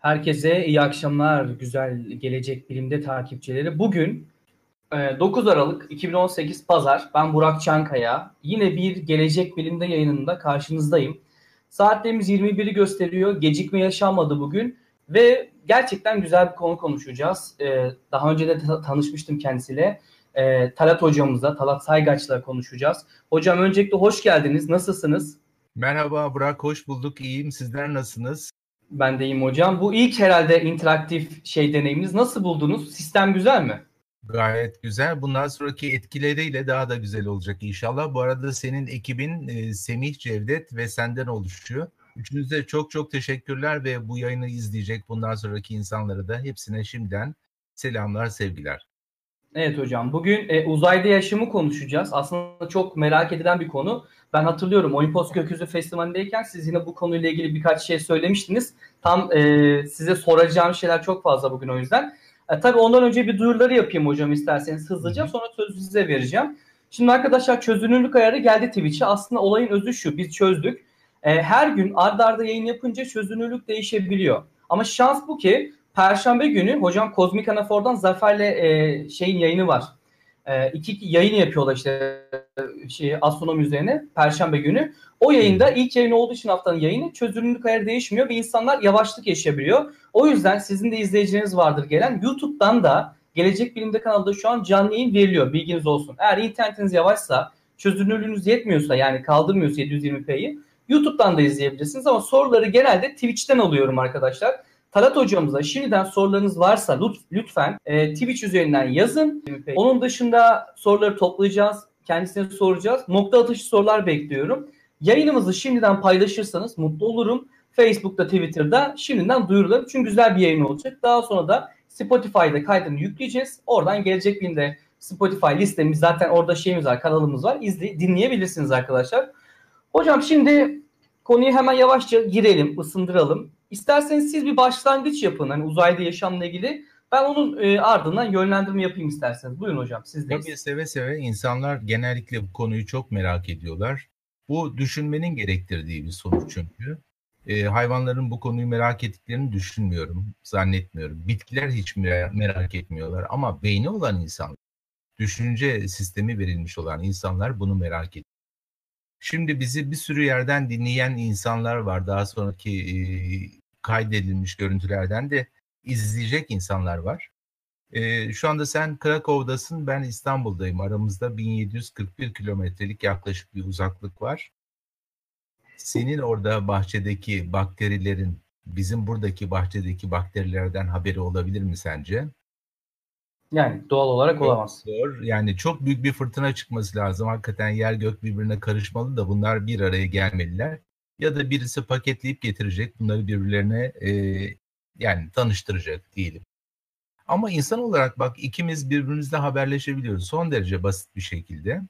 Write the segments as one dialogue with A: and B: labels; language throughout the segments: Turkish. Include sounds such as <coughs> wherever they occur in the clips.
A: Herkese iyi akşamlar güzel Gelecek Bilim'de takipçileri. Bugün 9 e, Aralık 2018 Pazar. Ben Burak Çankaya. Yine bir Gelecek Bilim'de yayınında karşınızdayım. Saatlerimiz 21'i gösteriyor. Gecikme yaşanmadı bugün. Ve gerçekten güzel bir konu konuşacağız. E, daha önce de tanışmıştım kendisiyle. E, Talat hocamızla, Talat Saygaç'la konuşacağız. Hocam öncelikle hoş geldiniz. Nasılsınız?
B: Merhaba Burak, hoş bulduk. İyiyim. Sizler nasılsınız?
A: Ben de hocam. Bu ilk herhalde interaktif şey deneyiminiz. Nasıl buldunuz? Sistem güzel mi?
B: Gayet güzel. Bundan sonraki etkileriyle daha da güzel olacak inşallah. Bu arada senin ekibin e, Semih Cevdet ve senden oluşuyor. Üçünüze çok çok teşekkürler ve bu yayını izleyecek bundan sonraki insanlara da hepsine şimdiden selamlar, sevgiler.
A: Evet hocam. Bugün e, uzayda yaşamı konuşacağız. Aslında çok merak edilen bir konu. Ben hatırlıyorum Olimpos Gökyüzü Festivali'ndeyken siz yine bu konuyla ilgili birkaç şey söylemiştiniz. Tam e, size soracağım şeyler çok fazla bugün o yüzden. E, tabii ondan önce bir duyuruları yapayım hocam isterseniz hızlıca. Sonra sözü size vereceğim. Şimdi arkadaşlar çözünürlük ayarı geldi Twitch'e. Aslında olayın özü şu. Biz çözdük. E, her gün ardarda arda yayın yapınca çözünürlük değişebiliyor. Ama şans bu ki Perşembe günü hocam Kozmik Anafor'dan Zafer'le e, şeyin yayını var. E, iki yayın yapıyorlar işte şey, astronomi üzerine Perşembe günü. O yayında ilk yayın olduğu için haftanın yayını çözünürlük ayarı değişmiyor ve insanlar yavaşlık yaşayabiliyor. O yüzden sizin de izleyicileriniz vardır gelen. YouTube'dan da Gelecek Bilim'de kanalda şu an canlı yayın veriliyor. Bilginiz olsun. Eğer internetiniz yavaşsa, çözünürlüğünüz yetmiyorsa yani kaldırmıyorsa 720p'yi YouTube'dan da izleyebilirsiniz ama soruları genelde Twitch'ten alıyorum arkadaşlar. Talat hocamıza şimdiden sorularınız varsa lütfen e, Twitch üzerinden yazın. Onun dışında soruları toplayacağız. Kendisine soracağız. Nokta atışı sorular bekliyorum. Yayınımızı şimdiden paylaşırsanız mutlu olurum. Facebook'ta, Twitter'da şimdiden duyurularım. Çünkü güzel bir yayın olacak. Daha sonra da Spotify'da kaydını yükleyeceğiz. Oradan gelecek günde Spotify listemiz zaten orada şeyimiz var, kanalımız var. İzle, dinleyebilirsiniz arkadaşlar. Hocam şimdi konuyu hemen yavaşça girelim, ısındıralım. İsterseniz siz bir başlangıç yapın hani uzayda yaşamla ilgili. Ben onun e, ardından yönlendirme yapayım isterseniz. Buyurun hocam sizdeyiz.
B: Tabii seve seve insanlar genellikle bu konuyu çok merak ediyorlar. Bu düşünmenin gerektirdiği bir sonuç çünkü. E, hayvanların bu konuyu merak ettiklerini düşünmüyorum, zannetmiyorum. Bitkiler hiç merak etmiyorlar ama beyni olan insanlar, düşünce sistemi verilmiş olan insanlar bunu merak ediyor. Şimdi bizi bir sürü yerden dinleyen insanlar var. Daha sonraki e, kaydedilmiş görüntülerden de izleyecek insanlar var. E, şu anda sen Krakow'dasın, ben İstanbul'dayım. Aramızda 1741 kilometrelik yaklaşık bir uzaklık var. Senin orada bahçedeki bakterilerin bizim buradaki bahçedeki bakterilerden haberi olabilir mi sence?
A: Yani doğal olarak olamaz.
B: Zor. Yani çok büyük bir fırtına çıkması lazım. Hakikaten yer gök birbirine karışmalı da bunlar bir araya gelmeliler. Ya da birisi paketleyip getirecek bunları birbirlerine e, yani tanıştıracak diyelim. Ama insan olarak bak ikimiz birbirimizle haberleşebiliyoruz son derece basit bir şekilde.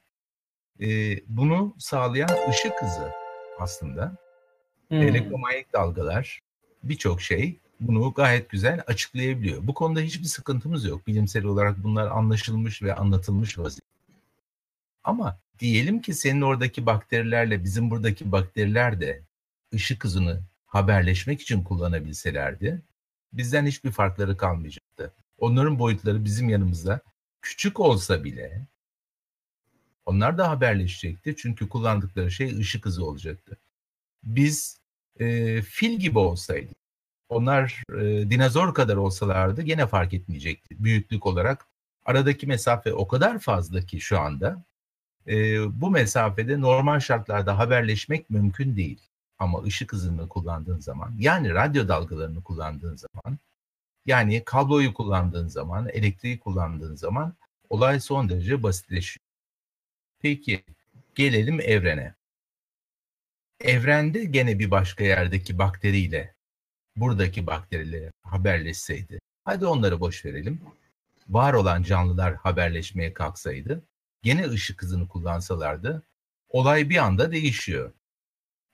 B: E, bunu sağlayan ışık hızı aslında. Hmm. Elektromanyetik dalgalar birçok şey bunu gayet güzel açıklayabiliyor. Bu konuda hiçbir sıkıntımız yok. Bilimsel olarak bunlar anlaşılmış ve anlatılmış vaziyette. Ama diyelim ki senin oradaki bakterilerle bizim buradaki bakteriler de ışık hızını haberleşmek için kullanabilselerdi bizden hiçbir farkları kalmayacaktı. Onların boyutları bizim yanımızda küçük olsa bile onlar da haberleşecekti. Çünkü kullandıkları şey ışık hızı olacaktı. Biz e, fil gibi olsaydık onlar e, dinozor kadar olsalardı gene fark etmeyecekti büyüklük olarak. Aradaki mesafe o kadar fazla ki şu anda e, bu mesafede normal şartlarda haberleşmek mümkün değil. Ama ışık hızını kullandığın zaman yani radyo dalgalarını kullandığın zaman yani kabloyu kullandığın zaman, elektriği kullandığın zaman olay son derece basitleşiyor. Peki gelelim evrene. Evrende gene bir başka yerdeki bakteriyle buradaki bakteriler haberleşseydi, hadi onları boş verelim. Var olan canlılar haberleşmeye kalksaydı, gene ışık hızını kullansalardı, olay bir anda değişiyor.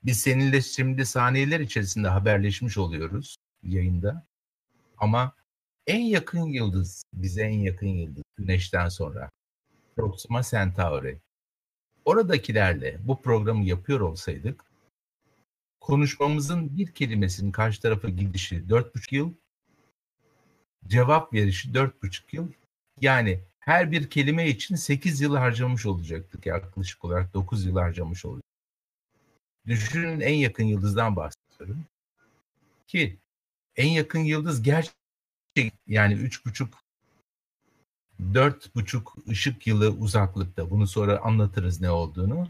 B: Biz seninle şimdi saniyeler içerisinde haberleşmiş oluyoruz yayında. Ama en yakın yıldız, bize en yakın yıldız, Güneş'ten sonra Proxima Centauri. Oradakilerle bu programı yapıyor olsaydık konuşmamızın bir kelimesinin karşı tarafa gidişi dört buçuk yıl, cevap verişi dört buçuk yıl. Yani her bir kelime için sekiz yıl harcamış olacaktık yaklaşık olarak dokuz yıl harcamış olacaktık. Düşünün en yakın yıldızdan bahsediyorum. Ki en yakın yıldız gerçek yani üç buçuk dört buçuk ışık yılı uzaklıkta. Bunu sonra anlatırız ne olduğunu.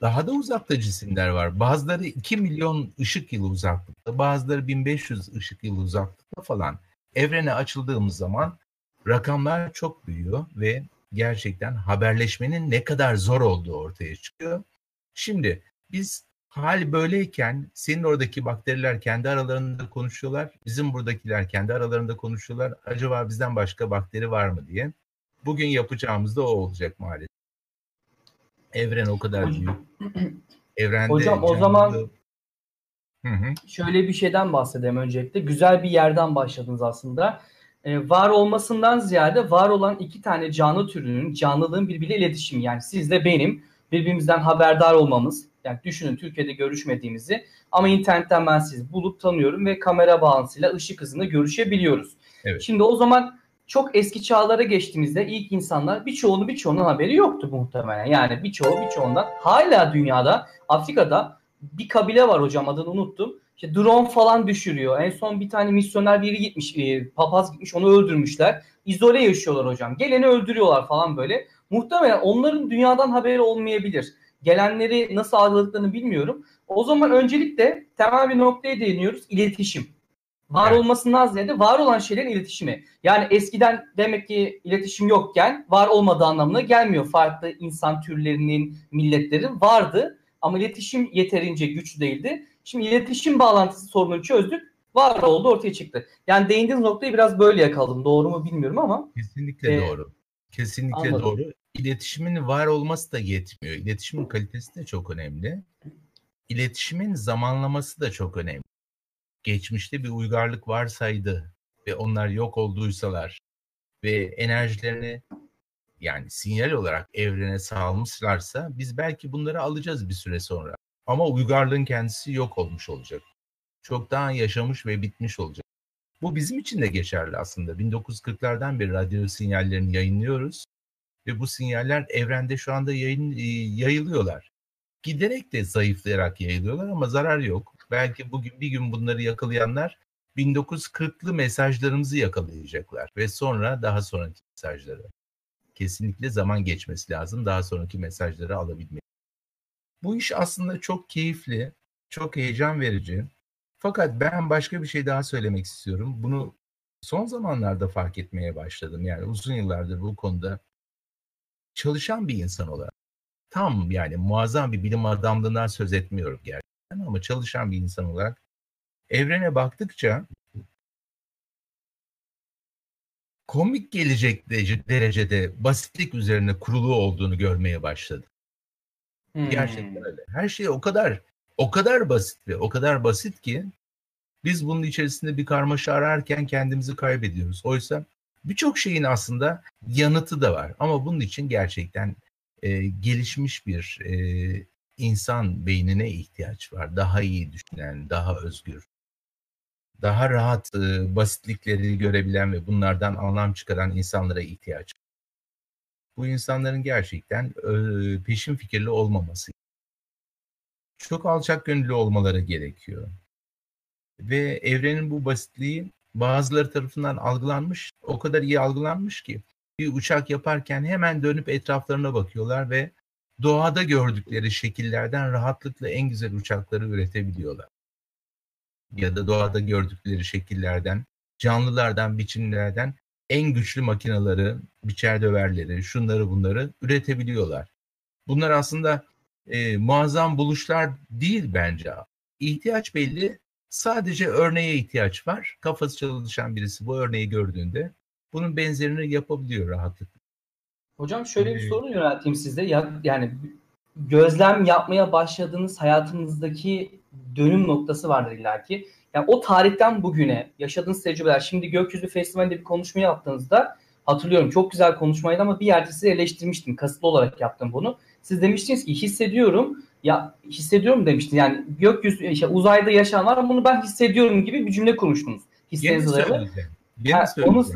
B: Daha da uzakta cisimler var. Bazıları 2 milyon ışık yılı uzaklıkta, bazıları 1500 ışık yılı uzaklıkta falan. Evrene açıldığımız zaman rakamlar çok büyüyor ve gerçekten haberleşmenin ne kadar zor olduğu ortaya çıkıyor. Şimdi biz hal böyleyken senin oradaki bakteriler kendi aralarında konuşuyorlar. Bizim buradakiler kendi aralarında konuşuyorlar. Acaba bizden başka bakteri var mı diye. Bugün yapacağımız da o olacak maalesef. Evren o kadar büyük.
A: Evrende Hocam o zaman hı hı. şöyle bir şeyden bahsedeyim öncelikle. Güzel bir yerden başladınız aslında. Ee, var olmasından ziyade var olan iki tane canlı türünün canlılığın birbiriyle iletişimi. Yani sizle benim birbirimizden haberdar olmamız. Yani düşünün Türkiye'de görüşmediğimizi ama internetten ben sizi bulup tanıyorum ve kamera bağlantısıyla ışık hızında görüşebiliyoruz. Evet. Şimdi o zaman çok eski çağlara geçtiğimizde ilk insanlar birçoğunu birçoğunun haberi yoktu muhtemelen. Yani birçoğu birçoğundan hala dünyada Afrika'da bir kabile var hocam adını unuttum. İşte drone falan düşürüyor. En son bir tane misyoner biri gitmiş, e, papaz gitmiş onu öldürmüşler. İzole yaşıyorlar hocam. Geleni öldürüyorlar falan böyle. Muhtemelen onların dünyadan haberi olmayabilir. Gelenleri nasıl algıladıklarını bilmiyorum. O zaman öncelikle temel bir noktaya değiniyoruz. İletişim. Var evet. olmasından ziyade var olan şeylerin iletişimi. Yani eskiden demek ki iletişim yokken var olmadığı anlamına gelmiyor. Farklı insan türlerinin, milletlerin vardı ama iletişim yeterince güçlü değildi. Şimdi iletişim bağlantısı sorununu çözdük. Var oldu ortaya çıktı. Yani değindiğiniz noktayı biraz böyle yakaladım. Doğru mu bilmiyorum ama.
B: Kesinlikle e, doğru. Kesinlikle anladım. doğru. İletişimin var olması da yetmiyor. İletişimin kalitesi de çok önemli. İletişimin zamanlaması da çok önemli. Geçmişte bir uygarlık varsaydı ve onlar yok olduysalar ve enerjilerini yani sinyal olarak evrene salmışlarsa biz belki bunları alacağız bir süre sonra. Ama uygarlığın kendisi yok olmuş olacak. Çoktan yaşamış ve bitmiş olacak. Bu bizim için de geçerli aslında. 1940'lardan beri radyo sinyallerini yayınlıyoruz ve bu sinyaller evrende şu anda yayın, e, yayılıyorlar. Giderek de zayıflayarak yayılıyorlar ama zarar yok. Belki bugün bir gün bunları yakalayanlar 1940'lı mesajlarımızı yakalayacaklar ve sonra daha sonraki mesajları. Kesinlikle zaman geçmesi lazım daha sonraki mesajları alabilmek. Bu iş aslında çok keyifli, çok heyecan verici. Fakat ben başka bir şey daha söylemek istiyorum. Bunu son zamanlarda fark etmeye başladım. Yani uzun yıllardır bu konuda çalışan bir insan olarak. Tam yani muazzam bir bilim adamlığından söz etmiyorum gerçekten ama çalışan bir insan olarak evrene baktıkça komik gelecek derecede basitlik üzerine kurulu olduğunu görmeye başladım. Hmm. Gerçekten öyle. Her şey o kadar o kadar basit ve o kadar basit ki biz bunun içerisinde bir karmaşa ararken kendimizi kaybediyoruz. Oysa birçok şeyin aslında yanıtı da var. Ama bunun için gerçekten e, gelişmiş bir e, insan beynine ihtiyaç var. Daha iyi düşünen, daha özgür, daha rahat e, basitlikleri görebilen ve bunlardan anlam çıkaran insanlara ihtiyaç var. Bu insanların gerçekten e, peşin fikirli olmaması. Çok alçak gönüllü olmaları gerekiyor. Ve evrenin bu basitliği bazıları tarafından algılanmış, o kadar iyi algılanmış ki bir uçak yaparken hemen dönüp etraflarına bakıyorlar ve doğada gördükleri şekillerden rahatlıkla en güzel uçakları üretebiliyorlar. Ya da doğada gördükleri şekillerden, canlılardan, biçimlerden en güçlü makinaları, biçer döverleri, şunları bunları üretebiliyorlar. Bunlar aslında e, muazzam buluşlar değil bence. İhtiyaç belli, sadece örneğe ihtiyaç var. Kafası çalışan birisi bu örneği gördüğünde bunun benzerini yapabiliyor rahatlıkla.
A: Hocam şöyle bir ee, soru yönelteyim size. Ya, yani gözlem yapmaya başladığınız hayatınızdaki dönüm noktası vardır illaki. Yani o tarihten bugüne yaşadığınız tecrübeler, şimdi Gökyüzü Festivali'nde bir konuşma yaptığınızda hatırlıyorum çok güzel konuşmaydı ama bir yerde sizi eleştirmiştim. Kasıtlı olarak yaptım bunu. Siz demiştiniz ki hissediyorum ya hissediyorum demiştin. Yani gökyüzü işte uzayda yaşayan var ama bunu ben hissediyorum gibi bir cümle kurmuştunuz. Dayalı.
B: Yeni onu,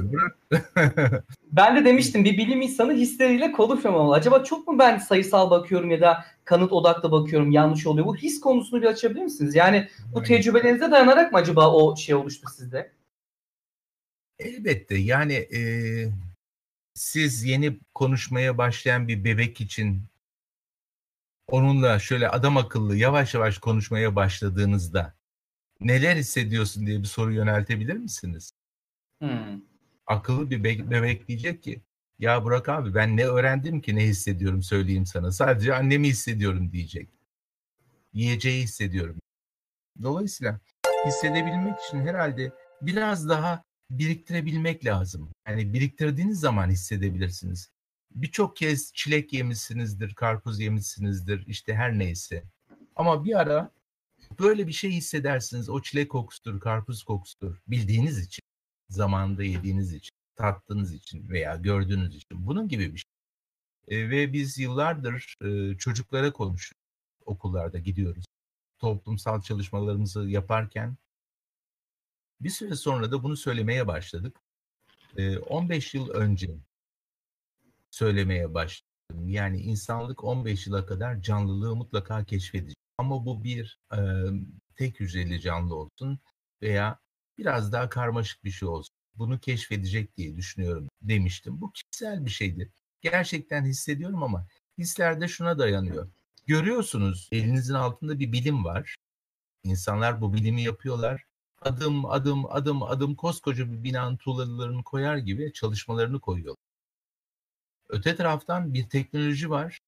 B: <laughs>
A: ben de demiştim bir bilim insanı hisleriyle konuşmamalı. Acaba çok mu ben sayısal bakıyorum ya da kanıt odaklı bakıyorum yanlış oluyor. Bu his konusunu bir açabilir misiniz? Yani bu tecrübelerinize dayanarak mı acaba o şey oluştu sizde?
B: Elbette yani e, siz yeni konuşmaya başlayan bir bebek için onunla şöyle adam akıllı yavaş yavaş konuşmaya başladığınızda neler hissediyorsun diye bir soru yöneltebilir misiniz? Hmm. Akıllı bir be- bebek diyecek ki ya Burak abi ben ne öğrendim ki ne hissediyorum söyleyeyim sana. Sadece annemi hissediyorum diyecek. Yiyeceği hissediyorum. Dolayısıyla hissedebilmek için herhalde biraz daha biriktirebilmek lazım. Yani biriktirdiğiniz zaman hissedebilirsiniz. Birçok kez çilek yemişsinizdir, karpuz yemişsinizdir, işte her neyse. Ama bir ara böyle bir şey hissedersiniz. O çilek kokusudur, karpuz kokusudur bildiğiniz için zamanında yediğiniz için, tattığınız için veya gördüğünüz için. Bunun gibi bir şey. E, ve biz yıllardır e, çocuklara konuşuyoruz. Okullarda gidiyoruz. Toplumsal çalışmalarımızı yaparken bir süre sonra da bunu söylemeye başladık. E, 15 yıl önce söylemeye başladım. Yani insanlık 15 yıla kadar canlılığı mutlaka keşfedecek. Ama bu bir e, tek hücreli canlı olsun veya biraz daha karmaşık bir şey olsun. Bunu keşfedecek diye düşünüyorum demiştim. Bu kişisel bir şeydi. Gerçekten hissediyorum ama hislerde şuna dayanıyor. Görüyorsunuz elinizin altında bir bilim var. İnsanlar bu bilimi yapıyorlar. Adım adım adım adım koskoca bir binanın tuğlalarını koyar gibi çalışmalarını koyuyor. Öte taraftan bir teknoloji var.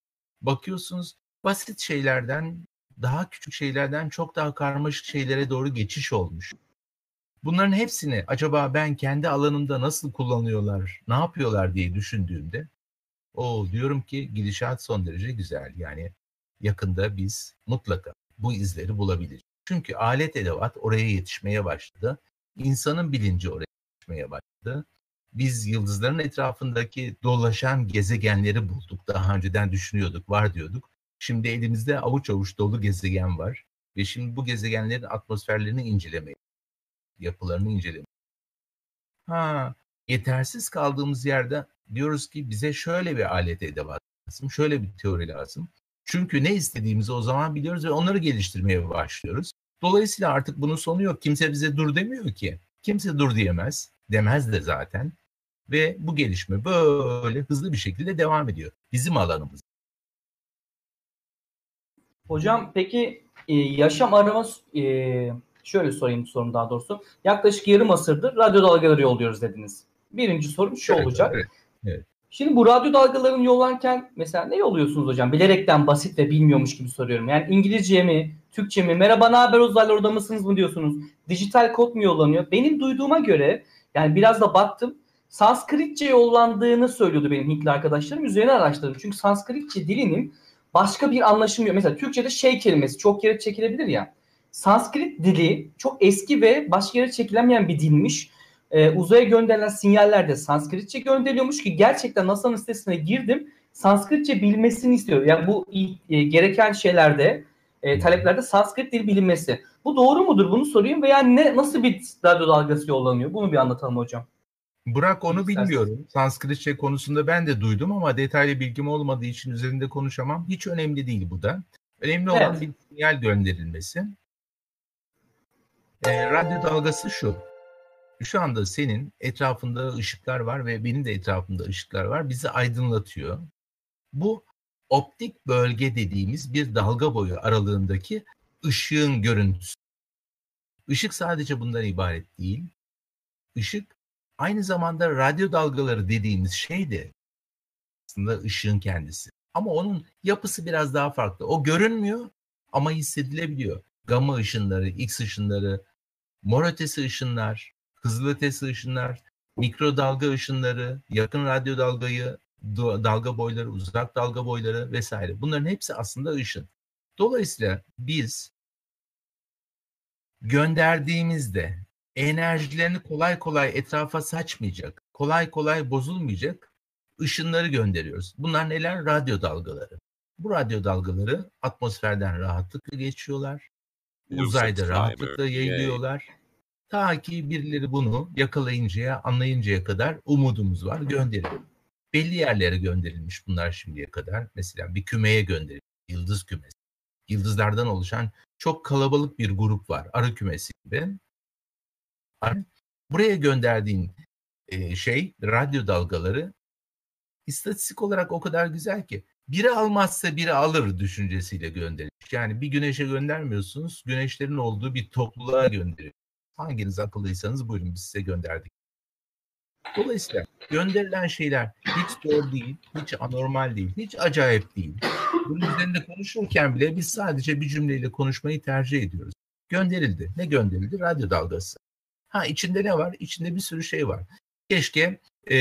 B: Bakıyorsunuz basit şeylerden, daha küçük şeylerden çok daha karmaşık şeylere doğru geçiş olmuş. Bunların hepsini acaba ben kendi alanımda nasıl kullanıyorlar, ne yapıyorlar diye düşündüğümde o diyorum ki gidişat son derece güzel. Yani yakında biz mutlaka bu izleri bulabiliriz. Çünkü alet edevat oraya yetişmeye başladı. İnsanın bilinci oraya yetişmeye başladı. Biz yıldızların etrafındaki dolaşan gezegenleri bulduk. Daha önceden düşünüyorduk, var diyorduk. Şimdi elimizde avuç avuç dolu gezegen var. Ve şimdi bu gezegenlerin atmosferlerini incelemeye yapılarını incelemek. Ha, yetersiz kaldığımız yerde diyoruz ki bize şöyle bir alet edevat lazım, şöyle bir teori lazım. Çünkü ne istediğimizi o zaman biliyoruz ve onları geliştirmeye başlıyoruz. Dolayısıyla artık bunun sonu yok. Kimse bize dur demiyor ki. Kimse dur diyemez. Demez de zaten. Ve bu gelişme böyle hızlı bir şekilde devam ediyor. Bizim alanımız.
A: Hocam peki e, yaşam arama e, şöyle sorayım sorum daha doğrusu. Yaklaşık yarım asırdır radyo dalgaları yolluyoruz dediniz. Birinci sorum şu evet, olacak. Evet, evet. Şimdi bu radyo dalgalarını yollarken mesela ne yolluyorsunuz hocam? Bilerekten basit ve bilmiyormuş gibi soruyorum. Yani İngilizce mi, Türkçe mi, merhaba ne haber uzaylı orada mısınız mı diyorsunuz? Dijital kod mu yollanıyor? Benim duyduğuma göre yani biraz da baktım. Sanskritçe yollandığını söylüyordu benim Hintli arkadaşlarım. Üzerine araştırdım. Çünkü Sanskritçe dilinin başka bir anlaşımı yok. Mesela Türkçe'de şey kelimesi çok yere çekilebilir ya. Sanskrit dili çok eski ve başka yere çekilemeyen bir dilmiş. Ee, uzaya gönderilen sinyaller de Sanskritçe gönderiliyormuş ki gerçekten NASA'nın sitesine girdim. Sanskritçe bilmesini istiyor. Yani bu e, gereken şeylerde, e, taleplerde Sanskrit dil bilinmesi. Bu doğru mudur? Bunu sorayım veya ne nasıl bir radyo dalgası yollanıyor? Bunu bir anlatalım hocam.
B: Burak onu İstersen. bilmiyorum. Sanskritçe konusunda ben de duydum ama detaylı bilgim olmadığı için üzerinde konuşamam. Hiç önemli değil bu da. Önemli olan evet. bir sinyal gönderilmesi. E, radyo dalgası şu. Şu anda senin etrafında ışıklar var ve benim de etrafımda ışıklar var. Bizi aydınlatıyor. Bu optik bölge dediğimiz bir dalga boyu aralığındaki ışığın görüntüsü. Işık sadece bundan ibaret değil. Işık aynı zamanda radyo dalgaları dediğimiz şey de aslında ışığın kendisi. Ama onun yapısı biraz daha farklı. O görünmüyor ama hissedilebiliyor. Gamma ışınları, X ışınları, mor ötesi ışınlar, hızlıötesi ışınlar, mikrodalga ışınları, yakın radyo dalgayı, dalga boyları, uzak dalga boyları vesaire. Bunların hepsi aslında ışın. Dolayısıyla biz gönderdiğimizde enerjilerini kolay kolay etrafa saçmayacak kolay kolay bozulmayacak ışınları gönderiyoruz. Bunlar neler? Radyo dalgaları. Bu radyo dalgaları atmosferden rahatlıkla geçiyorlar. Uzayda rahatlıkla yayılıyorlar. Ta ki birileri bunu yakalayıncaya, anlayıncaya kadar umudumuz var, gönderiyor. Belli yerlere gönderilmiş bunlar şimdiye kadar. Mesela bir kümeye gönderilmiş, yıldız kümesi. Yıldızlardan oluşan çok kalabalık bir grup var, arı kümesi gibi. Buraya gönderdiğin şey, radyo dalgaları istatistik olarak o kadar güzel ki biri almazsa biri alır düşüncesiyle gönderilmiş. Yani bir güneşe göndermiyorsunuz, güneşlerin olduğu bir topluluğa gönderiyor. Hanginiz akıllıysanız buyurun biz size gönderdik. Dolayısıyla gönderilen şeyler hiç doğru değil, hiç anormal değil, hiç acayip değil. Bunun üzerinde konuşurken bile biz sadece bir cümleyle konuşmayı tercih ediyoruz. Gönderildi. Ne gönderildi? Radyo dalgası. Ha içinde ne var? İçinde bir sürü şey var. Keşke e,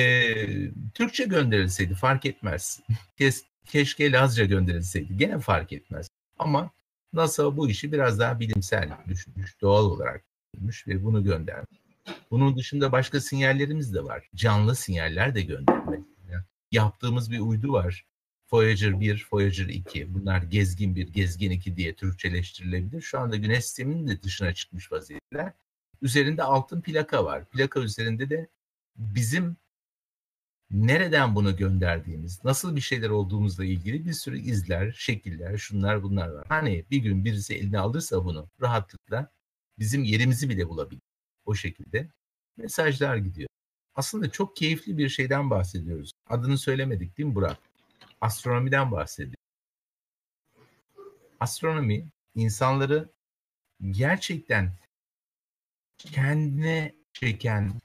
B: Türkçe gönderilseydi fark etmez. <laughs> Kes, keşke Lazca gönderilseydi gene fark etmez. Ama NASA bu işi biraz daha bilimsel düşünmüş, doğal olarak düşünmüş ve bunu göndermiş. Bunun dışında başka sinyallerimiz de var. Canlı sinyaller de göndermek. Yaptığımız bir uydu var. Voyager 1, Voyager 2. Bunlar gezgin 1, gezgin 2 diye Türkçeleştirilebilir. Şu anda güneş sisteminin de dışına çıkmış vaziyetler. Üzerinde altın plaka var. Plaka üzerinde de bizim nereden bunu gönderdiğimiz, nasıl bir şeyler olduğumuzla ilgili bir sürü izler, şekiller, şunlar bunlar var. Hani bir gün birisi eline alırsa bunu rahatlıkla bizim yerimizi bile bulabilir. O şekilde mesajlar gidiyor. Aslında çok keyifli bir şeyden bahsediyoruz. Adını söylemedik değil mi Burak? Astronomiden bahsediyor. Astronomi insanları gerçekten kendine çeken,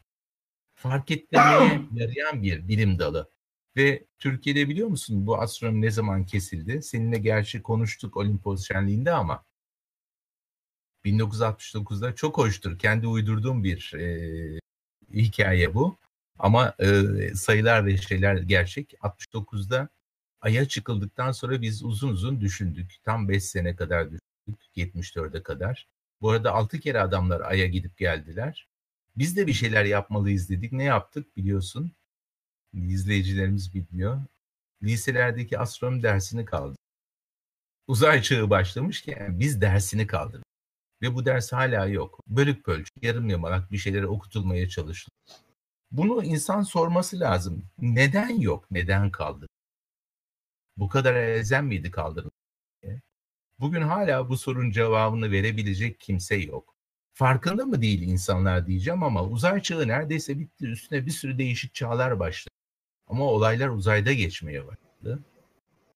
B: fark etmeye <clears throat> yarayan bir bilim dalı. Ve Türkiye'de biliyor musun bu astronomi ne zaman kesildi? Seninle gerçi konuştuk Olimpos Şenliği'nde ama 1969'da çok hoştur. Kendi uydurduğum bir e, hikaye bu. Ama e, sayılar ve şeyler gerçek. 69'da Ay'a çıkıldıktan sonra biz uzun uzun düşündük. Tam 5 sene kadar düşündük. 74'e kadar. Bu arada 6 kere adamlar Ay'a gidip geldiler. Biz de bir şeyler yapmalıyız dedik. Ne yaptık biliyorsun? İzleyicilerimiz bilmiyor. Liselerdeki astronomi dersini kaldı. Uzay çağı başlamışken biz dersini kaldırdık. Ve bu ders hala yok. Bölük bölük, yarım yamalak bir şeylere okutulmaya çalışılıyor. Bunu insan sorması lazım. Neden yok? Neden kaldı? Bu kadar elzem miydi kaldırılmak? Bugün hala bu sorunun cevabını verebilecek kimse yok. Farkında mı değil insanlar diyeceğim ama uzay çağı neredeyse bitti. Üstüne bir sürü değişik çağlar başladı. Ama olaylar uzayda geçmeye başladı.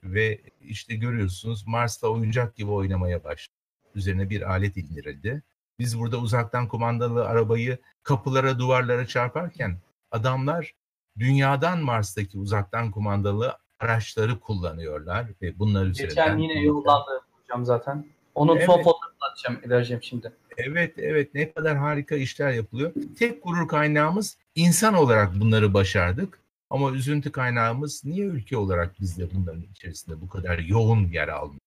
B: Ve işte görüyorsunuz Mars'ta oyuncak gibi oynamaya başladı. Üzerine bir alet indirildi. Biz burada uzaktan kumandalı arabayı kapılara, duvarlara çarparken adamlar dünyadan Mars'taki uzaktan kumandalı araçları kullanıyorlar ve bunlar üzerinden...
A: Geçen yine yollandı hocam zaten. Onun evet. son fotoğrafını atacağım, vereceğim şimdi.
B: Evet, evet. Ne kadar harika işler yapılıyor. Tek gurur kaynağımız insan olarak bunları başardık. Ama üzüntü kaynağımız niye ülke olarak biz de bunların içerisinde bu kadar yoğun yer almıyor?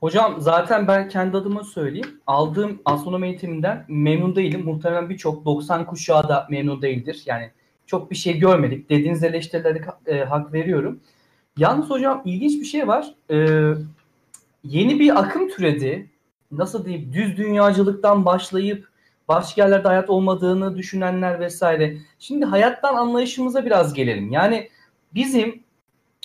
A: Hocam zaten ben kendi adıma söyleyeyim. Aldığım astronomi eğitiminden memnun değilim. Muhtemelen birçok 90 kuşağı da memnun değildir. Yani çok bir şey görmedik. Dediğiniz eleştirilere e, hak veriyorum. Yalnız hocam ilginç bir şey var. Ee, yeni bir akım türedi. Nasıl diyeyim düz dünyacılıktan başlayıp başka yerlerde hayat olmadığını düşünenler vesaire. Şimdi hayattan anlayışımıza biraz gelelim. Yani bizim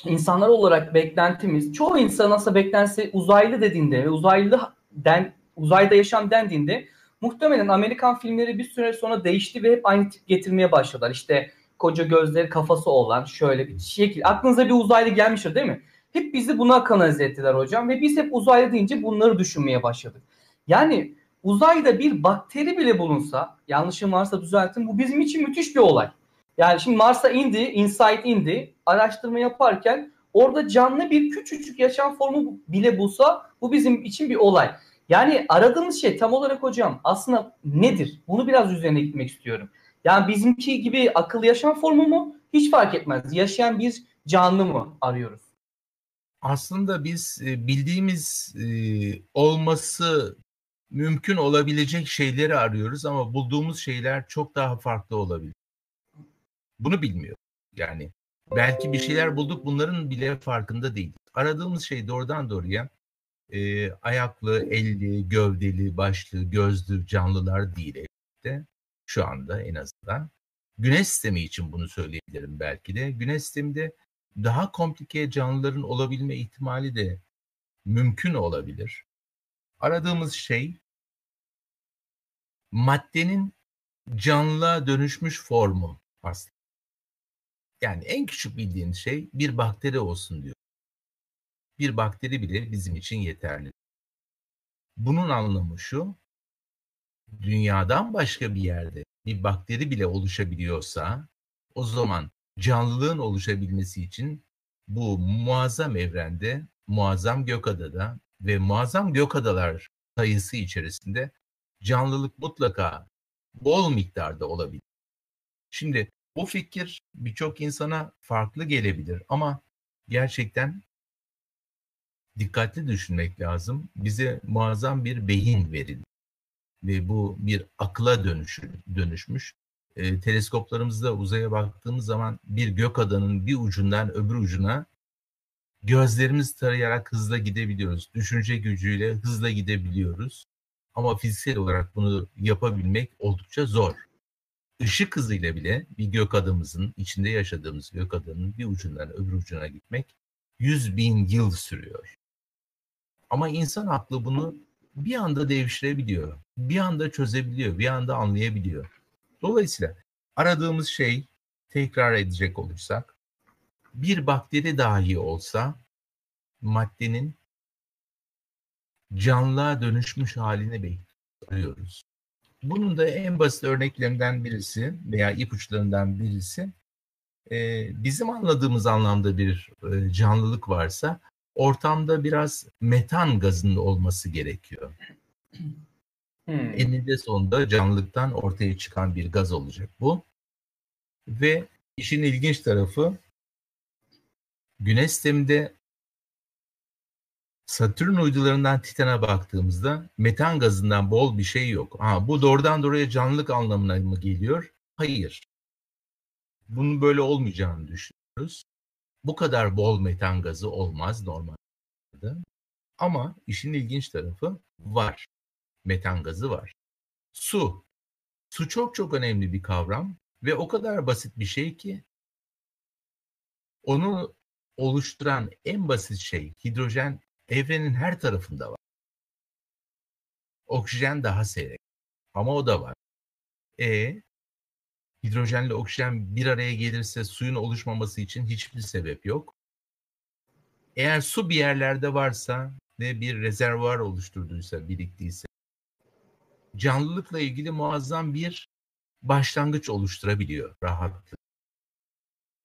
A: insanlar olarak beklentimiz çoğu insan aslında beklentisi uzaylı dediğinde ve uzaylı den, uzayda yaşam dendiğinde muhtemelen Amerikan filmleri bir süre sonra değişti ve hep aynı tip getirmeye başladılar. İşte koca gözleri kafası olan şöyle bir şekil. Aklınıza bir uzaylı gelmiştir değil mi? Hep bizi buna kanalize ettiler hocam ve biz hep uzaylı deyince bunları düşünmeye başladık. Yani uzayda bir bakteri bile bulunsa, yanlışım varsa düzeltin, bu bizim için müthiş bir olay. Yani şimdi Mars'a indi, Insight indi, araştırma yaparken orada canlı bir küçücük yaşam formu bile bulsa bu bizim için bir olay. Yani aradığımız şey tam olarak hocam aslında nedir? Bunu biraz üzerine gitmek istiyorum. Yani bizimki gibi akıllı yaşam formu mu? Hiç fark etmez. Yaşayan bir canlı mı arıyoruz?
B: Aslında biz e, bildiğimiz e, olması mümkün olabilecek şeyleri arıyoruz ama bulduğumuz şeyler çok daha farklı olabilir. Bunu bilmiyor. Yani belki bir şeyler bulduk bunların bile farkında değil. Aradığımız şey doğrudan doğruya e, ayaklı, elli, gövdeli, başlı, gözlü canlılar değil elbette. Şu anda en azından. Güneş sistemi için bunu söyleyebilirim belki de. Güneş sisteminde daha komplike canlıların olabilme ihtimali de mümkün olabilir. Aradığımız şey maddenin canlığa dönüşmüş formu aslında. Yani en küçük bildiğin şey bir bakteri olsun diyor. Bir bakteri bile bizim için yeterli. Bunun anlamı şu, dünyadan başka bir yerde bir bakteri bile oluşabiliyorsa o zaman canlılığın oluşabilmesi için bu muazzam evrende, muazzam gökadada ve muazzam gökadalar sayısı içerisinde canlılık mutlaka bol miktarda olabilir. Şimdi bu fikir birçok insana farklı gelebilir ama gerçekten dikkatli düşünmek lazım. Bize muazzam bir beyin verildi ve bu bir akla dönüşü, dönüşmüş. E, teleskoplarımızda uzaya baktığımız zaman bir gök adanın bir ucundan öbür ucuna gözlerimiz tarayarak hızla gidebiliyoruz. Düşünce gücüyle hızla gidebiliyoruz. Ama fiziksel olarak bunu yapabilmek oldukça zor. Işık hızıyla bile bir gök adamımızın, içinde yaşadığımız gök adanın bir ucundan öbür ucuna gitmek 100 bin yıl sürüyor. Ama insan aklı bunu bir anda devşirebiliyor. Bir anda çözebiliyor, bir anda anlayabiliyor. Dolayısıyla aradığımız şey tekrar edecek olursak bir bakteri dahi olsa maddenin canlığa dönüşmüş halini bekliyoruz. Bunun da en basit örneklerinden birisi veya ipuçlarından birisi e, bizim anladığımız anlamda bir e, canlılık varsa ortamda biraz metan gazının olması gerekiyor. Hmm. Eninde sonunda canlılıktan ortaya çıkan bir gaz olacak bu. Ve işin ilginç tarafı Güneş sisteminde Satürn uydularından Titan'a baktığımızda metan gazından bol bir şey yok. Ha, bu doğrudan doğruya canlılık anlamına mı geliyor? Hayır. Bunun böyle olmayacağını düşünüyoruz. Bu kadar bol metan gazı olmaz normalde. Ama işin ilginç tarafı var. Metan gazı var. Su. Su çok çok önemli bir kavram ve o kadar basit bir şey ki onu oluşturan en basit şey hidrojen evrenin her tarafında var. Oksijen daha seyrek ama o da var. E hidrojenle oksijen bir araya gelirse suyun oluşmaması için hiçbir sebep yok. Eğer su bir yerlerde varsa ve bir rezervuar oluşturduysa, biriktiyse canlılıkla ilgili muazzam bir başlangıç oluşturabiliyor rahatlıkla.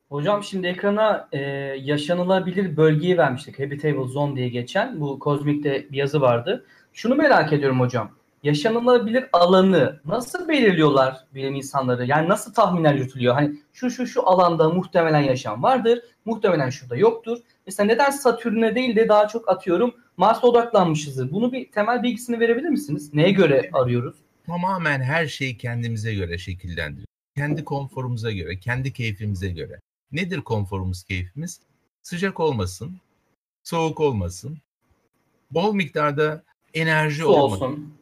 A: Hocam şimdi ekrana e, yaşanılabilir bölgeyi vermiştik. Habitable Zone diye geçen. Bu kozmikte bir yazı vardı. Şunu merak ediyorum hocam. Yaşanılabilir alanı nasıl belirliyorlar bilim insanları? Yani nasıl tahminler yürütülüyor? Hani şu şu şu alanda muhtemelen yaşam vardır. Muhtemelen şurada yoktur. Mesela neden Satürn'e değil de daha çok atıyorum Mars'a odaklanmışızdır? Bunu bir temel bilgisini verebilir misiniz? Neye göre arıyoruz?
B: Tamamen her şeyi kendimize göre şekillendiriyoruz. Kendi konforumuza göre, kendi keyfimize göre. Nedir konforumuz, keyfimiz? Sıcak olmasın, soğuk olmasın, bol miktarda enerji Su olmasın. Olsun.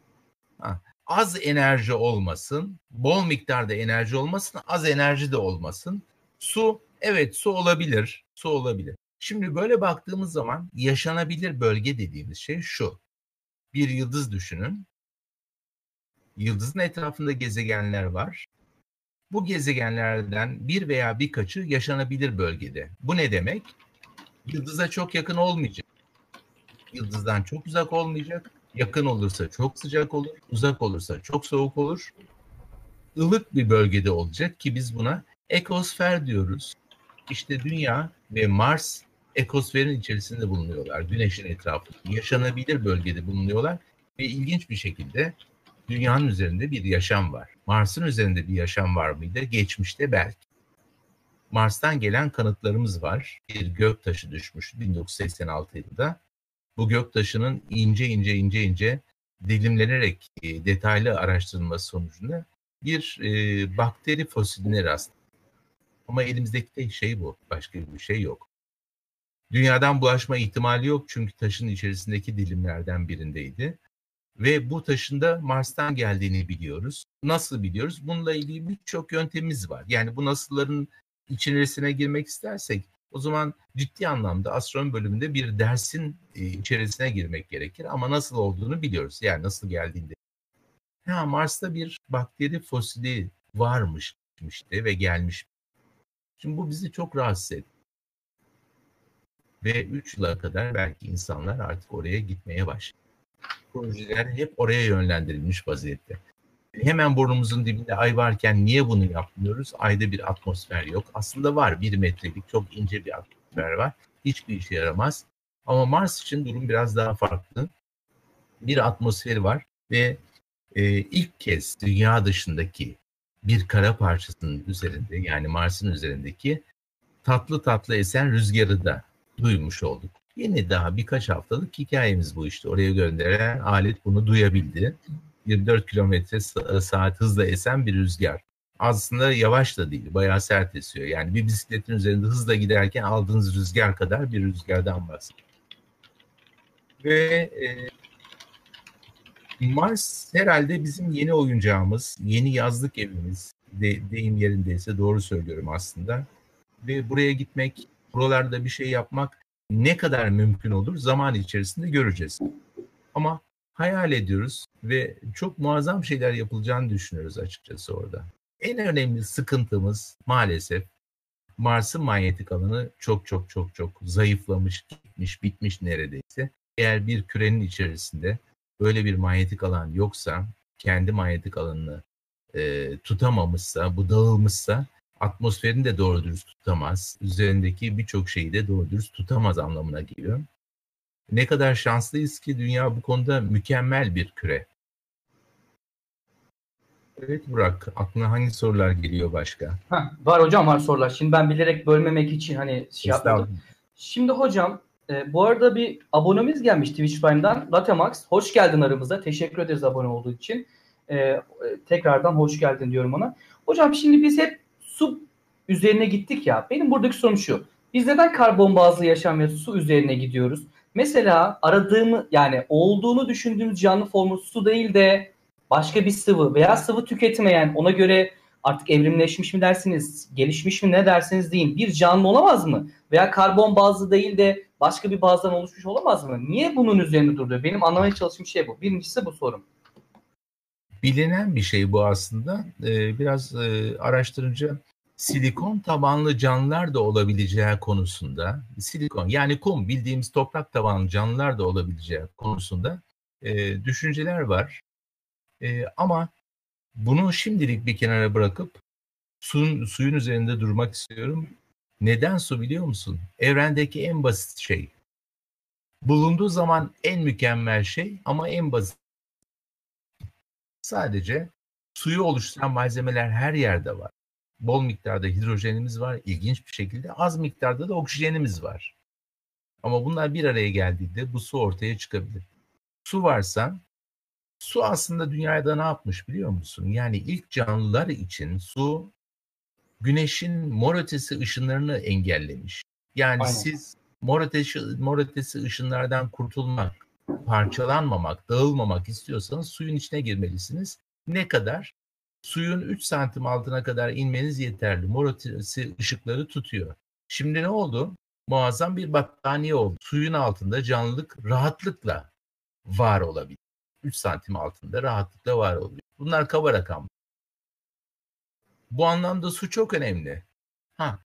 B: Ha, az enerji olmasın, bol miktarda enerji olmasın, az enerji de olmasın. Su, evet su olabilir, su olabilir. Şimdi böyle baktığımız zaman yaşanabilir bölge dediğimiz şey şu. Bir yıldız düşünün. Yıldızın etrafında gezegenler var. Bu gezegenlerden bir veya birkaçı yaşanabilir bölgede. Bu ne demek? Yıldıza çok yakın olmayacak. Yıldızdan çok uzak olmayacak. Yakın olursa çok sıcak olur, uzak olursa çok soğuk olur. Ilık bir bölgede olacak ki biz buna ekosfer diyoruz. İşte Dünya ve Mars ekosferin içerisinde bulunuyorlar. Güneşin etrafında yaşanabilir bölgede bulunuyorlar ve ilginç bir şekilde dünyanın üzerinde bir yaşam var. Mars'ın üzerinde bir yaşam var mıydı? Geçmişte belki. Mars'tan gelen kanıtlarımız var. Bir gök taşı düşmüş 1986 yılında. Bu gök taşının ince ince ince ince dilimlenerek e, detaylı araştırılması sonucunda bir e, bakteri fosiline rastladık. Ama elimizdeki tek şey bu. Başka bir şey yok. Dünyadan bulaşma ihtimali yok çünkü taşın içerisindeki dilimlerden birindeydi. Ve bu taşın da Mars'tan geldiğini biliyoruz. Nasıl biliyoruz? Bununla ilgili birçok yöntemimiz var. Yani bu nasılların içerisine girmek istersek o zaman ciddi anlamda astronomi bölümünde bir dersin e, içerisine girmek gerekir. Ama nasıl olduğunu biliyoruz. Yani nasıl geldiğinde. Ha, Mars'ta bir bakteri fosili varmış işte ve gelmiş. Şimdi bu bizi çok rahatsız etti. Ve 3 yıla kadar belki insanlar artık oraya gitmeye başladı. Projeler hep oraya yönlendirilmiş vaziyette. Hemen burnumuzun dibinde ay varken niye bunu yapmıyoruz? Ayda bir atmosfer yok. Aslında var bir metrelik çok ince bir atmosfer var. Hiçbir işe yaramaz. Ama Mars için durum biraz daha farklı. Bir atmosferi var ve e, ilk kez dünya dışındaki bir kara parçasının üzerinde yani Mars'ın üzerindeki tatlı tatlı esen rüzgarı da duymuş olduk. Yeni daha birkaç haftalık hikayemiz bu işte. Oraya gönderen alet bunu duyabildi. 24 kilometre saat hızla esen bir rüzgar. Aslında yavaş da değil, bayağı sert esiyor. Yani bir bisikletin üzerinde hızla giderken aldığınız rüzgar kadar bir rüzgardan bahsediyor. Ve e, Mars herhalde bizim yeni oyuncağımız, yeni yazlık evimiz. De, deyim yerindeyse doğru söylüyorum aslında. Ve buraya gitmek, buralarda bir şey yapmak ne kadar mümkün olur zaman içerisinde göreceğiz. Ama hayal ediyoruz ve çok muazzam şeyler yapılacağını düşünüyoruz açıkçası orada. En önemli sıkıntımız maalesef Mars'ın manyetik alanı çok çok çok çok zayıflamış, gitmiş, bitmiş neredeyse. Eğer bir kürenin içerisinde böyle bir manyetik alan yoksa, kendi manyetik alanını e, tutamamışsa, bu dağılmışsa atmosferini de doğru dürüst tutamaz. Üzerindeki birçok şeyi de doğru dürüst tutamaz anlamına geliyor. Ne kadar şanslıyız ki dünya bu konuda mükemmel bir küre. Evet Burak, aklına hangi sorular geliyor başka?
A: Heh, var hocam var sorular. Şimdi ben bilerek bölmemek için hani şey yapmadım. Şimdi hocam e, bu arada bir abonemiz gelmiş Twitch Prime'dan. Latemax. Hoş geldin aramıza. Teşekkür ederiz abone olduğu için. E, tekrardan hoş geldin diyorum ona. Hocam şimdi biz hep su üzerine gittik ya. Benim buradaki sorum şu. Biz neden karbon bazlı yaşam ve su üzerine gidiyoruz? Mesela aradığımı yani olduğunu düşündüğümüz canlı formu su değil de başka bir sıvı veya sıvı tüketmeyen ona göre artık evrimleşmiş mi dersiniz, gelişmiş mi ne derseniz deyin bir canlı olamaz mı? Veya karbon bazlı değil de başka bir bazdan oluşmuş olamaz mı? Niye bunun üzerine duruyor? Benim anlamaya çalıştığım şey bu. Birincisi bu sorum.
B: Bilinen bir şey bu aslında. Ee, biraz e, araştırınca silikon tabanlı canlılar da olabileceği konusunda, silikon yani kum bildiğimiz toprak tabanlı canlılar da olabileceği konusunda e, düşünceler var. E, ama bunu şimdilik bir kenara bırakıp suyun, suyun üzerinde durmak istiyorum. Neden su biliyor musun? Evrendeki en basit şey. Bulunduğu zaman en mükemmel şey ama en basit. Sadece suyu oluşturan malzemeler her yerde var bol miktarda hidrojenimiz var. İlginç bir şekilde az miktarda da oksijenimiz var. Ama bunlar bir araya geldiğinde bu su ortaya çıkabilir. Su varsa su aslında dünyada ne yapmış biliyor musun? Yani ilk canlılar için su güneşin mor ötesi ışınlarını engellemiş. Yani Aynen. siz mor ötesi, mor ötesi ışınlardan kurtulmak, parçalanmamak, dağılmamak istiyorsanız suyun içine girmelisiniz. Ne kadar? suyun 3 santim altına kadar inmeniz yeterli. Mor ışıkları tutuyor. Şimdi ne oldu? Muazzam bir battaniye oldu. Suyun altında canlılık rahatlıkla var olabilir. 3 santim altında rahatlıkla var oluyor. Bunlar kaba rakam. Bu anlamda su çok önemli. Ha,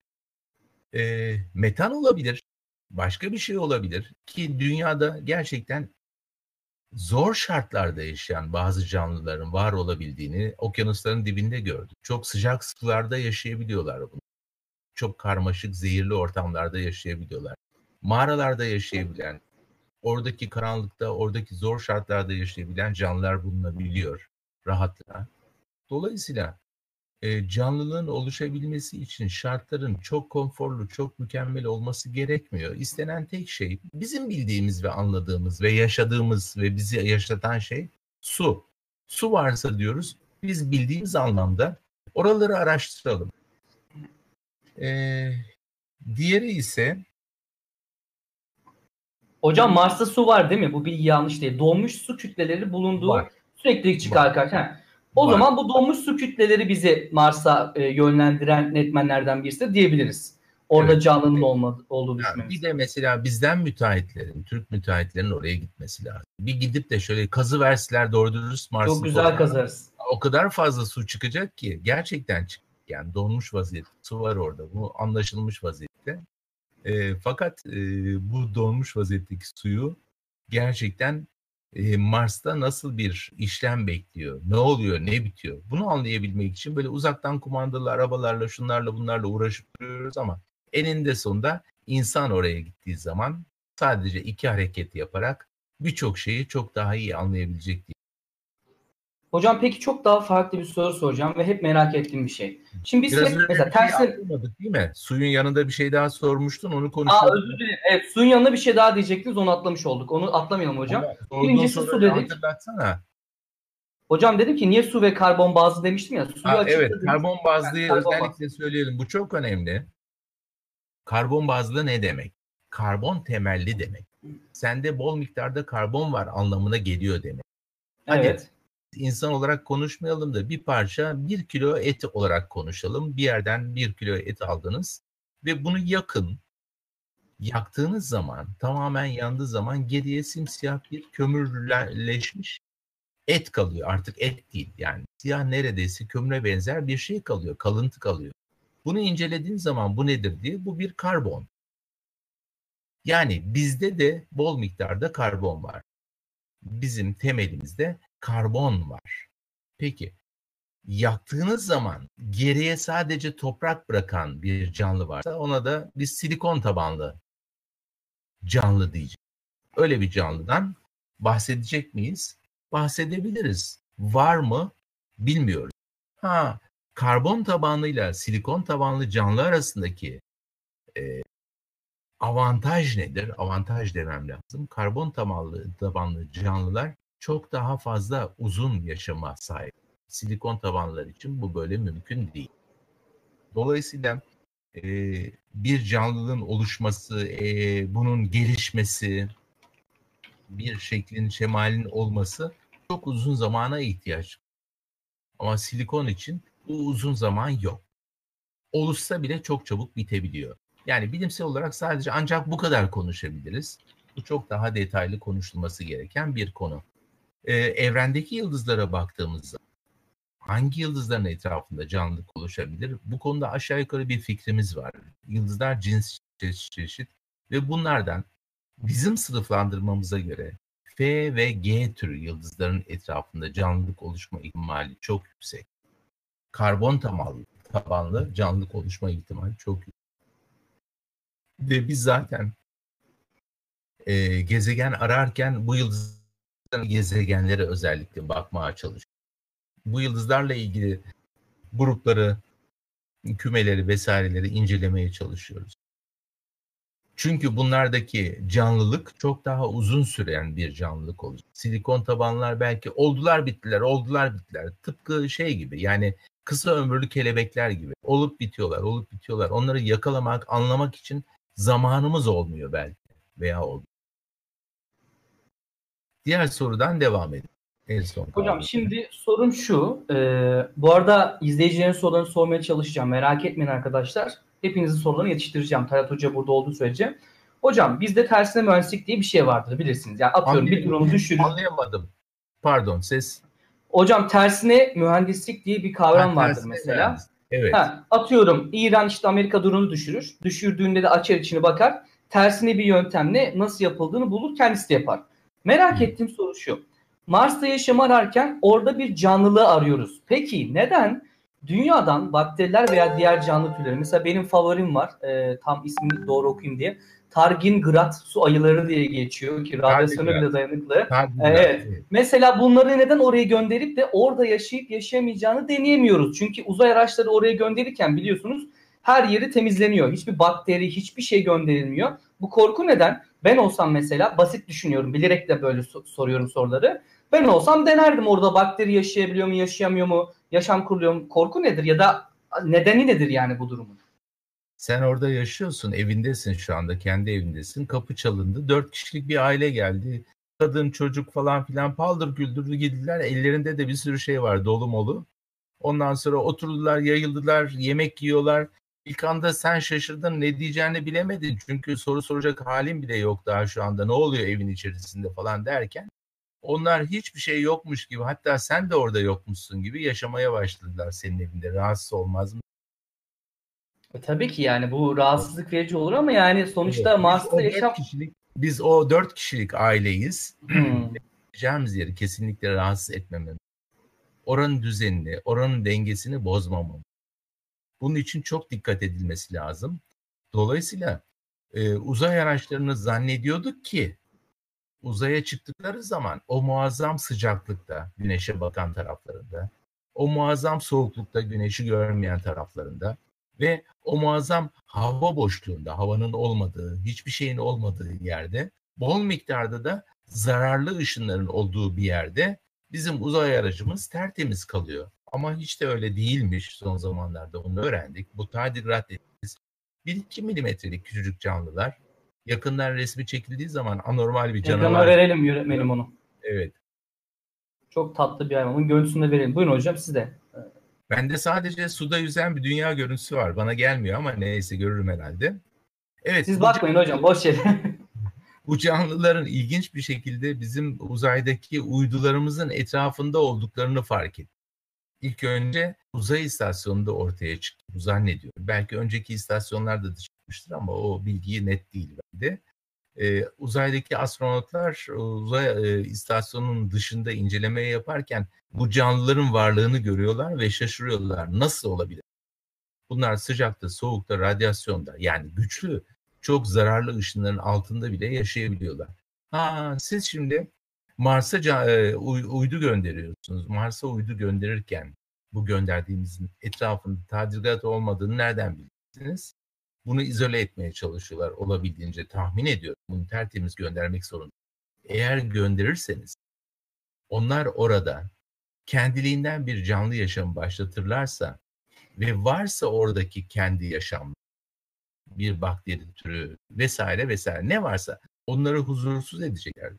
B: e, metan olabilir, başka bir şey olabilir ki dünyada gerçekten zor şartlarda yaşayan bazı canlıların var olabildiğini okyanusların dibinde gördük. Çok sıcak sularda yaşayabiliyorlar bunu. Çok karmaşık, zehirli ortamlarda yaşayabiliyorlar. Mağaralarda yaşayabilen, oradaki karanlıkta, oradaki zor şartlarda yaşayabilen canlılar bulunabiliyor rahatlıkla. Dolayısıyla e, canlılığın oluşabilmesi için şartların çok konforlu, çok mükemmel olması gerekmiyor. İstenen tek şey bizim bildiğimiz ve anladığımız ve yaşadığımız ve bizi yaşatan şey Su. Su varsa diyoruz biz bildiğimiz anlamda oraları araştıralım. Ee, diğeri ise
A: Hocam Mars'ta su var değil mi? Bu bilgi yanlış değil. Donmuş su kütleleri bulunduğu
B: var.
A: sürekli çıkar karşıya. O
B: Var.
A: zaman bu donmuş su kütleleri bizi Mars'a e, yönlendiren netmenlerden birisi de diyebiliriz. Orada
B: Evet.
A: canlının olmadı, olduğu
B: Yani
A: düşünmemiz.
B: bir de mesela bizden müteahhitlerin, Türk müteahhitlerin oraya gitmesi lazım. Bir gidip de şöyle kazı verseler doğru dürüst Mars'ın
A: Çok güzel kazarız.
B: O kadar fazla su çıkacak ki gerçekten çık. Yani donmuş vaziyette su var orada. Bu anlaşılmış vaziyette. E, fakat e, bu donmuş vaziyetteki suyu gerçekten Mars'ta nasıl bir işlem bekliyor? Ne oluyor? Ne bitiyor? Bunu anlayabilmek için böyle uzaktan kumandalı arabalarla şunlarla bunlarla uğraşıp duruyoruz ama eninde sonunda insan oraya gittiği zaman sadece iki hareket yaparak birçok şeyi çok daha iyi anlayabilecek diye.
A: Hocam peki çok daha farklı bir soru soracağım ve hep merak ettiğim bir şey. Şimdi biz
B: Biraz
A: hep mesela
B: şey
A: tersi...
B: atlamadık değil mi? Suyun yanında bir şey daha sormuştun onu
A: Aa
B: konuşalım.
A: özür dilerim. Evet suyun yanına bir şey daha diyecektiniz onu atlamış olduk. Onu atlamayalım hocam. Birincisi su dedik.
B: Hatırlatsana.
A: Hocam dedim ki niye su ve karbon bazlı demiştim ya. Suyu
B: Ha,
A: açıkladınız.
B: evet karbon bazlıyı
A: Karbon
B: özellikle söyleyelim. Bu çok önemli. Karbon bazlı ne demek? Karbon temelli demek. Sende bol miktarda karbon var anlamına geliyor demek. Hadi
A: Evet.
B: İnsan olarak konuşmayalım da bir parça bir kilo et olarak konuşalım. Bir yerden bir kilo et aldınız ve bunu yakın. Yaktığınız zaman tamamen yandığı zaman geriye simsiyah bir kömürleşmiş et kalıyor. Artık et değil yani siyah neredeyse kömüre benzer bir şey kalıyor. Kalıntı kalıyor. Bunu incelediğin zaman bu nedir diye bu bir karbon. Yani bizde de bol miktarda karbon var. Bizim temelimizde karbon var. Peki yaktığınız zaman geriye sadece toprak bırakan bir canlı varsa ona da biz silikon tabanlı canlı diyeceğiz. Öyle bir canlıdan bahsedecek miyiz? Bahsedebiliriz. Var mı? Bilmiyoruz. Ha, karbon tabanlıyla silikon tabanlı canlı arasındaki e, avantaj nedir? Avantaj demem lazım. Karbon tabanlı, tabanlı canlılar çok daha fazla uzun yaşama sahip. Silikon tabanlılar için bu böyle mümkün değil. Dolayısıyla e, bir canlılığın oluşması, e, bunun gelişmesi, bir şeklin, şemalin olması çok uzun zamana ihtiyaç. Ama silikon için bu uzun zaman yok. Oluşsa bile çok çabuk bitebiliyor. Yani bilimsel olarak sadece ancak bu kadar konuşabiliriz. Bu çok daha detaylı konuşulması gereken bir konu. Ee, evrendeki yıldızlara baktığımızda hangi yıldızların etrafında canlılık oluşabilir? Bu konuda aşağı yukarı bir fikrimiz var. Yıldızlar cins çeşit çeşit ve bunlardan bizim sınıflandırmamıza göre F ve G türü yıldızların etrafında canlılık oluşma ihtimali çok yüksek. Karbon tabanlı, tabanlı canlılık oluşma ihtimali çok yüksek. Ve biz zaten e, gezegen ararken bu yıldızların gezegenlere özellikle bakmaya çalışıyoruz. Bu yıldızlarla ilgili grupları, kümeleri vesaireleri incelemeye çalışıyoruz. Çünkü bunlardaki canlılık çok daha uzun süren bir canlılık olacak. Silikon tabanlar belki oldular bittiler, oldular bittiler. Tıpkı şey gibi yani kısa ömürlü kelebekler gibi. Olup bitiyorlar, olup bitiyorlar. Onları yakalamak, anlamak için zamanımız olmuyor belki veya oldu. Diğer sorudan devam edelim. En son
A: Hocam
B: kaldı.
A: şimdi sorum şu. e, bu arada izleyicilerin sorularını sormaya çalışacağım. Merak etmeyin arkadaşlar. Hepinizin sorularını yetiştireceğim. Talat Hoca burada olduğu sürece. Hocam bizde tersine mühendislik diye bir şey vardır bilirsiniz. Yani atıyorum bir
B: Anlayamadım.
A: durumu düşürür.
B: Anlayamadım. Pardon ses.
A: Hocam tersine mühendislik diye bir kavram
B: Ha,
A: vardır mesela.
B: mühendis. Evet.
A: Ha, atıyorum İran işte Amerika drone'u düşürür. Düşürdüğünde de açar içini bakar. Tersine bir yöntemle nasıl yapıldığını bulur kendisi de yapar. Merak ettiğim soru şu. Mars'ta yaşam ararken orada bir canlılığı arıyoruz. Peki neden dünyadan bakteriler veya diğer canlı türleri mesela benim favorim var e, tam ismini doğru okuyayım diye. Targingrat su ayıları diye geçiyor ki radyasyona bile dayanıklı.
B: Tardigrad,
A: Evet. Mesela bunları neden oraya gönderip de orada yaşayıp yaşayamayacağını deneyemiyoruz. Çünkü uzay araçları oraya gönderirken biliyorsunuz her yeri temizleniyor. Hiçbir bakteri, hiçbir şey gönderilmiyor. Bu korku neden? Ben olsam mesela basit düşünüyorum. Bilerek de böyle so- soruyorum soruları. Ben olsam denerdim orada bakteri yaşayabiliyor mu, yaşayamıyor mu, yaşam kuruyor mu? Korku nedir ya da nedeni nedir yani bu durumun?
B: Sen orada yaşıyorsun, evindesin şu anda, kendi evindesin. Kapı çalındı, dört kişilik bir aile geldi. Kadın, çocuk falan filan paldır güldürdü gittiler. Ellerinde de bir sürü şey var, dolu molu. Ondan sonra oturdular, yayıldılar, yemek yiyorlar. İlk anda sen şaşırdın, ne diyeceğini bilemedin. Çünkü soru soracak halin bile yok daha şu anda. Ne oluyor evin içerisinde falan derken. Onlar hiçbir şey yokmuş gibi, hatta sen de orada yokmuşsun gibi yaşamaya başladılar senin evinde. Rahatsız olmaz mı?
A: E, tabii ki yani bu rahatsızlık verici olur ama yani sonuçta evet, Mars'ta yaşam...
B: Kişilik, biz o dört kişilik aileyiz. Hmm. Yapacağımız yeri kesinlikle rahatsız etmememiz. Oranın düzenini, oranın dengesini bozmamamız. Bunun için çok dikkat edilmesi lazım. Dolayısıyla e, uzay araçlarını zannediyorduk ki uzaya çıktıkları zaman o muazzam sıcaklıkta güneşe bakan taraflarında, o muazzam soğuklukta güneşi görmeyen taraflarında ve o muazzam hava boşluğunda, havanın olmadığı, hiçbir şeyin olmadığı yerde, bol miktarda da zararlı ışınların olduğu bir yerde bizim uzay aracımız tertemiz kalıyor. Ama hiç de öyle değilmiş son zamanlarda onu öğrendik. Bu tardigrat dediğimiz 1-2 milimetrelik küçücük canlılar yakından resmi çekildiği zaman anormal bir canavar.
A: Ekrana verelim yönetmenim onu.
B: Evet.
A: Çok tatlı bir hayvan. Onun görüntüsünü de verelim. Buyurun hocam siz de.
B: Bende sadece suda yüzen bir dünya görüntüsü var. Bana gelmiyor ama neyse görürüm herhalde.
A: Evet. Siz bakmayın can... hocam boş yere. <laughs>
B: bu canlıların ilginç bir şekilde bizim uzaydaki uydularımızın etrafında olduklarını fark ettim. İlk önce uzay istasyonunda ortaya çıktı. Zannediyorum. Belki önceki istasyonlarda da çıkmıştır ama o bilgiyi net değil bende. Ee, uzaydaki astronotlar uzay e, istasyonunun dışında inceleme yaparken bu canlıların varlığını görüyorlar ve şaşırıyorlar. Nasıl olabilir? Bunlar sıcakta, soğukta, radyasyonda yani güçlü, çok zararlı ışınların altında bile yaşayabiliyorlar. Ha, siz şimdi Mars'a e, uydu gönderiyorsunuz. Mars'a uydu gönderirken bu gönderdiğimizin etrafında tadilat olmadığını nereden bilirsiniz? Bunu izole etmeye çalışıyorlar olabildiğince tahmin ediyorum. Bunu tertemiz göndermek zorunda. Eğer gönderirseniz onlar orada kendiliğinden bir canlı yaşam başlatırlarsa ve varsa oradaki kendi yaşam bir bakteri türü vesaire vesaire ne varsa onları huzursuz edecekler.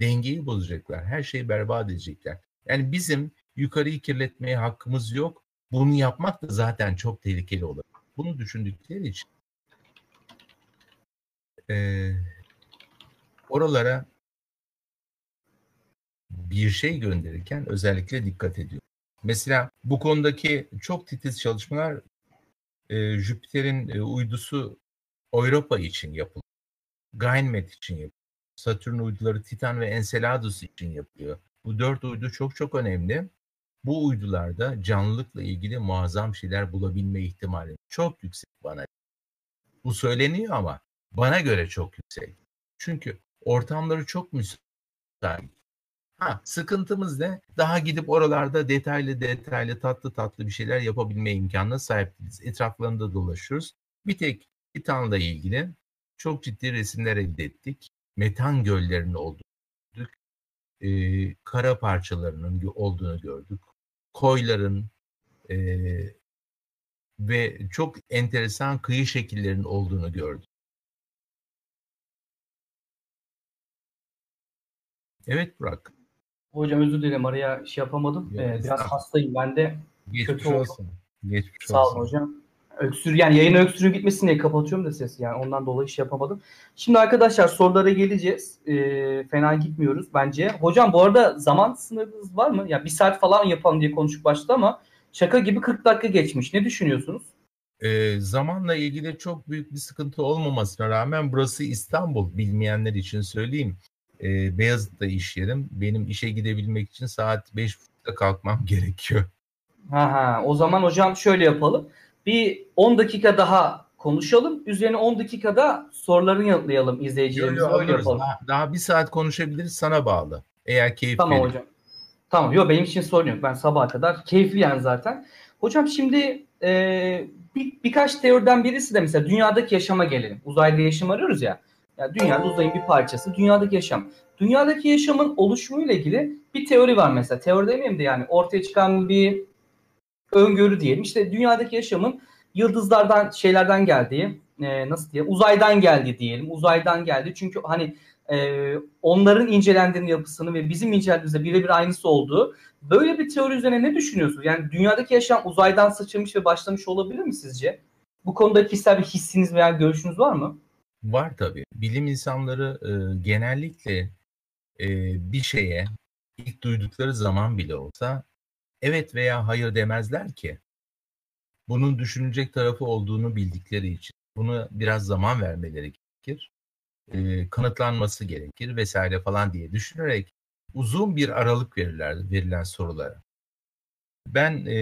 B: Dengeyi bozacaklar. Her şeyi berbat edecekler. Yani bizim yukarıyı kirletmeye hakkımız yok. Bunu yapmak da zaten çok tehlikeli olur. Bunu düşündükleri için e, oralara bir şey gönderirken özellikle dikkat ediyor. Mesela bu konudaki çok titiz çalışmalar e, Jüpiter'in e, uydusu Europa için yapılıyor. Ganymed için yapılıyor. Satürn uyduları Titan ve Enceladus için yapılıyor. Bu dört uydu çok çok önemli. Bu uydularda canlılıkla ilgili muazzam şeyler bulabilme ihtimali çok yüksek bana. Bu söyleniyor ama bana göre çok yüksek. Çünkü ortamları çok müsait. Ha, sıkıntımız ne? Daha gidip oralarda detaylı detaylı tatlı tatlı bir şeyler yapabilme imkanına sahip değiliz. Etraflarında dolaşıyoruz. Bir tek Titan'la ilgili çok ciddi resimler elde ettik. Metan göllerinin olduğunu gördük. Ee, kara parçalarının olduğunu gördük. Koyların e, ve çok enteresan kıyı şekillerinin olduğunu gördük. Evet Burak.
A: Hocam özür dilerim araya şey yapamadım. ee, biraz hastayım ben de.
B: Geçmiş kötü olsun. Oldu.
A: Geçmiş Sağ olun hocam. Öksür yani yayın öksürüğün gitmesin diye kapatıyorum da sesi yani ondan dolayı şey yapamadım. Şimdi arkadaşlar sorulara geleceğiz. Ee, fena gitmiyoruz bence. Hocam bu arada zaman sınırınız var mı? Ya yani bir saat falan yapalım diye konuşup başladı ama şaka gibi 40 dakika geçmiş. Ne düşünüyorsunuz?
B: Ee, zamanla ilgili çok büyük bir sıkıntı olmamasına rağmen burası İstanbul bilmeyenler için söyleyeyim e, Beyazıt'ta iş yerim. Benim işe gidebilmek için saat 5.30'da kalkmam <laughs> gerekiyor.
A: Ha ha. O zaman hocam şöyle yapalım. Bir 10 dakika daha konuşalım. Üzerine 10 dakikada sorularını yanıtlayalım izleyicilerimize. Öyle yapalım.
B: Daha, daha bir saat konuşabiliriz sana bağlı. Eğer keyif
A: Tamam verir. hocam. Tamam. Yok benim için sorun yok. Ben sabaha kadar keyifli yani zaten. Hocam şimdi e, bir, birkaç teoriden birisi de mesela dünyadaki yaşama gelelim. Uzayda yaşam arıyoruz ya. Yani dünya uzayın bir parçası. Dünyadaki yaşam. Dünyadaki yaşamın oluşumuyla ilgili bir teori var mesela. Teori demeyeyim de yani ortaya çıkan bir öngörü diyelim. İşte dünyadaki yaşamın yıldızlardan şeylerden geldiği, e, nasıl diye uzaydan geldi diyelim. Uzaydan geldi. Çünkü hani e, onların incelendiğinin yapısını ve bizim incelediğimizde birebir aynısı olduğu böyle bir teori üzerine ne düşünüyorsunuz? Yani dünyadaki yaşam uzaydan sıçramış ve başlamış olabilir mi sizce? Bu konuda kişisel bir hissiniz veya görüşünüz var mı?
B: Var tabii. Bilim insanları e, genellikle e, bir şeye ilk duydukları zaman bile olsa evet veya hayır demezler ki. Bunun düşünecek tarafı olduğunu bildikleri için. Bunu biraz zaman vermeleri gerekir. E, kanıtlanması gerekir vesaire falan diye düşünerek uzun bir aralık verirler verilen sorulara. Ben e,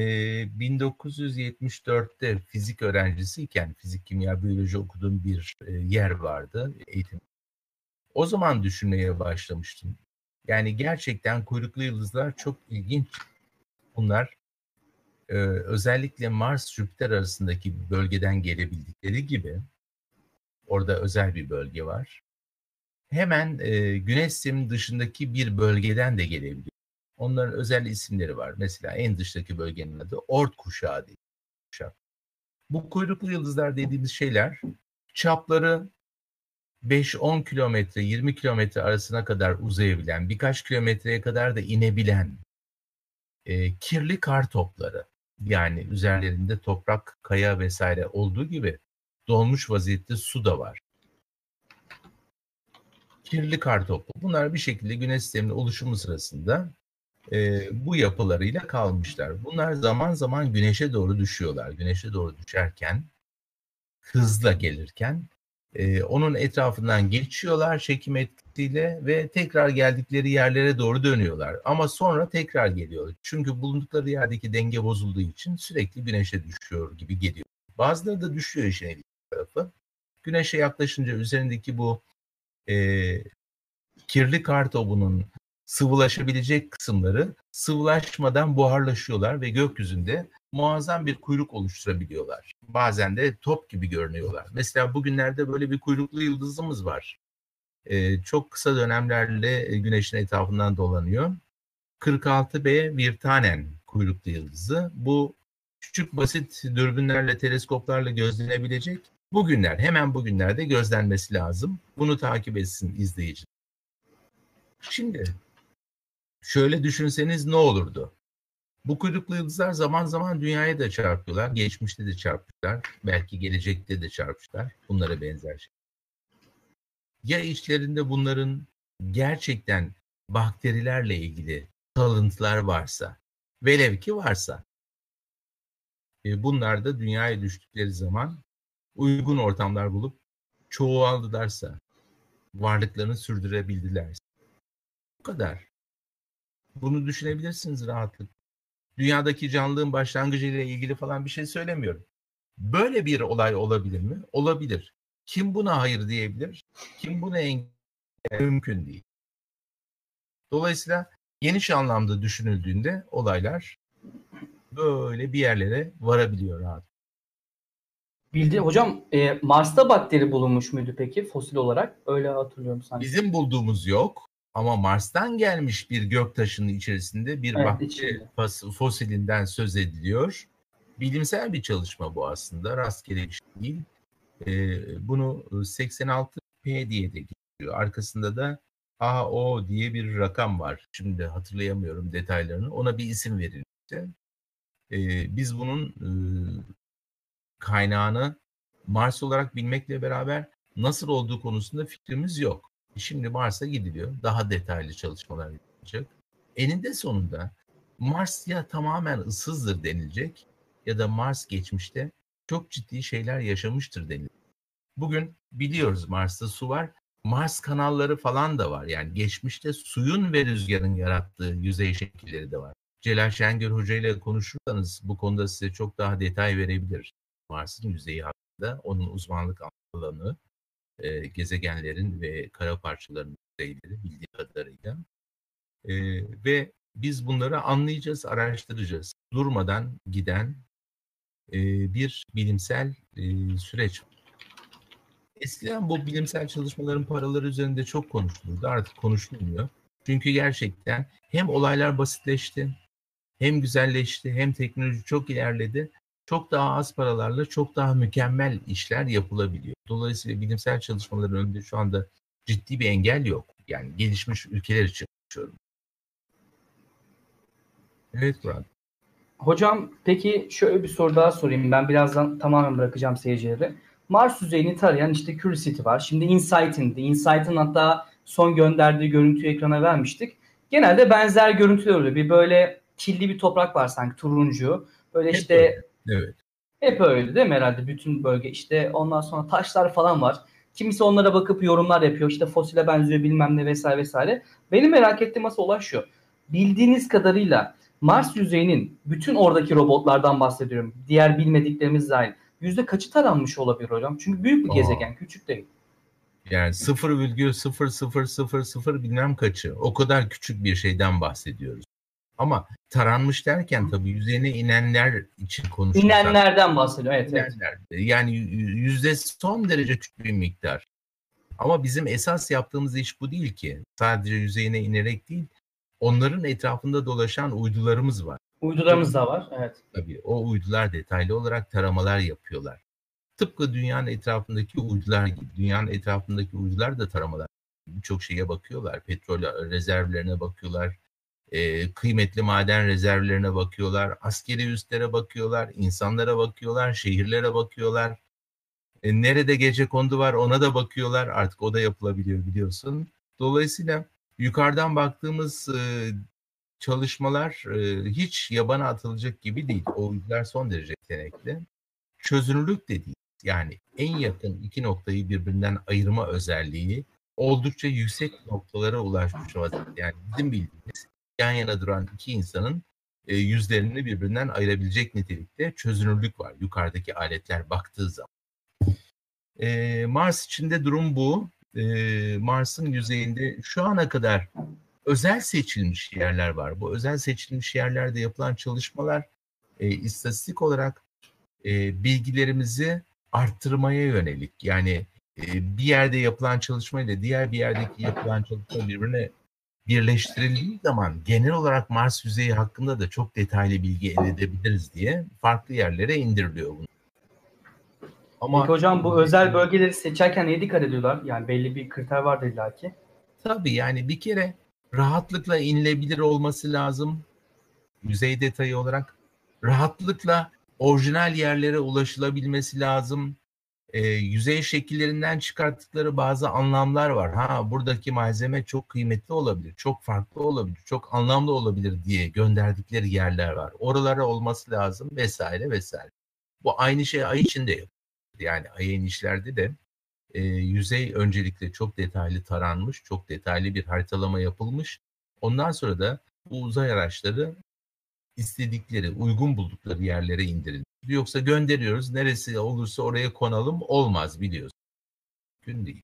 B: 1974'te fizik öğrencisiyken fizik, kimya, biyoloji okuduğum bir e, yer vardı eğitim. O zaman düşünmeye başlamıştım. Yani gerçekten kuyruklu yıldızlar çok ilginç. Bunlar e, özellikle Mars-Jüpiter arasındaki bir bölgeden gelebildikleri gibi orada özel bir bölge var. Hemen e, Güneş sisteminin dışındaki bir bölgeden de gelebiliyor. Onların özel isimleri var. Mesela en dıştaki bölgenin adı Ort kuşağı diye. Bu kuyruklu yıldızlar dediğimiz şeyler çapları 5-10 kilometre, 20 kilometre arasına kadar uzayabilen, birkaç kilometreye kadar da inebilen e, kirli kar topları. Yani üzerlerinde toprak, kaya vesaire olduğu gibi dolmuş vaziyette su da var. Kirli kar topu. Bunlar bir şekilde güneş sisteminin oluşumu sırasında e, bu yapılarıyla kalmışlar. Bunlar zaman zaman güneşe doğru düşüyorlar. Güneşe doğru düşerken, hızla gelirken e, onun etrafından geçiyorlar çekim etkisiyle ve tekrar geldikleri yerlere doğru dönüyorlar. Ama sonra tekrar geliyor. Çünkü bulundukları yerdeki denge bozulduğu için sürekli güneşe düşüyor gibi geliyor. Bazıları da düşüyor işin ilginç tarafı. Güneşe yaklaşınca üzerindeki bu e, kirli kar topunun sıvılaşabilecek kısımları sıvılaşmadan buharlaşıyorlar ve gökyüzünde muazzam bir kuyruk oluşturabiliyorlar. Bazen de top gibi görünüyorlar. Mesela bugünlerde böyle bir kuyruklu yıldızımız var. Ee, çok kısa dönemlerle güneşin etrafından dolanıyor. 46B Virtanen kuyruklu yıldızı. Bu küçük basit dürbünlerle, teleskoplarla gözlenebilecek. Bugünler, hemen bugünlerde gözlenmesi lazım. Bunu takip etsin izleyici. Şimdi şöyle düşünseniz ne olurdu? Bu kuyruklu yıldızlar zaman zaman dünyaya da çarpıyorlar. Geçmişte de çarpmışlar. Belki gelecekte de çarpmışlar. Bunlara benzer şey. Ya içlerinde bunların gerçekten bakterilerle ilgili kalıntılar varsa, velev ki varsa, e, bunlar da dünyaya düştükleri zaman uygun ortamlar bulup çoğaldılarsa, varlıklarını sürdürebildilerse. Bu kadar. Bunu düşünebilirsiniz rahatlıkla. Dünyadaki canlılığın başlangıcı ile ilgili falan bir şey söylemiyorum. Böyle bir olay olabilir mi? Olabilir. Kim buna hayır diyebilir? Kim buna engel mümkün değil. Dolayısıyla geniş anlamda düşünüldüğünde olaylar böyle bir yerlere varabiliyor rahat.
A: Bildi hocam e, Mars'ta bakteri bulunmuş muydu peki fosil olarak? Öyle hatırlıyorum sanki.
B: Bizim bulduğumuz yok. Ama Mars'tan gelmiş bir göktaşının içerisinde bir evet, bakteri fosilinden söz ediliyor. Bilimsel bir çalışma bu aslında. Rastgele bir şey değil. Ee, bunu 86P diye de geçiyor. Arkasında da AO diye bir rakam var. Şimdi hatırlayamıyorum detaylarını. Ona bir isim verilmişti. Ee, biz bunun e, kaynağını Mars olarak bilmekle beraber nasıl olduğu konusunda fikrimiz yok. Şimdi Mars'a gidiliyor. Daha detaylı çalışmalar yapılacak. Eninde sonunda Mars ya tamamen ıssızdır denilecek ya da Mars geçmişte çok ciddi şeyler yaşamıştır denilecek. Bugün biliyoruz Mars'ta su var. Mars kanalları falan da var. Yani geçmişte suyun ve rüzgarın yarattığı yüzey şekilleri de var. Celal Şengör Hoca ile konuşursanız bu konuda size çok daha detay verebilir. Mars'ın yüzeyi hakkında, onun uzmanlık alanı, e, gezegenlerin ve kara parçalarının yüzeyleri bildiği kadarıyla. E, ve biz bunları anlayacağız, araştıracağız. Durmadan giden bir bilimsel e, süreç. Eskiden bu bilimsel çalışmaların paraları üzerinde çok konuşulurdu. Artık konuşulmuyor. Çünkü gerçekten hem olaylar basitleşti, hem güzelleşti, hem teknoloji çok ilerledi. Çok daha az paralarla çok daha mükemmel işler yapılabiliyor. Dolayısıyla bilimsel çalışmaların önünde şu anda ciddi bir engel yok. Yani gelişmiş ülkeler için konuşuyorum. Evet Murat.
A: Hocam peki şöyle bir soru daha sorayım. Ben birazdan tamamen bırakacağım seyircileri. Mars yüzeyini tarayan işte Curiosity var. Şimdi InSight'in, InSight'in hatta son gönderdiği görüntüyü ekrana vermiştik. Genelde benzer görüntüler oluyor. Bir böyle kirli bir toprak var sanki turuncu. Böyle hep işte öyle.
B: evet.
A: Hep öyle değil mi herhalde bütün bölge işte ondan sonra taşlar falan var. Kimisi onlara bakıp yorumlar yapıyor. İşte fosile benziyor bilmem ne vesaire vesaire. Benim merak ettiğim asıl olay şu. Bildiğiniz kadarıyla Mars yüzeyinin bütün oradaki robotlardan bahsediyorum. Diğer bilmediklerimiz dahil. Yüzde kaçı taranmış olabilir hocam? Çünkü büyük bir Aa. gezegen, küçük değil.
B: Yani 0,0000 bilmem kaçı. O kadar küçük bir şeyden bahsediyoruz. Ama taranmış derken tabii yüzeyine inenler için konuşuyoruz.
A: İnenlerden bahsediyor. Evet,
B: İnenler. evet. Yani yüzde son derece küçük bir miktar. Ama bizim esas yaptığımız iş bu değil ki. Sadece yüzeyine inerek değil, onların etrafında dolaşan uydularımız var.
A: Uydularımız da var, evet.
B: Tabii o uydular detaylı olarak taramalar yapıyorlar. Tıpkı dünyanın etrafındaki uydular gibi. Dünyanın etrafındaki uydular da taramalar. Birçok şeye bakıyorlar. Petrol rezervlerine bakıyorlar. E, kıymetli maden rezervlerine bakıyorlar. Askeri üstlere bakıyorlar. insanlara bakıyorlar. Şehirlere bakıyorlar. E, nerede gece kondu var ona da bakıyorlar. Artık o da yapılabiliyor biliyorsun. Dolayısıyla yukarıdan baktığımız çalışmalar hiç yabana atılacak gibi değil. O uydular son derece yetenekli. Çözünürlük de değil. Yani en yakın iki noktayı birbirinden ayırma özelliği oldukça yüksek noktalara ulaşmış vaziyette. Yani bizim bildiğimiz yan yana duran iki insanın yüzlerini birbirinden ayırabilecek nitelikte çözünürlük var yukarıdaki aletler baktığı zaman. E, Mars içinde durum bu. E, Mars'ın yüzeyinde şu ana kadar özel seçilmiş yerler var. Bu özel seçilmiş yerlerde yapılan çalışmalar e, istatistik olarak e, bilgilerimizi arttırmaya yönelik. Yani e, bir yerde yapılan çalışma ile diğer bir yerdeki yapılan çalışma birbirine birleştirildiği zaman genel olarak Mars yüzeyi hakkında da çok detaylı bilgi elde edebiliriz diye farklı yerlere indiriliyor bunu.
A: Ama Peki hocam bu özel bölgeleri seçerken neye dikkat ediyorlar? Yani belli bir kriter vardır illaki.
B: Tabii yani bir kere rahatlıkla inilebilir olması lazım. Yüzey detayı olarak rahatlıkla orijinal yerlere ulaşılabilmesi lazım. E, yüzey şekillerinden çıkarttıkları bazı anlamlar var. Ha buradaki malzeme çok kıymetli olabilir, çok farklı olabilir, çok anlamlı olabilir diye gönderdikleri yerler var. Oralara olması lazım vesaire vesaire. Bu aynı şey ay içinde yapılıyor. Yani ay inişlerde de e, yüzey öncelikle çok detaylı taranmış, çok detaylı bir haritalama yapılmış. Ondan sonra da bu uzay araçları istedikleri, uygun buldukları yerlere indirilmiş. Yoksa gönderiyoruz, neresi olursa oraya konalım olmaz biliyorsun. Gün değil.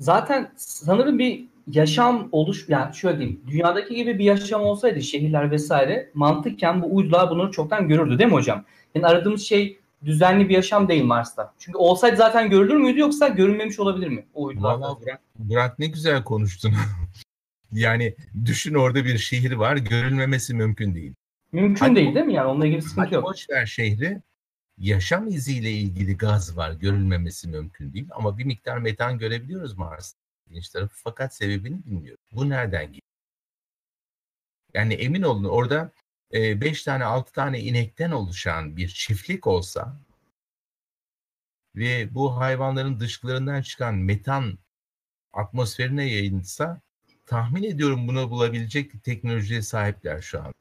A: Zaten sanırım bir yaşam oluş yani şöyle diyeyim dünyadaki gibi bir yaşam olsaydı şehirler vesaire mantıkken bu uydular bunu çoktan görürdü değil mi hocam? Yani aradığımız şey düzenli bir yaşam değil Mars'ta. Çünkü olsaydı zaten görülür müydü yoksa görünmemiş olabilir mi o uydularda?
B: Valla Burak, Burak ne güzel konuştun. <laughs> yani düşün orada bir şehir var görülmemesi mümkün değil.
A: Mümkün hadi, değil değil mi yani onunla ilgili sıkıntı yok.
B: Boş ver şehri yaşam iziyle ilgili gaz var görülmemesi mümkün değil ama bir miktar metan görebiliyoruz Mars'ta. İlginç tarafı fakat sebebini bilmiyoruz. Bu nereden geliyor? Yani emin olun orada 5 tane 6 tane inekten oluşan bir çiftlik olsa ve bu hayvanların dışkılarından çıkan metan atmosferine yayılsa tahmin ediyorum bunu bulabilecek teknolojiye sahipler şu an.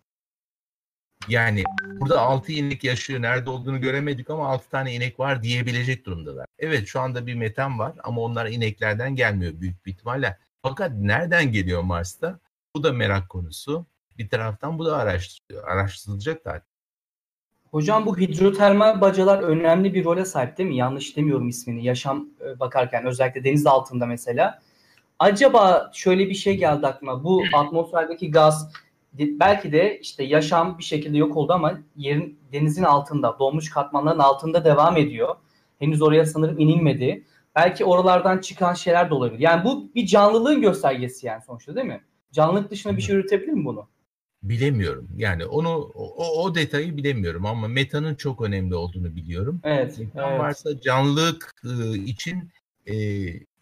B: Yani burada 6 inek yaşıyor. Nerede olduğunu göremedik ama 6 tane inek var diyebilecek durumdalar. Evet şu anda bir metan var ama onlar ineklerden gelmiyor büyük bir ihtimalle. Fakat nereden geliyor Mars'ta? Bu da merak konusu bir taraftan bu da araştırılıyor. Araştırılacak da.
A: Hocam bu hidrotermal bacalar önemli bir role sahip değil mi? Yanlış demiyorum ismini. Yaşam e, bakarken özellikle deniz altında mesela. Acaba şöyle bir şey geldi aklıma. Bu atmosferdeki gaz belki de işte yaşam bir şekilde yok oldu ama yerin denizin altında, donmuş katmanların altında devam ediyor. Henüz oraya sanırım inilmedi. Belki oralardan çıkan şeyler de olabilir. Yani bu bir canlılığın göstergesi yani sonuçta değil mi? Canlılık dışında bir şey üretebilir mi bunu?
B: Bilemiyorum. Yani onu o, o detayı bilemiyorum ama metanın çok önemli olduğunu biliyorum.
A: Evet.
B: Metan
A: evet.
B: varsa canlılık e, için e,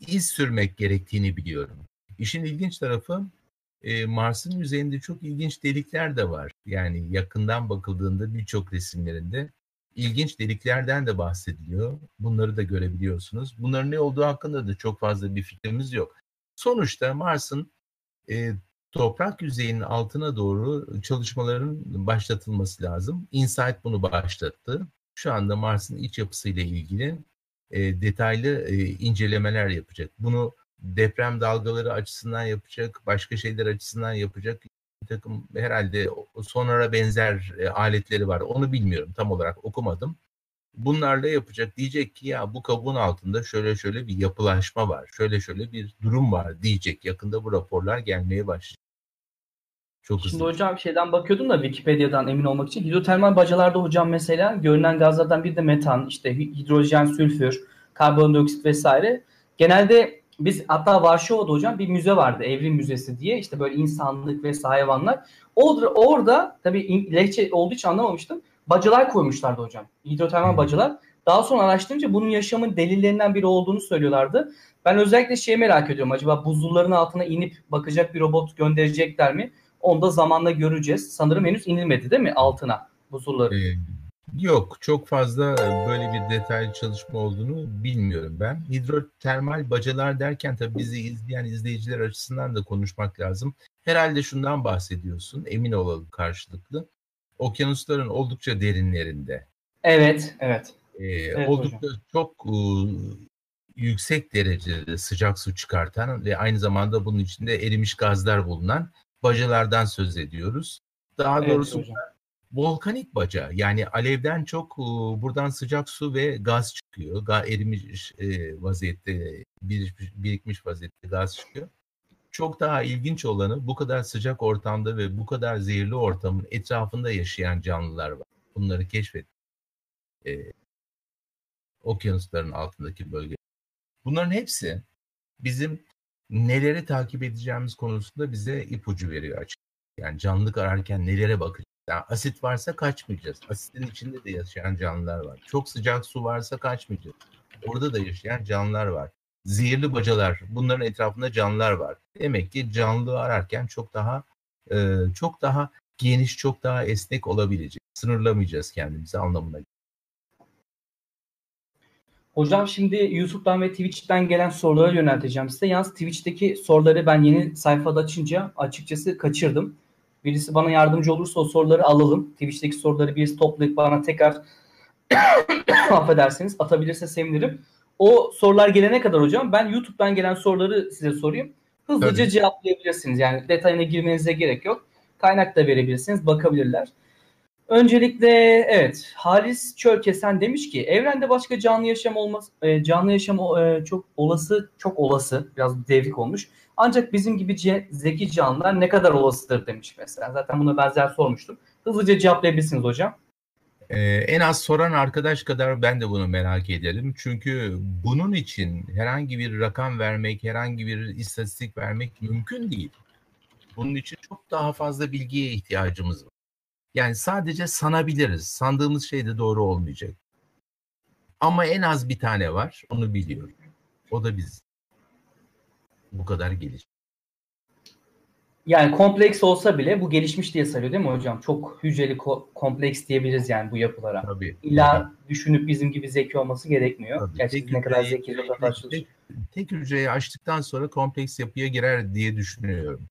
B: iz sürmek gerektiğini biliyorum. İşin ilginç tarafı e, Mars'ın yüzeyinde çok ilginç delikler de var. Yani yakından bakıldığında birçok resimlerinde ilginç deliklerden de bahsediliyor. Bunları da görebiliyorsunuz. Bunların ne olduğu hakkında da çok fazla bir fikrimiz yok. Sonuçta Mars'ın e, toprak yüzeyinin altına doğru çalışmaların başlatılması lazım. InSight bunu başlattı. Şu anda Mars'ın iç yapısıyla ilgili e, detaylı e, incelemeler yapacak. Bunu deprem dalgaları açısından yapacak, başka şeyler açısından yapacak bir takım herhalde sonara benzer e, aletleri var. Onu bilmiyorum tam olarak okumadım. Bunlarla yapacak. Diyecek ki ya bu kabuğun altında şöyle şöyle bir yapılaşma var. Şöyle şöyle bir durum var diyecek. Yakında bu raporlar gelmeye başlayacak.
A: Çok Şimdi hızlı. hocam şeyden bakıyordum da Wikipedia'dan emin olmak için. Hidrotermal bacalarda hocam mesela görünen gazlardan bir de metan, işte hidrojen, sülfür, karbondioksit vesaire. Genelde biz hatta Varşova'da hocam bir müze vardı. Evrim Müzesi diye. işte böyle insanlık ve hayvanlar. Orada, orada tabii lehçe olduğu için anlamamıştım. Bacalar koymuşlardı hocam. Hidrotermal hmm. bacalar. Daha sonra araştırınca bunun yaşamın delillerinden biri olduğunu söylüyorlardı. Ben özellikle şeyi merak ediyorum. Acaba buzulların altına inip bakacak bir robot gönderecekler mi? Onu da zamanla göreceğiz. Sanırım henüz inilmedi değil mi altına buzulları?
B: Ee, yok çok fazla e, böyle bir detaylı çalışma olduğunu bilmiyorum ben. Hidrotermal bacalar derken tabii bizi izleyen izleyiciler açısından da konuşmak lazım. Herhalde şundan bahsediyorsun emin olalım karşılıklı. Okyanusların oldukça derinlerinde.
A: Evet, evet.
B: Ee, evet oldukça hocam. çok e, yüksek derecede sıcak su çıkartan ve aynı zamanda bunun içinde erimiş gazlar bulunan bacalardan söz ediyoruz. Daha evet, doğrusu hocam. volkanik baca yani alevden çok buradan sıcak su ve gaz çıkıyor. Ga erimiş e, vaziyette birikmiş, vaziyette gaz çıkıyor. Çok daha ilginç olanı bu kadar sıcak ortamda ve bu kadar zehirli ortamın etrafında yaşayan canlılar var. Bunları keşfet. E, okyanusların altındaki bölge. Bunların hepsi bizim neleri takip edeceğimiz konusunda bize ipucu veriyor açık. Yani canlılık ararken nelere bakacağız? Yani asit varsa kaçmayacağız. Asitin içinde de yaşayan canlılar var. Çok sıcak su varsa kaçmayacağız. Orada da yaşayan canlılar var. Zehirli bacalar, bunların etrafında canlılar var. Demek ki canlılığı ararken çok daha çok daha geniş, çok daha esnek olabilecek. Sınırlamayacağız kendimizi anlamına
A: Hocam şimdi YouTube'dan ve Twitch'ten gelen soruları yönelteceğim size. Yalnız Twitch'teki soruları ben yeni sayfada açınca açıkçası kaçırdım. Birisi bana yardımcı olursa o soruları alalım. Twitch'teki soruları birisi toplayıp bana tekrar <coughs> affedersiniz atabilirse sevinirim. O sorular gelene kadar hocam ben YouTube'dan gelen soruları size sorayım. Hızlıca Tabii. cevaplayabilirsiniz. Yani detayına girmenize gerek yok. Kaynak da verebilirsiniz, bakabilirler. Öncelikle evet Halis Çölkesen demiş ki evrende başka canlı yaşam olmaz e, canlı yaşam e, çok olası çok olası biraz devrik olmuş. Ancak bizim gibi ce, zeki canlılar ne kadar olasıdır demiş mesela. Zaten buna benzer sormuştum. Hızlıca cevaplayabilirsiniz hocam.
B: Ee, en az soran arkadaş kadar ben de bunu merak ederim. Çünkü bunun için herhangi bir rakam vermek, herhangi bir istatistik vermek mümkün değil. Bunun için çok daha fazla bilgiye ihtiyacımız var. Yani sadece sanabiliriz. Sandığımız şey de doğru olmayacak. Ama en az bir tane var. Onu biliyorum. O da biz. Bu kadar gelişmiş.
A: Yani kompleks olsa bile bu gelişmiş diye sayıyor değil mi hocam? Çok hücreli ko- kompleks diyebiliriz yani bu yapılara. Tabii. İlla tabii. düşünüp bizim gibi zeki olması gerekmiyor. Tabii. Gerçekten ne kadar zeki
B: tek, tek, tek hücreyi açtıktan sonra kompleks yapıya girer diye düşünüyorum.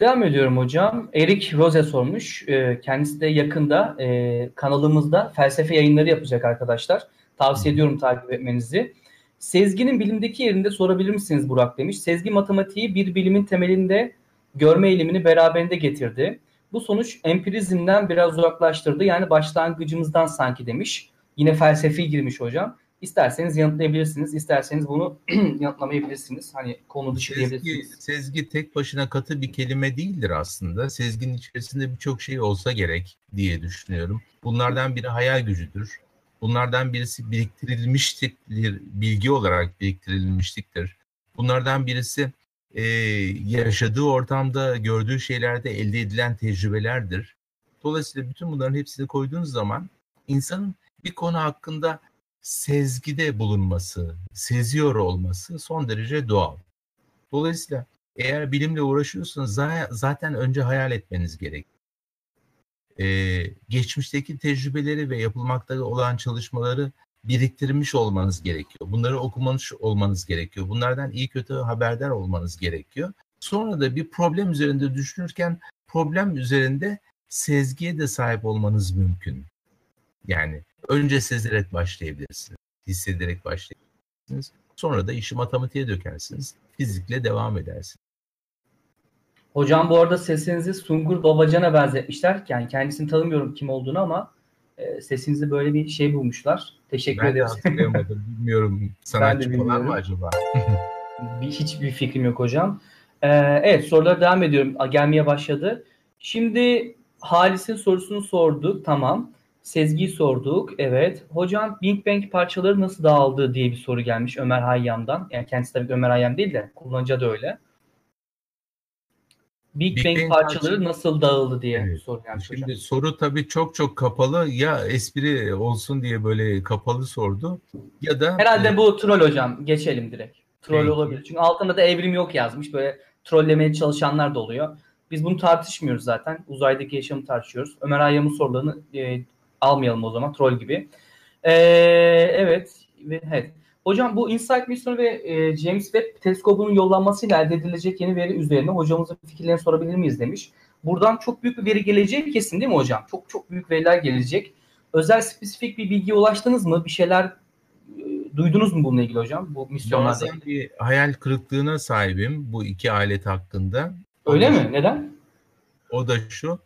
A: Devam ediyorum hocam. Erik Rose sormuş. Ee, kendisi de yakında e, kanalımızda felsefe yayınları yapacak arkadaşlar. Tavsiye ediyorum takip etmenizi. Sezginin bilimdeki yerinde sorabilir misiniz Burak demiş. Sezgi matematiği bir bilimin temelinde görme eğilimini beraberinde getirdi. Bu sonuç empirizmden biraz uzaklaştırdı. Yani başlangıcımızdan sanki demiş. Yine felsefi girmiş hocam. İsterseniz yanıtlayabilirsiniz, isterseniz bunu <clears throat> yanıtlamayabilirsiniz. Hani konu dışı sezgi, diyebilirsiniz.
B: Sezgi tek başına katı bir kelime değildir aslında. Sezginin içerisinde birçok şey olsa gerek diye düşünüyorum. Bunlardan biri hayal gücüdür. Bunlardan birisi biriktirilmiştir, bilgi olarak biriktirilmişliktir. Bunlardan birisi e, yaşadığı ortamda gördüğü şeylerde elde edilen tecrübelerdir. Dolayısıyla bütün bunların hepsini koyduğunuz zaman insanın bir konu hakkında sezgide bulunması, seziyor olması son derece doğal. Dolayısıyla eğer bilimle uğraşıyorsanız zaten önce hayal etmeniz gerek. Ee, geçmişteki tecrübeleri ve yapılmakta olan çalışmaları biriktirmiş olmanız gerekiyor. Bunları okumanız olmanız gerekiyor. Bunlardan iyi kötü haberdar olmanız gerekiyor. Sonra da bir problem üzerinde düşünürken problem üzerinde sezgiye de sahip olmanız mümkün. Yani önce sezerek başlayabilirsiniz. Hissederek başlayabilirsiniz. Sonra da işi matematiğe dökersiniz. Fizikle devam edersiniz.
A: Hocam bu arada sesinizi Sungur Babacan'a benzetmişler. Yani kendisini tanımıyorum kim olduğunu ama e, sesinizi böyle bir şey bulmuşlar. Teşekkür
B: ben
A: ederiz. <laughs>
B: Ben hatırlayamadım. Bilmiyorum. Sanatçı falan mı acaba? <laughs>
A: bir, hiçbir fikrim yok hocam. Ee, evet sorulara devam ediyorum. Gelmeye başladı. Şimdi Halis'in sorusunu sorduk. Tamam. Sezgi'yi sorduk. Evet. Hocam Big Bang parçaları nasıl dağıldı diye bir soru gelmiş Ömer Hayyam'dan. Yani kendisi tabii Ömer Hayyam değil de kullanıcı da öyle. Big, Big Bang, Bang parçaları parça... nasıl dağıldı diye evet. soru gelmiş
B: Şimdi hocam. soru tabii çok çok kapalı. Ya espri olsun diye böyle kapalı sordu ya da...
A: Herhalde e... bu troll hocam. Geçelim direkt. Troll Peki. olabilir. Çünkü altında da evrim yok yazmış. Böyle trollemeye çalışanlar da oluyor. Biz bunu tartışmıyoruz zaten. Uzaydaki yaşamı tartışıyoruz. Ömer Hayyam'ın sorularını e, almayalım o zaman troll gibi. Ee, evet. Evet. Hocam bu InSight misyonu ve e, James Webb teleskobunun yollanmasıyla elde edilecek yeni veri üzerine hocamızın fikirlerini sorabilir miyiz demiş. Buradan çok büyük bir veri geleceği kesin değil mi hocam? Çok çok büyük veriler gelecek. Özel spesifik bir bilgiye ulaştınız mı? Bir şeyler e, duydunuz mu bununla ilgili hocam? Bu misyonlarda.
B: Bazen bir hayal kırıklığına sahibim bu iki alet hakkında.
A: Öyle o mi? Neden?
B: O da şu.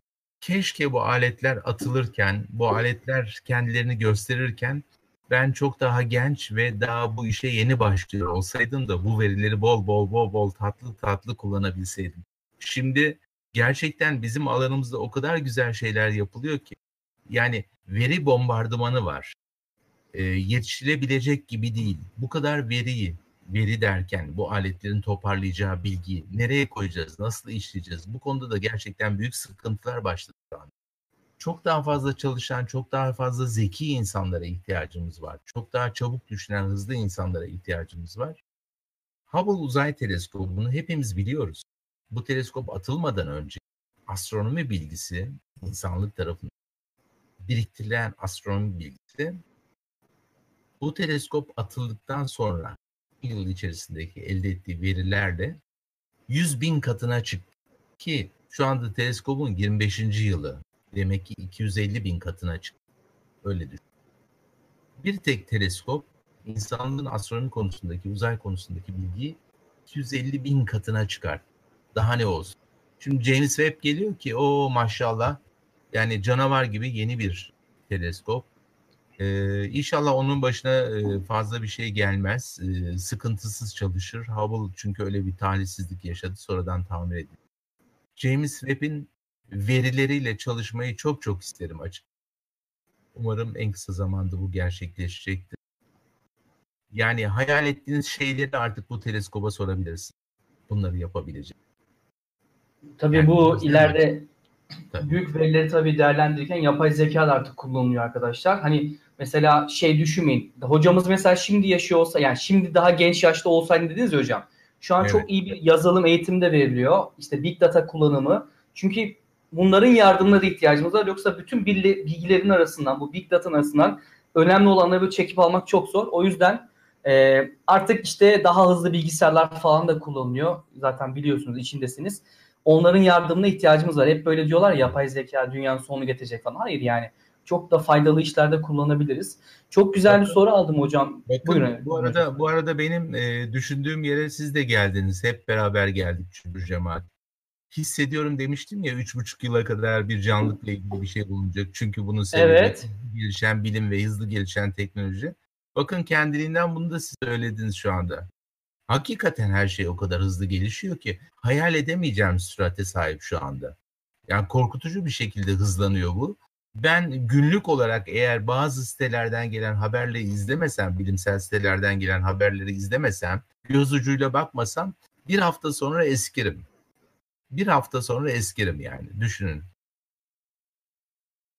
B: Keşke bu aletler atılırken, bu aletler kendilerini gösterirken ben çok daha genç ve daha bu işe yeni başlıyor olsaydım da bu verileri bol bol bol bol tatlı tatlı kullanabilseydim. Şimdi gerçekten bizim alanımızda o kadar güzel şeyler yapılıyor ki yani veri bombardımanı var. E, yetişilebilecek gibi değil. Bu kadar veriyi, veri derken bu aletlerin toparlayacağı bilgiyi nereye koyacağız, nasıl işleyeceğiz? Bu konuda da gerçekten büyük sıkıntılar başladı çok daha fazla çalışan, çok daha fazla zeki insanlara ihtiyacımız var. Çok daha çabuk düşünen, hızlı insanlara ihtiyacımız var. Hubble Uzay Teleskobu'nu hepimiz biliyoruz. Bu teleskop atılmadan önce astronomi bilgisi insanlık tarafından biriktirilen astronomi bilgisi bu teleskop atıldıktan sonra yıl içerisindeki elde ettiği verilerle 100 bin katına çıktı ki şu anda teleskopun 25. yılı Demek ki 250 bin katına çıktı. Öyle düşün. Bir tek teleskop insanlığın astronomi konusundaki, uzay konusundaki bilgiyi 250 bin katına çıkar. Daha ne olsun? Şimdi James Webb geliyor ki o maşallah yani canavar gibi yeni bir teleskop. Ee, inşallah onun başına e, fazla bir şey gelmez. Ee, sıkıntısız çalışır. Hubble çünkü öyle bir talihsizlik yaşadı. Sonradan tamir edildi. James Webb'in verileriyle çalışmayı çok çok isterim açık. Umarım en kısa zamanda bu gerçekleşecektir. Yani hayal ettiğiniz şeyleri artık bu teleskoba sorabilirsiniz. Bunları yapabilecek.
A: Tabii yani bu ileride tabii. büyük verileri tabii değerlendirirken yapay zeka da artık kullanılıyor arkadaşlar. Hani mesela şey düşünmeyin. Hocamız mesela şimdi yaşıyor olsa yani şimdi daha genç yaşta olsaydı dediniz ya hocam. Şu an evet. çok iyi bir yazılım eğitimde veriliyor. İşte big data kullanımı. Çünkü bunların yardımına da ihtiyacımız var. Yoksa bütün bilgilerin arasından, bu big data'nın arasından önemli olanları böyle çekip almak çok zor. O yüzden e, artık işte daha hızlı bilgisayarlar falan da kullanılıyor. Zaten biliyorsunuz içindesiniz. Onların yardımına ihtiyacımız var. Hep böyle diyorlar ya yapay zeka dünyanın sonunu getirecek falan. Hayır yani çok da faydalı işlerde kullanabiliriz. Çok güzel bakın, bir soru aldım hocam.
B: Bakın, Buyurun. Bu arada bu arada benim e, düşündüğüm yere siz de geldiniz. Hep beraber geldik çünkü cemaat hissediyorum demiştim ya üç buçuk yıla kadar bir canlılıkla ilgili bir şey bulunacak. Çünkü bunu sebebi evet. gelişen bilim ve hızlı gelişen teknoloji. Bakın kendiliğinden bunu da siz söylediniz şu anda. Hakikaten her şey o kadar hızlı gelişiyor ki hayal edemeyeceğim sürate sahip şu anda. Yani korkutucu bir şekilde hızlanıyor bu. ben günlük olarak eğer bazı sitelerden gelen haberleri izlemesem, bilimsel sitelerden gelen haberleri izlemesem, göz ucuyla bakmasam bir hafta sonra eskirim. Bir hafta sonra eskirim yani düşünün.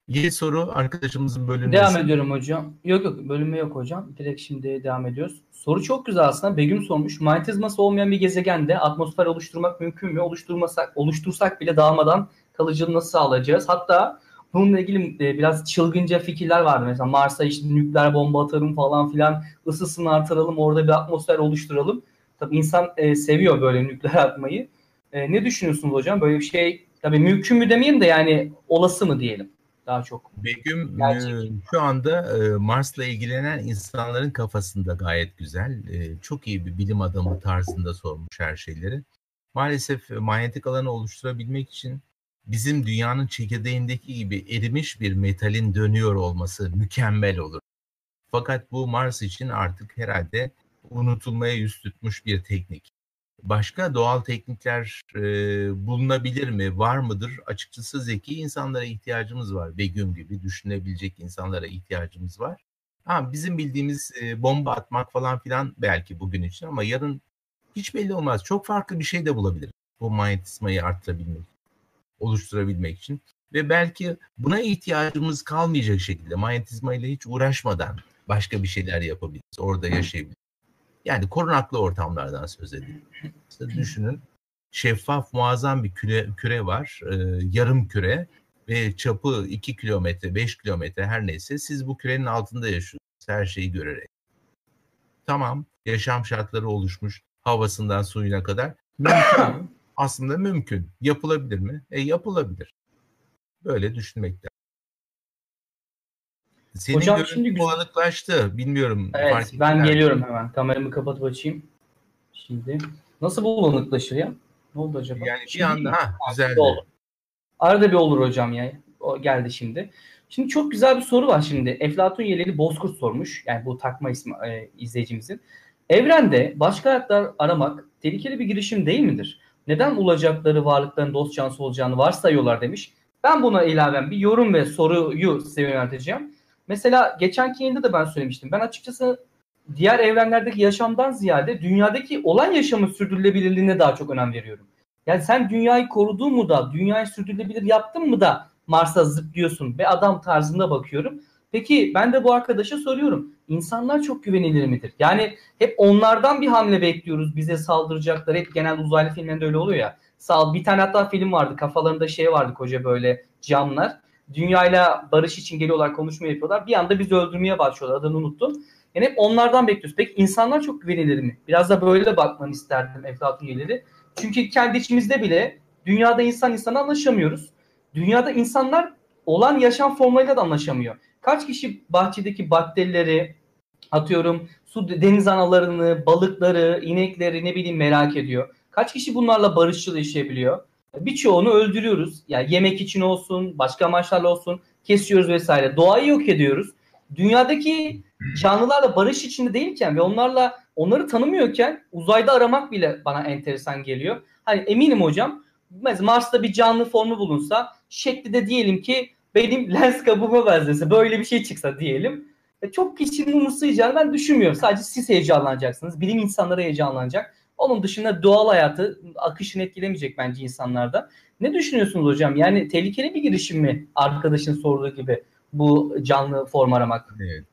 B: Yeni soru arkadaşımızın bölümü.
A: Devam ediyorum hocam. Yok yok bölümü yok hocam. Direkt şimdi devam ediyoruz. Soru çok güzel aslında. Begüm sormuş. Manyetizması olmayan bir gezegende atmosfer oluşturmak mümkün mü? Oluşturmasak, oluştursak bile dağılmadan kalıcılığı nasıl sağlayacağız? Hatta bununla ilgili e, biraz çılgınca fikirler vardı. Mesela Mars'a işte nükleer bomba atarım falan filan. ısısını artıralım. Orada bir atmosfer oluşturalım. Tabii insan e, seviyor böyle nükleer atmayı. E, ne düşünüyorsunuz hocam? Böyle bir şey tabii mümkün mü demeyeyim de yani olası mı diyelim daha çok.
B: Begüm Gerçek. şu anda Mars'la ilgilenen insanların kafasında gayet güzel. Çok iyi bir bilim adamı tarzında sormuş her şeyleri. Maalesef manyetik alanı oluşturabilmek için bizim dünyanın çekirdeğindeki gibi erimiş bir metalin dönüyor olması mükemmel olur. Fakat bu Mars için artık herhalde unutulmaya yüz tutmuş bir teknik. Başka doğal teknikler e, bulunabilir mi, var mıdır? Açıkçası zeki insanlara ihtiyacımız var. Begüm gibi düşünebilecek insanlara ihtiyacımız var. Ha, bizim bildiğimiz e, bomba atmak falan filan belki bugün için ama yarın hiç belli olmaz. Çok farklı bir şey de bulabiliriz bu manyetizmayı arttırabilmek, oluşturabilmek için. Ve belki buna ihtiyacımız kalmayacak şekilde manyetizmayla hiç uğraşmadan başka bir şeyler yapabiliriz. Orada yaşayabiliriz. Yani korunaklı ortamlardan söz ediyorum. İşte düşünün şeffaf muazzam bir küre, küre var. E, yarım küre ve çapı 2 kilometre, 5 kilometre her neyse siz bu kürenin altında yaşıyorsunuz her şeyi görerek. Tamam yaşam şartları oluşmuş havasından suyuna kadar mümkün. <coughs> Aslında mümkün. Yapılabilir mi? E yapılabilir. Böyle düşünmek senin Hocam şimdi bulanıklaştı. Bilmiyorum.
A: Evet ben mi? geliyorum hemen. Kameramı kapatıp açayım. Şimdi nasıl bulanıklaşır ya? Ne oldu acaba?
B: Yani şimdi, bir anda ha güzel. Oldu.
A: Arada bir olur hocam ya. O geldi şimdi. Şimdi çok güzel bir soru var şimdi. Eflatun Yeleli Bozkurt sormuş. Yani bu takma ismi e, izleyicimizin. Evrende başka hayatlar aramak tehlikeli bir girişim değil midir? Neden olacakları varlıkların dost canlısı olacağını varsayıyorlar demiş. Ben buna ilaven bir yorum ve soruyu size yönelteceğim. Mesela geçenki yayında da ben söylemiştim. Ben açıkçası diğer evrenlerdeki yaşamdan ziyade dünyadaki olan yaşamın sürdürülebilirliğine daha çok önem veriyorum. Yani sen dünyayı korudun mu da, dünyayı sürdürülebilir yaptın mı da Mars'a zıplıyorsun ve adam tarzında bakıyorum. Peki ben de bu arkadaşa soruyorum. İnsanlar çok güvenilir midir? Yani hep onlardan bir hamle bekliyoruz. Bize saldıracaklar. Hep genel uzaylı filmlerinde öyle oluyor ya. Sağ bir tane hatta film vardı. Kafalarında şey vardı koca böyle camlar dünyayla barış için geliyorlar, konuşma yapıyorlar. Bir anda bizi öldürmeye başlıyorlar. Adını unuttum. Yani hep onlardan bekliyoruz. Peki insanlar çok güvenilir mi? Biraz da böyle de bakmanı isterdim Eflatun üyeleri. Çünkü kendi içimizde bile dünyada insan insana anlaşamıyoruz. Dünyada insanlar olan yaşam formlarıyla da anlaşamıyor. Kaç kişi bahçedeki bakterileri, atıyorum su deniz analarını, balıkları, inekleri ne bileyim merak ediyor. Kaç kişi bunlarla barışçıl yaşayabiliyor? Birçoğunu öldürüyoruz. Yani yemek için olsun, başka amaçlarla olsun kesiyoruz vesaire. Doğayı yok ediyoruz. Dünyadaki canlılarla barış içinde değilken ve onlarla onları tanımıyorken uzayda aramak bile bana enteresan geliyor. Hani eminim hocam Mars'ta bir canlı formu bulunsa şekli de diyelim ki benim <laughs> lens kabuğuma benzese böyle bir şey çıksa diyelim. E, çok kişinin umursayacağını ben düşünmüyorum. Sadece siz heyecanlanacaksınız. Bilim insanları heyecanlanacak. Onun dışında doğal hayatı akışını etkilemeyecek bence insanlarda. Ne düşünüyorsunuz hocam? Yani tehlikeli bir girişim mi arkadaşın sorduğu gibi bu canlı form aramak?
B: Evet.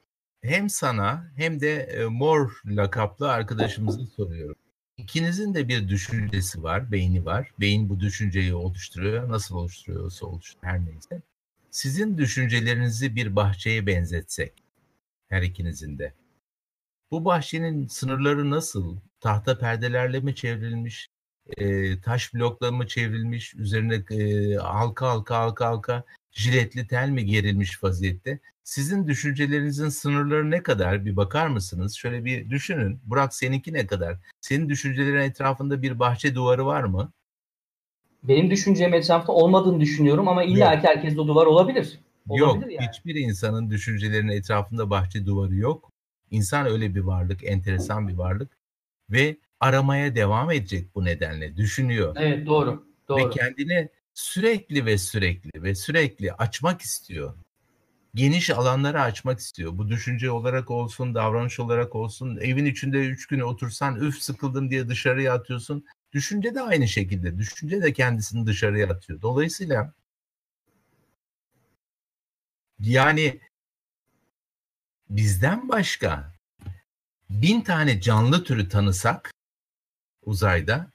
B: Hem sana hem de e, Mor lakaplı arkadaşımızı soruyorum. İkinizin de bir düşüncesi var, beyni var. Beyin bu düşünceyi oluşturuyor. Nasıl oluşturuyorsa oluşturuyor her neyse. Sizin düşüncelerinizi bir bahçeye benzetsek her ikinizin de. Bu bahçenin sınırları nasıl? Tahta perdelerle mi çevrilmiş, e, taş blokla mı çevrilmiş, üzerine e, halka halka halka halka jiletli tel mi gerilmiş vaziyette? Sizin düşüncelerinizin sınırları ne kadar bir bakar mısınız? Şöyle bir düşünün. Burak seninki ne kadar? Senin düşüncelerin etrafında bir bahçe duvarı var mı?
A: Benim düşüncem etrafta olmadığını düşünüyorum ama illa ki herkeste duvar olabilir.
B: olabilir yok. Yani. Hiçbir insanın düşüncelerinin etrafında bahçe duvarı yok. İnsan öyle bir varlık, enteresan bir varlık ve aramaya devam edecek bu nedenle düşünüyor.
A: Evet doğru. doğru.
B: Ve kendini sürekli ve sürekli ve sürekli açmak istiyor. geniş alanları açmak istiyor. Bu düşünce olarak olsun, davranış olarak olsun. Evin içinde üç gün otursan üf sıkıldım diye dışarıya atıyorsun. Düşünce de aynı şekilde. Düşünce de kendisini dışarıya atıyor. Dolayısıyla yani bizden başka bin tane canlı türü tanısak uzayda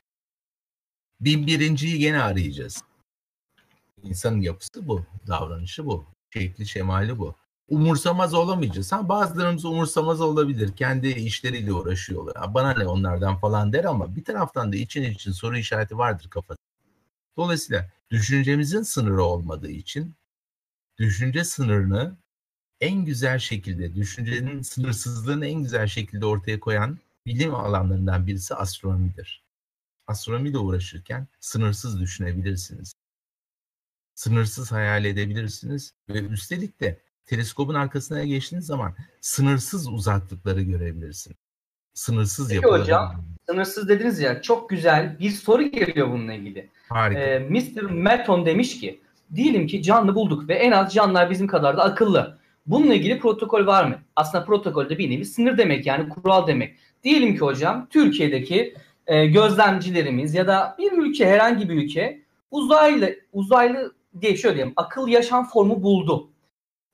B: bin birinciyi gene arayacağız. İnsanın yapısı bu, davranışı bu, şekli şemali bu. Umursamaz olamayacağız. Ha, bazılarımız umursamaz olabilir. Kendi işleriyle uğraşıyorlar. Bana ne onlardan falan der ama bir taraftan da için için soru işareti vardır kafasında. Dolayısıyla düşüncemizin sınırı olmadığı için düşünce sınırını en güzel şekilde, düşüncenin sınırsızlığını en güzel şekilde ortaya koyan bilim alanlarından birisi astronomidir. Astronomiyle uğraşırken sınırsız düşünebilirsiniz. Sınırsız hayal edebilirsiniz ve üstelik de teleskopun arkasına geçtiğiniz zaman sınırsız uzaklıkları görebilirsiniz. Sınırsız
A: Peki yapıları. hocam, sınırsız dediniz ya çok güzel bir soru geliyor bununla ilgili. Harika. Ee, Mr. Merton demiş ki diyelim ki canlı bulduk ve en az canlılar bizim kadar da akıllı. Bununla ilgili protokol var mı? Aslında protokolde bir nevi sınır demek yani kural demek. Diyelim ki hocam Türkiye'deki e, gözlemcilerimiz ya da bir ülke herhangi bir ülke uzaylı uzaylı diye şöyle diyeyim akıl yaşam formu buldu.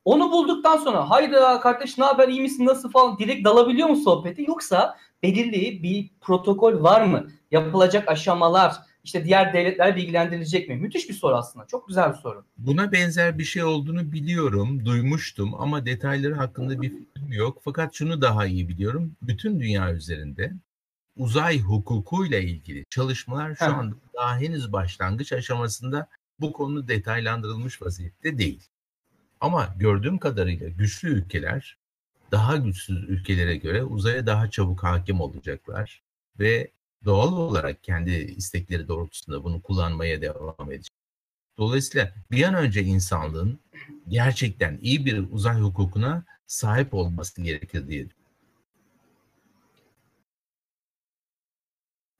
A: Onu bulduktan sonra haydi kardeş ne haber iyi misin nasıl falan direkt dalabiliyor mu sohbeti yoksa belirli bir protokol var mı? Yapılacak aşamalar, işte diğer devletler bilgilendirilecek mi? Müthiş bir soru aslında. Çok güzel bir soru.
B: Buna benzer bir şey olduğunu biliyorum, duymuştum ama detayları hakkında bir fikrim yok. Fakat şunu daha iyi biliyorum. Bütün dünya üzerinde uzay hukukuyla ilgili çalışmalar şu anda daha henüz başlangıç aşamasında bu konu detaylandırılmış vaziyette değil. Ama gördüğüm kadarıyla güçlü ülkeler daha güçsüz ülkelere göre uzaya daha çabuk hakim olacaklar ve doğal olarak kendi istekleri doğrultusunda bunu kullanmaya devam edecek. Dolayısıyla bir an önce insanlığın gerçekten iyi bir uzay hukukuna sahip olması gerekir diye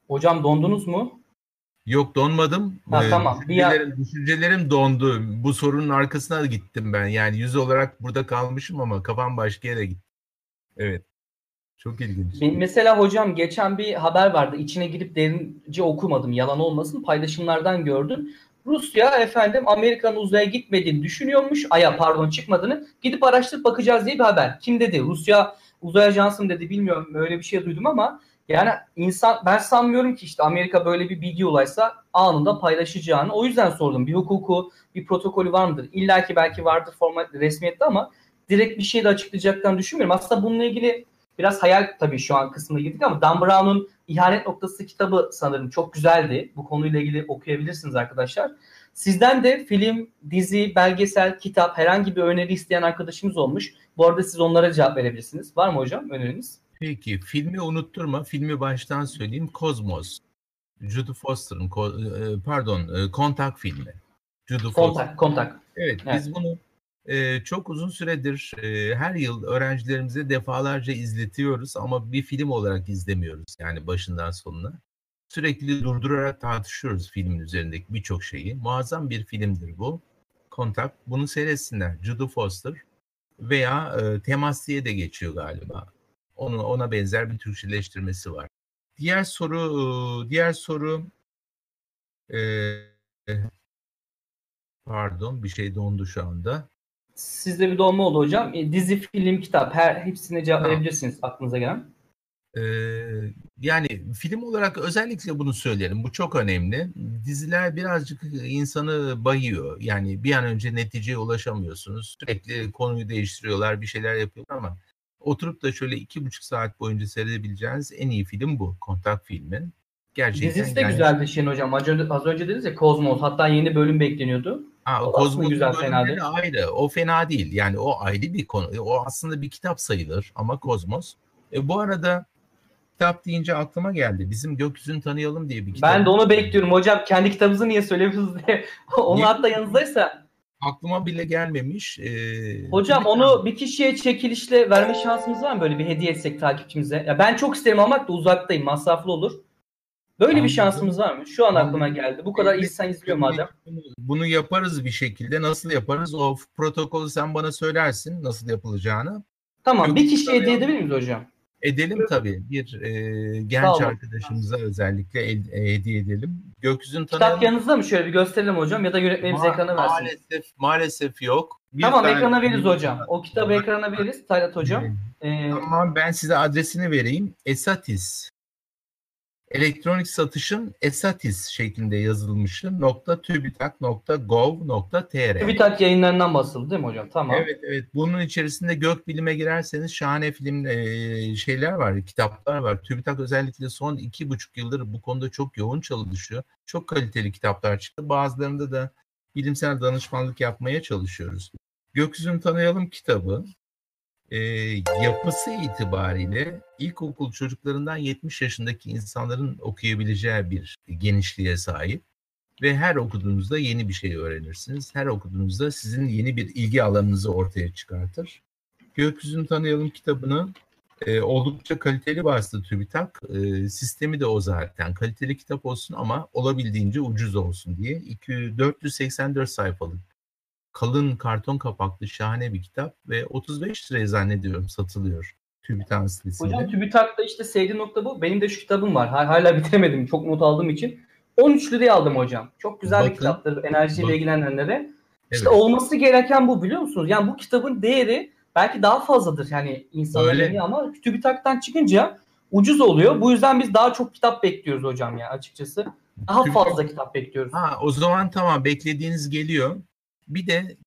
A: Hocam dondunuz mu?
B: Yok donmadım.
A: Ha, ee, tamam.
B: Düşüncelerim, düşüncelerim dondu. Bu sorunun arkasına gittim ben. Yani yüz olarak burada kalmışım ama kafam başka yere gitti. Evet. Çok ilginç.
A: Mesela hocam geçen bir haber vardı. İçine girip derince okumadım. Yalan olmasın. Paylaşımlardan gördüm. Rusya efendim Amerika'nın uzaya gitmediğini düşünüyormuş. Aya pardon çıkmadığını. Gidip araştırıp bakacağız diye bir haber. Kim dedi? Rusya uzay ajansı mı dedi bilmiyorum. Öyle bir şey duydum ama yani insan ben sanmıyorum ki işte Amerika böyle bir bilgi ulaşsa anında paylaşacağını. O yüzden sordum. Bir hukuku, bir protokolü var mıdır? İlla ki belki vardır format resmiyette ama direkt bir şey de açıklayacaklarını düşünmüyorum. Aslında bununla ilgili biraz hayal tabii şu an kısmına girdik ama Dan Brown'un İhanet Noktası kitabı sanırım çok güzeldi. Bu konuyla ilgili okuyabilirsiniz arkadaşlar. Sizden de film, dizi, belgesel, kitap herhangi bir öneri isteyen arkadaşımız olmuş. Bu arada siz onlara cevap verebilirsiniz. Var mı hocam öneriniz?
B: Peki filmi unutturma. Filmi baştan söyleyeyim. Kozmos. Judy Foster'ın e, pardon e, kontak filmi.
A: Judy kontak, Foster. kontak.
B: Evet, evet, biz bunu çok uzun süredir her yıl öğrencilerimize defalarca izletiyoruz ama bir film olarak izlemiyoruz yani başından sonuna. Sürekli durdurarak tartışıyoruz filmin üzerindeki birçok şeyi. Muazzam bir filmdir bu. Kontak. Bunu seyretsinler. Judy Foster veya e, Temas diye de geçiyor galiba. Onun ona benzer bir Türkçeleştirmesi var. Diğer soru diğer soru e, pardon bir şey dondu şu anda.
A: Sizde bir donma oldu hocam. E, dizi, film, kitap her hepsine cevap tamam. verebilirsiniz aklınıza gelen.
B: Ee, yani film olarak özellikle bunu söylerim. Bu çok önemli. Diziler birazcık insanı bayıyor. Yani bir an önce neticeye ulaşamıyorsunuz. Sürekli konuyu değiştiriyorlar, bir şeyler yapıyorlar ama oturup da şöyle iki buçuk saat boyunca seyredebileceğiniz en iyi film bu. Kontak filmi.
A: Gerçekten Dizisi de yani... güzeldi Şen hocam. Az önce, az önce dediniz ya Kozmos. Hatta yeni bölüm bekleniyordu.
B: Ha, o Kozmos güzel fena değil. ayrı. O fena değil. Yani o ayrı bir konu. O aslında bir kitap sayılır ama Kozmos. E, bu arada kitap deyince aklıma geldi. Bizim Gökyüzünü Tanıyalım diye bir kitap.
A: Ben de onu bekliyorum hocam. Kendi kitabınızı niye söylemiyorsunuz diye. <laughs> onu hatta yanınızdaysa
B: aklıma bile gelmemiş.
A: Ee, Hocam onu bir kişiye çekilişle verme şansımız var mı böyle bir hediye etsek takipçimize? Ya ben çok isterim almak da uzaktayım masraflı olur. Böyle Anladım. bir şansımız var mı? Şu an aklıma geldi. Bu kadar insan izliyor madem.
B: Bunu yaparız bir şekilde. Nasıl yaparız? O protokolü sen bana söylersin nasıl yapılacağını.
A: Tamam. Yok, bir kişi hediye edebilir miyiz hocam?
B: Edelim tabii. Bir e, genç arkadaşımıza özellikle el, e, hediye edelim. Gökyüzünü
A: tanıyalım. Kitap yanınızda mı? Şöyle bir gösterelim hocam ya da yönetmenimiz Ma- ekrana versin.
B: Maalesef, maalesef yok.
A: Bir tamam ekrana veririz hocam. O kitabı ekrana veririz Talat hocam.
B: Ee, tamam ben size adresini vereyim. Esatis elektronik satışın esatis şeklinde yazılmışı nokta TÜBİTAK nokta gov nokta tr.
A: TÜBİTAK yayınlarından basıldı değil mi hocam? Tamam.
B: Evet evet. Bunun içerisinde gökbilime girerseniz şahane film e, şeyler var, kitaplar var. TÜBİTAK özellikle son iki buçuk yıldır bu konuda çok yoğun çalışıyor. Çok kaliteli kitaplar çıktı. Bazılarında da bilimsel danışmanlık yapmaya çalışıyoruz. Gökyüzünü Tanıyalım kitabı e, yapısı itibariyle ilkokul çocuklarından 70 yaşındaki insanların okuyabileceği bir genişliğe sahip. Ve her okuduğunuzda yeni bir şey öğrenirsiniz. Her okuduğunuzda sizin yeni bir ilgi alanınızı ortaya çıkartır. Gökyüzünü Tanıyalım kitabını e, oldukça kaliteli bastı TÜBİTAK. E, sistemi de o zaten. Kaliteli kitap olsun ama olabildiğince ucuz olsun diye. 2, 484 sayfalık kalın karton kapaklı şahane bir kitap ve 35 liraya zannediyorum satılıyor TÜBİTAK sitesinde.
A: Hocam TÜBİTAK'ta işte sevdiğim nokta bu. Benim de şu kitabım var. Hala <laughs> bitiremedim. Çok not aldığım için. 13 liraya aldım hocam. Çok güzel bakın, bir kitaptır enerjiyle bakın. ilgilenenlere. İşte evet. olması gereken bu biliyor musunuz? Yani bu kitabın değeri belki daha fazladır yani insanların ama TÜBİTAK'tan çıkınca ucuz oluyor. Bu yüzden biz daha çok kitap bekliyoruz hocam ya açıkçası. Daha fazla kitap bekliyoruz.
B: Ha, o zaman tamam beklediğiniz geliyor. Bir de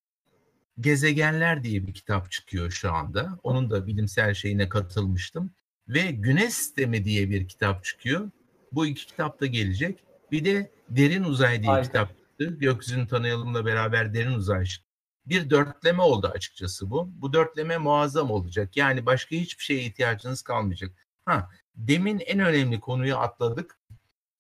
B: Gezegenler diye bir kitap çıkıyor şu anda. Onun da bilimsel şeyine katılmıştım. Ve Güneş Sistemi diye bir kitap çıkıyor. Bu iki kitap da gelecek. Bir de Derin Uzay diye Harika. kitap çıktı. Gökyüzünü tanıyalımla beraber Derin Uzay çıktı. Bir dörtleme oldu açıkçası bu. Bu dörtleme muazzam olacak. Yani başka hiçbir şeye ihtiyacınız kalmayacak. Ha, demin en önemli konuyu atladık.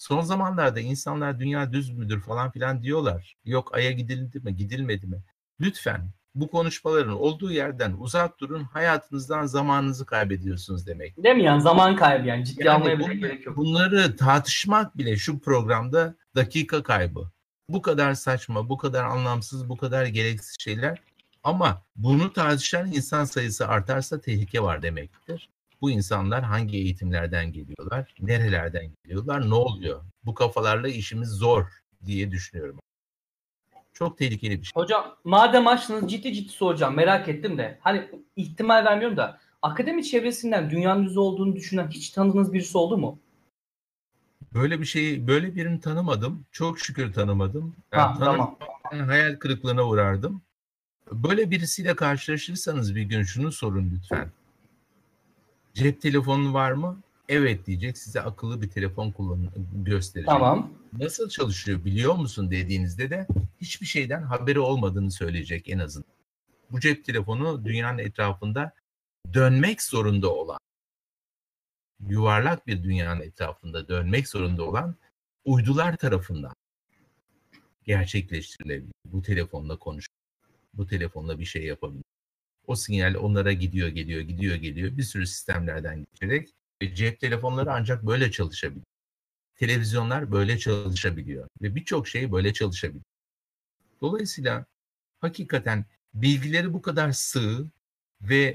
B: Son zamanlarda insanlar dünya düz müdür falan filan diyorlar. Yok aya gidildi mi, gidilmedi mi? Lütfen bu konuşmaların olduğu yerden uzak durun. Hayatınızdan zamanınızı kaybediyorsunuz demek.
A: Değil mi yani zaman kaybı yani ciddi yani almaya bile gerek yok.
B: Bunları tartışmak bile şu programda dakika kaybı. Bu kadar saçma, bu kadar anlamsız, bu kadar gereksiz şeyler. Ama bunu tartışan insan sayısı artarsa tehlike var demektir bu insanlar hangi eğitimlerden geliyorlar, nerelerden geliyorlar, ne oluyor? Bu kafalarla işimiz zor diye düşünüyorum. Çok tehlikeli bir şey.
A: Hocam madem açtınız ciddi ciddi soracağım merak ettim de. Hani ihtimal vermiyorum da akademi çevresinden dünyanın yüzü olduğunu düşünen hiç tanıdığınız birisi oldu mu?
B: Böyle bir şeyi, böyle birini tanımadım. Çok şükür tanımadım. Yani ha, tanım, tamam. Hayal kırıklığına uğrardım. Böyle birisiyle karşılaşırsanız bir gün şunu sorun lütfen. Cep telefonu var mı? Evet diyecek. Size akıllı bir telefon kullanın gösterecek.
A: Tamam.
B: Nasıl çalışıyor biliyor musun dediğinizde de hiçbir şeyden haberi olmadığını söyleyecek en azından. Bu cep telefonu dünyanın etrafında dönmek zorunda olan yuvarlak bir dünyanın etrafında dönmek zorunda olan uydular tarafından gerçekleştirilebilir. Bu telefonla konuş. Bu telefonla bir şey yapabilir. O sinyal onlara gidiyor, geliyor, gidiyor, geliyor. Bir sürü sistemlerden geçerek ve cep telefonları ancak böyle çalışabiliyor. Televizyonlar böyle çalışabiliyor ve birçok şey böyle çalışabiliyor. Dolayısıyla hakikaten bilgileri bu kadar sığ ve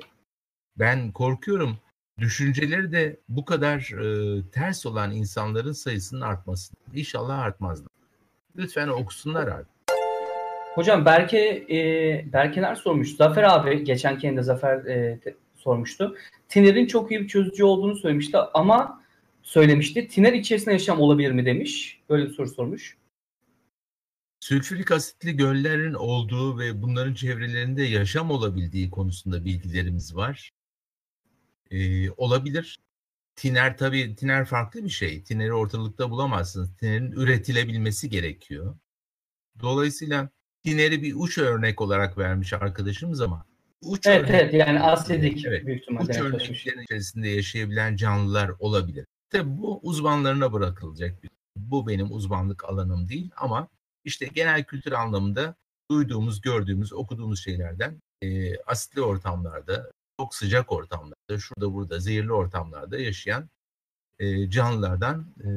B: ben korkuyorum düşünceleri de bu kadar e, ters olan insanların sayısının artması. İnşallah artmaz. Lütfen okusunlar artık.
A: Hocam Berke e, Berkeler sormuş. Zafer abi geçen kendi Zafer e, te, sormuştu. Tiner'in çok iyi bir çözücü olduğunu söylemişti ama söylemişti. Tiner içerisinde yaşam olabilir mi demiş. Böyle bir soru sormuş.
B: Sülfürik asitli göllerin olduğu ve bunların çevrelerinde yaşam olabildiği konusunda bilgilerimiz var. Ee, olabilir. Tiner tabii tiner farklı bir şey. Tineri ortalıkta bulamazsınız. Tinerin üretilebilmesi gerekiyor. Dolayısıyla Tiner'i bir uç örnek olarak vermiş arkadaşımız ama
A: uç evet, örnek, evet yani asidik evet, büyük ihtimalle.
B: Uç örneklerin içerisinde yaşayabilen canlılar olabilir. Tabi bu uzmanlarına bırakılacak bir. Bu benim uzmanlık alanım değil ama işte genel kültür anlamında duyduğumuz, gördüğümüz, okuduğumuz şeylerden e, asitli ortamlarda, çok sıcak ortamlarda, şurada burada zehirli ortamlarda yaşayan e, canlılardan e,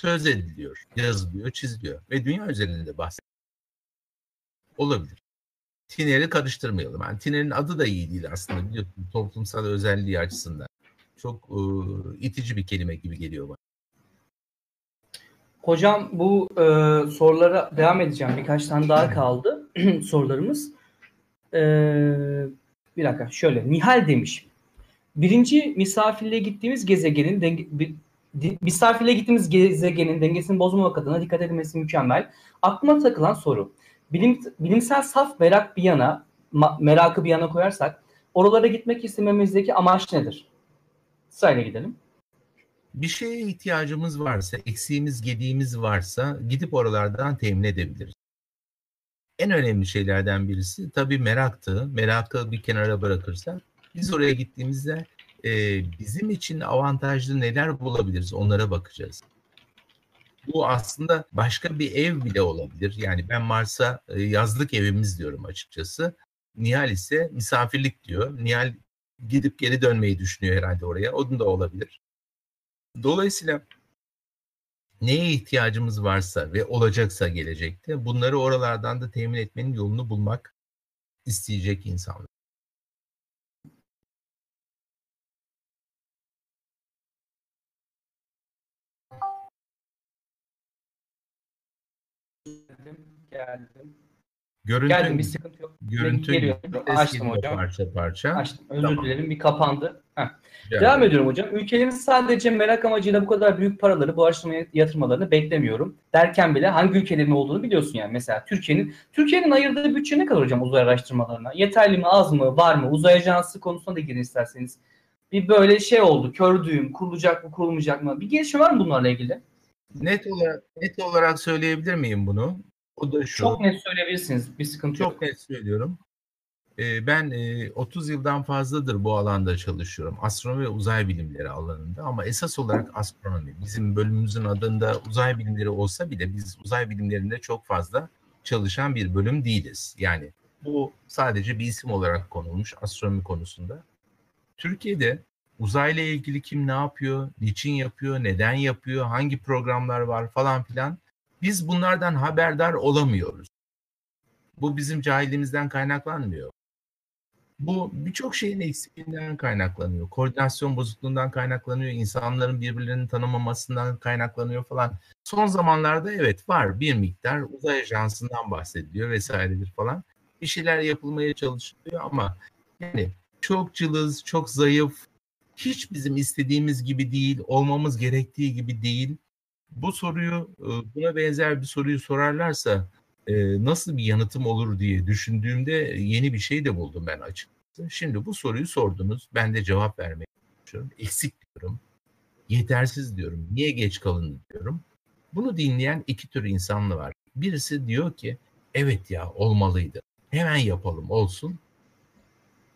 B: söz ediliyor, yazılıyor, çiziliyor ve dünya üzerinde bahsediyor. Olabilir. Tiner'i karıştırmayalım. Yani Tiner'in adı da iyi değil aslında biliyorsun toplumsal özelliği açısından. Çok e, itici bir kelime gibi geliyor bana.
A: Hocam bu e, sorulara devam edeceğim. Birkaç tane daha kaldı <clears throat> sorularımız. E, bir dakika şöyle. Nihal demiş. Birinci misafirliğe gittiğimiz gezegenin denge, bir, misafirliğe gittiğimiz gezegenin dengesini bozmamak adına dikkat edilmesi mükemmel. Aklıma takılan soru. Bilim, bilimsel saf merak bir yana, merakı bir yana koyarsak oralara gitmek istememizdeki amaç nedir? Sırayla gidelim
B: bir şeye ihtiyacımız varsa, eksiğimiz, gediğimiz varsa gidip oralardan temin edebiliriz. En önemli şeylerden birisi tabii meraktı. Merakı bir kenara bırakırsak biz oraya gittiğimizde e, bizim için avantajlı neler bulabiliriz onlara bakacağız. Bu aslında başka bir ev bile olabilir. Yani ben Mars'a e, yazlık evimiz diyorum açıkçası. Nihal ise misafirlik diyor. Nihal gidip geri dönmeyi düşünüyor herhalde oraya. Onun da olabilir. Dolayısıyla neye ihtiyacımız varsa ve olacaksa gelecekte bunları oralardan da temin etmenin yolunu bulmak isteyecek insanlar.
A: Geldim.
B: Görüntü,
A: Geldim bir sıkıntı yok.
B: Görüntü
A: geliyor. Açtım hocam.
B: Parça parça.
A: Açtım. Özür tamam. dilerim bir kapandı. Heh.
B: Yani.
A: Devam ediyorum hocam. Ülkelerin sadece merak amacıyla bu kadar büyük paraları bu araştırmaya yatırmalarını beklemiyorum. Derken bile hangi ülkelerin olduğunu biliyorsun yani. Mesela Türkiye'nin Türkiye'nin ayırdığı bütçe ne kadar hocam uzay araştırmalarına? Yeterli mi, az mı, var mı? Uzay ajansı konusuna da girin isterseniz. Bir böyle şey oldu. Kör düğüm. Kurulacak mı, kurulmayacak mı? Bir gelişme var mı bunlarla ilgili?
B: Net olarak, net olarak söyleyebilir miyim bunu?
A: O da şu. Çok net söyleyebilirsiniz. Bir sıkıntı
B: çok
A: yok.
B: Çok net söylüyorum. Ee, ben 30 e, yıldan fazladır bu alanda çalışıyorum. Astronomi ve uzay bilimleri alanında ama esas olarak astronomi. Bizim bölümümüzün adında uzay bilimleri olsa bile biz uzay bilimlerinde çok fazla çalışan bir bölüm değiliz. Yani bu sadece bir isim olarak konulmuş astronomi konusunda. Türkiye'de uzayla ilgili kim ne yapıyor, niçin yapıyor, neden yapıyor, hangi programlar var falan filan biz bunlardan haberdar olamıyoruz. Bu bizim cahilliğimizden kaynaklanmıyor. Bu birçok şeyin eksikliğinden kaynaklanıyor. Koordinasyon bozukluğundan kaynaklanıyor. insanların birbirlerini tanımamasından kaynaklanıyor falan. Son zamanlarda evet var bir miktar uzay ajansından bahsediliyor vesairedir falan. Bir şeyler yapılmaya çalışılıyor ama yani çok cılız, çok zayıf, hiç bizim istediğimiz gibi değil, olmamız gerektiği gibi değil bu soruyu buna benzer bir soruyu sorarlarsa nasıl bir yanıtım olur diye düşündüğümde yeni bir şey de buldum ben açıkçası. Şimdi bu soruyu sordunuz. Ben de cevap vermeye çalışıyorum. Eksik diyorum. Yetersiz diyorum. Niye geç kalındı diyorum. Bunu dinleyen iki tür insanlı var. Birisi diyor ki evet ya olmalıydı. Hemen yapalım olsun.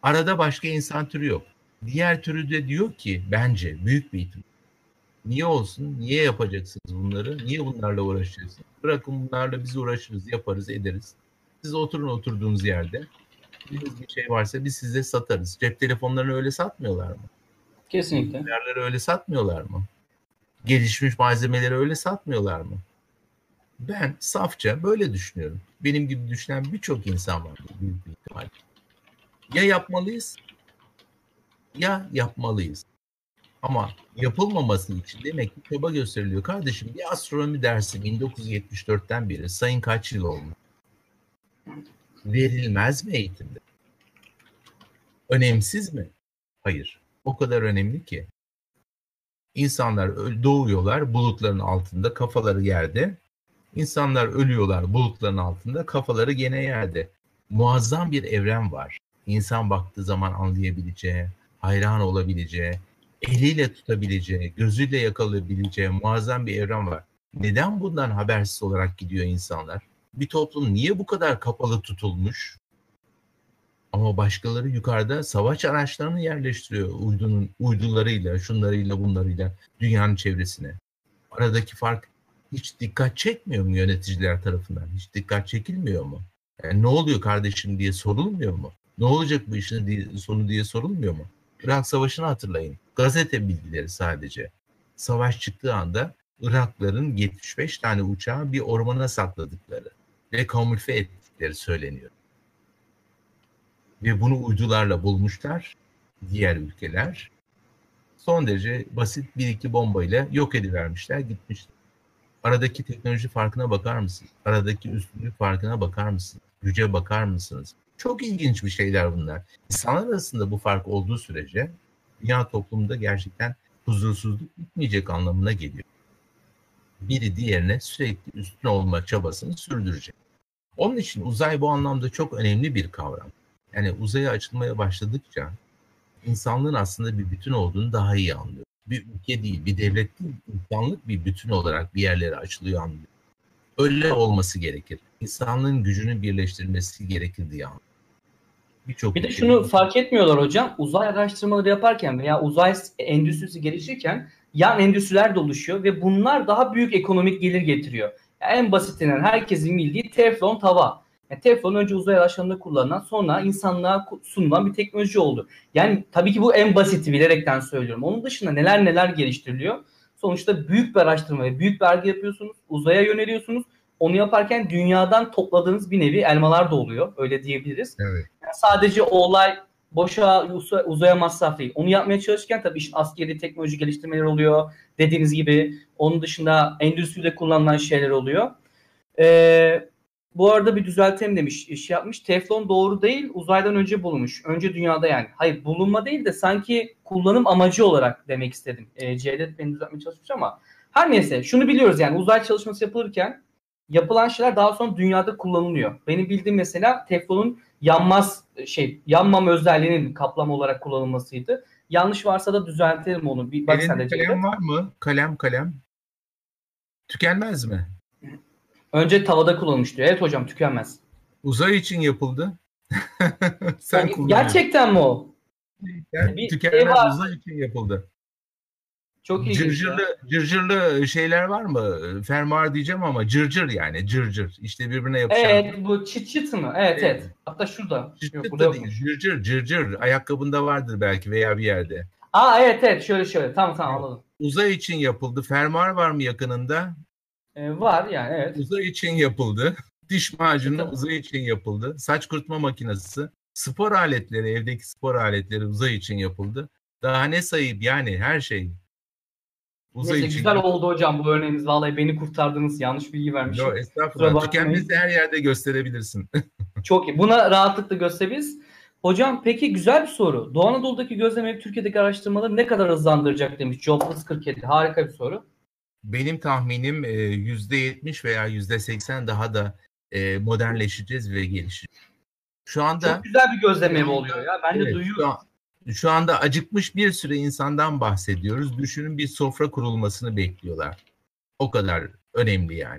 B: Arada başka insan türü yok. Diğer türü de diyor ki bence büyük bir ihtimal Niye olsun? Niye yapacaksınız bunları? Niye bunlarla uğraşacaksınız? Bırakın bunlarla biz uğraşırız, yaparız, ederiz. Siz oturun oturduğunuz yerde. Bir şey varsa biz size satarız. Cep telefonlarını öyle satmıyorlar mı?
A: Kesinlikle.
B: Yerleri öyle satmıyorlar mı? Gelişmiş malzemeleri öyle satmıyorlar mı? Ben safça böyle düşünüyorum. Benim gibi düşünen birçok insan var büyük bir ihtimal. Ya yapmalıyız ya yapmalıyız. Ama yapılmaması için demek ki çaba gösteriliyor. Kardeşim bir astronomi dersi 1974'ten beri sayın kaç yıl olmuş? Verilmez mi eğitimde? Önemsiz mi? Hayır. O kadar önemli ki. İnsanlar doğuyorlar bulutların altında, kafaları yerde. İnsanlar ölüyorlar bulutların altında, kafaları gene yerde. Muazzam bir evren var. İnsan baktığı zaman anlayabileceği, hayran olabileceği, eliyle tutabileceği, gözüyle yakalayabileceği muazzam bir evren var. Neden bundan habersiz olarak gidiyor insanlar? Bir toplum niye bu kadar kapalı tutulmuş? Ama başkaları yukarıda savaş araçlarını yerleştiriyor uydunun uydularıyla, şunlarıyla, bunlarıyla dünyanın çevresine. Aradaki fark hiç dikkat çekmiyor mu yöneticiler tarafından? Hiç dikkat çekilmiyor mu? Yani ne oluyor kardeşim diye sorulmuyor mu? Ne olacak bu işin sonu diye sorulmuyor mu? Irak Savaşı'nı hatırlayın. Gazete bilgileri sadece. savaş çıktığı anda Irakların 75 tane uçağı bir ormana sakladıkları ve kamufle ettikleri söyleniyor. Ve bunu uydularla bulmuşlar diğer ülkeler. Son derece basit bir iki bombayla yok edivermişler gitmişler. Aradaki teknoloji farkına bakar mısın? Aradaki üstünlük farkına bakar mısın? Güce bakar mısınız? Çok ilginç bir şeyler bunlar. İnsanlar arasında bu fark olduğu sürece dünya toplumunda gerçekten huzursuzluk bitmeyecek anlamına geliyor. Biri diğerine sürekli üstün olma çabasını sürdürecek. Onun için uzay bu anlamda çok önemli bir kavram. Yani uzaya açılmaya başladıkça insanlığın aslında bir bütün olduğunu daha iyi anlıyor. Bir ülke değil, bir devlet değil, insanlık bir bütün olarak bir yerlere açılıyor anlıyor. Öyle olması gerekir. İnsanlığın gücünü birleştirmesi gerekir diye.
A: Birçok bir de şunu var. fark etmiyorlar hocam. Uzay araştırmaları yaparken veya uzay endüstrisi gelişirken yan endüstriler de oluşuyor ve bunlar daha büyük ekonomik gelir getiriyor. Yani en basitinden herkesin bildiği teflon tava. Yani teflon önce uzay araçlarında kullanılan sonra insanlığa sunulan bir teknoloji oldu. Yani tabii ki bu en basiti bilerekten söylüyorum. Onun dışında neler neler geliştiriliyor. Sonuçta büyük bir araştırma ve büyük vergi yapıyorsunuz. Uzaya yöneliyorsunuz. Onu yaparken dünyadan topladığınız bir nevi elmalar da oluyor. Öyle diyebiliriz. Evet. Yani sadece o olay boşa uzaya masraf değil. Onu yapmaya çalışırken tabii işin askeri teknoloji geliştirmeleri oluyor. Dediğiniz gibi onun dışında endüstride kullanılan şeyler oluyor. Ee, bu arada bir düzeltelim demiş, iş yapmış. Teflon doğru değil, uzaydan önce bulunmuş. Önce dünyada yani. Hayır bulunma değil de sanki kullanım amacı olarak demek istedim. E, Cevdet beni düzeltmeye çalışmış ama her neyse şunu biliyoruz yani uzay çalışması yapılırken yapılan şeyler daha sonra dünyada kullanılıyor. Benim bildiğim mesela teflonun yanmaz şey yanmam özelliğinin kaplama olarak kullanılmasıydı. Yanlış varsa da düzeltelim onu. Bir
B: bak sen de kalem var mı? Kalem kalem. Tükenmez mi?
A: Önce tavada kullanılmış diyor. Evet hocam tükenmez.
B: Uzay için yapıldı. <laughs>
A: Sen yani, Gerçekten mi o?
B: Yani bir tükenmez şey uzay için yapıldı.
A: Çok iyi.
B: Cırcırlı, cırcırlı şeyler var mı? Fermuar diyeceğim ama cırcır yani cırcır. İşte birbirine yapışan.
A: Evet bu çıt çıt mı? Evet evet. evet. Hatta şurada.
B: Çıt çıt da değil. Cırcır cırcır. Ayakkabında vardır belki veya bir yerde.
A: Aa evet evet şöyle şöyle. Tamam tamam anladım.
B: Uzay için yapıldı. Fermuar var mı yakınında?
A: Ee, var yani evet.
B: Uzay için yapıldı. Diş macunu evet, uzay için yapıldı. Saç kurutma makinesi. Spor aletleri, evdeki spor aletleri uzay için yapıldı. Daha ne sayıp yani her şey.
A: Uzay Neyse, için güzel yapıldı. oldu hocam bu örneğiniz. Vallahi beni kurtardınız. Yanlış bilgi vermişim.
B: Yok estağfurullah. Tükenmesi her yerde gösterebilirsin. <laughs>
A: Çok iyi. Buna rahatlıkla gösterebiliriz. Hocam peki güzel bir soru. Doğu Anadolu'daki gözlem Türkiye'deki araştırmaları ne kadar hızlandıracak demiş Jobless 47. Harika bir soru
B: benim tahminim yüzde yetmiş veya yüzde seksen daha da modernleşeceğiz ve gelişeceğiz.
A: Şu anda çok güzel bir gözlem oluyor ya. Ben evet, de duyuyorum. Şu, an,
B: şu anda acıkmış bir süre insandan bahsediyoruz. Düşünün bir sofra kurulmasını bekliyorlar. O kadar önemli yani.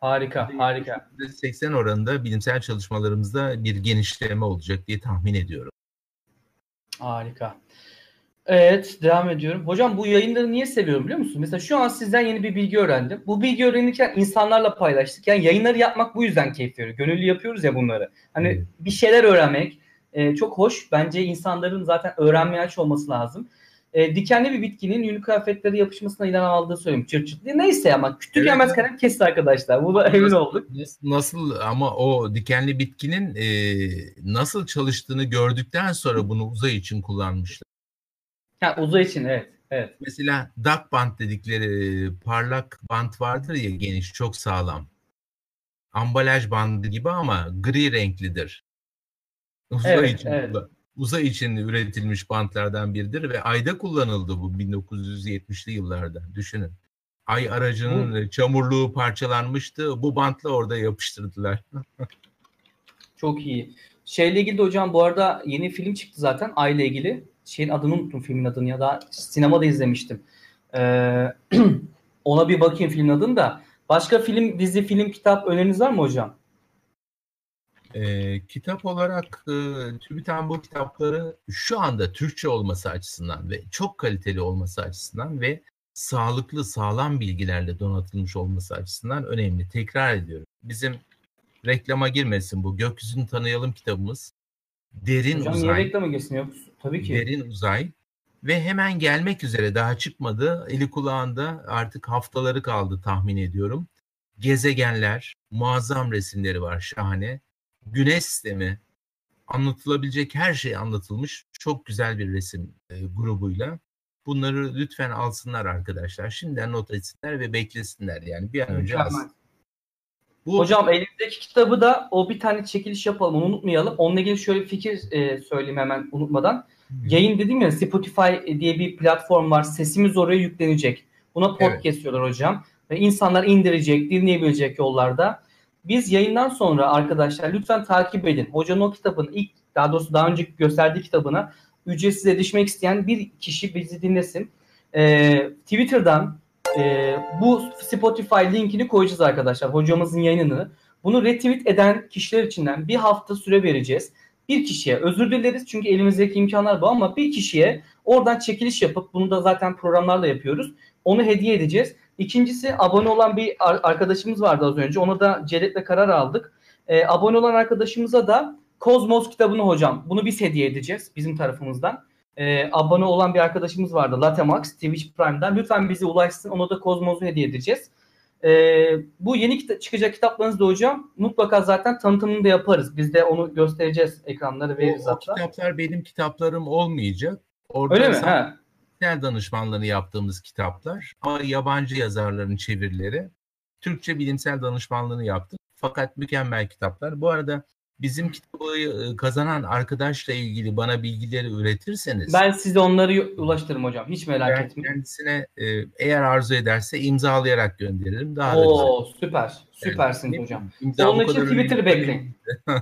A: Harika, harika.
B: 80 oranında bilimsel çalışmalarımızda bir genişleme olacak diye tahmin ediyorum.
A: Harika. Evet devam ediyorum. Hocam bu yayınları niye seviyorum biliyor musun? Mesela şu an sizden yeni bir bilgi öğrendim. Bu bilgi öğrenirken insanlarla paylaştık. Yani yayınları yapmak bu yüzden keyif veriyor. Gönüllü yapıyoruz ya bunları. Hani hmm. bir şeyler öğrenmek e, çok hoş. Bence insanların zaten öğrenmeye aç olması lazım. E, dikenli bir bitkinin yünlü kıyafetleri yapışmasına ilan aldığı söyleyeyim. Çırt çırt diye. Neyse ama kütük evet. yemez kalem kesti arkadaşlar. Bu da emin olduk.
B: Nasıl ama o dikenli bitkinin e, nasıl çalıştığını gördükten sonra bunu uzay için kullanmışlar.
A: Ha, uzay için evet. Evet.
B: Mesela duck band dedikleri parlak bant vardır ya geniş çok sağlam. Ambalaj bandı gibi ama gri renklidir. Uzay evet, için evet. uzay için üretilmiş bantlardan biridir ve ayda kullanıldı bu 1970'li yıllarda. Düşünün. Ay aracının bu, çamurluğu parçalanmıştı. Bu bantla orada yapıştırdılar.
A: çok iyi. Şeyle ilgili de hocam bu arada yeni film çıktı zaten Ay ile ilgili şeyin adını unuttum filmin adını ya da sinemada izlemiştim. Ee, <clears throat> ona bir bakayım filmin adını da. Başka film, dizi, film, kitap öneriniz var mı hocam?
B: E, kitap olarak e, TÜBİTAK'ın bu kitapları şu anda Türkçe olması açısından ve çok kaliteli olması açısından ve sağlıklı, sağlam bilgilerle donatılmış olması açısından önemli. Tekrar ediyorum. Bizim reklama girmesin bu. Gökyüzünü tanıyalım kitabımız. Derin
A: Hocam
B: uzay.
A: niye reklama girsin yok? Tabii ki.
B: Derin uzay ve hemen gelmek üzere daha çıkmadı. Eli kulağında artık haftaları kaldı tahmin ediyorum. Gezegenler, muazzam resimleri var şahane. Güneş sistemi, anlatılabilecek her şey anlatılmış. Çok güzel bir resim e, grubuyla. Bunları lütfen alsınlar arkadaşlar. Şimdiden not etsinler ve beklesinler yani bir an önce alsın.
A: Bu... Hocam elimizdeki kitabı da o bir tane çekiliş yapalım onu unutmayalım. Onunla ilgili şöyle bir fikir e, söyleyeyim hemen unutmadan. Yayın dedim ya Spotify diye bir platform var. Sesimiz oraya yüklenecek. Buna podcast evet. diyorlar hocam. Ve insanlar indirecek, dinleyebilecek yollarda. Biz yayından sonra arkadaşlar lütfen takip edin. Hocanın o kitabını ilk daha doğrusu daha önce gösterdiği kitabına ücretsiz erişmek isteyen bir kişi bizi dinlesin. Ee, Twitter'dan e, bu Spotify linkini koyacağız arkadaşlar. Hocamızın yayınını. Bunu retweet eden kişiler içinden bir hafta süre vereceğiz. Bir kişiye özür dileriz çünkü elimizdeki imkanlar bu ama bir kişiye oradan çekiliş yapıp bunu da zaten programlarla yapıyoruz. Onu hediye edeceğiz. İkincisi abone olan bir arkadaşımız vardı az önce. Ona da Celet'le karar aldık. E, abone olan arkadaşımıza da Kozmos kitabını hocam. Bunu biz hediye edeceğiz bizim tarafımızdan. E, abone olan bir arkadaşımız vardı. Latemax Twitch Prime'dan. Lütfen bizi ulaşsın. Ona da Kozmos'u hediye edeceğiz. E, bu yeni kita- çıkacak kitaplarınız da hocam mutlaka zaten tanıtımını da yaparız. Biz de onu göstereceğiz ekranları veririz
B: o, hatta. O kitaplar benim kitaplarım olmayacak.
A: Orada Öyle mi? Ha
B: danışmanlığını yaptığımız kitaplar ama yabancı yazarların çevirileri. Türkçe bilimsel danışmanlığını yaptık. Fakat mükemmel kitaplar. Bu arada bizim kitabı e, kazanan arkadaşla ilgili bana bilgileri üretirseniz
A: ben size onları ulaştırırım hocam. Hiç merak ben etmeyin.
B: Kendisine e, eğer arzu ederse imzalayarak gönderirim. Daha
A: Oo, da süper. Süpersin yani, hocam. Onun için Twitter bekleyin. <laughs>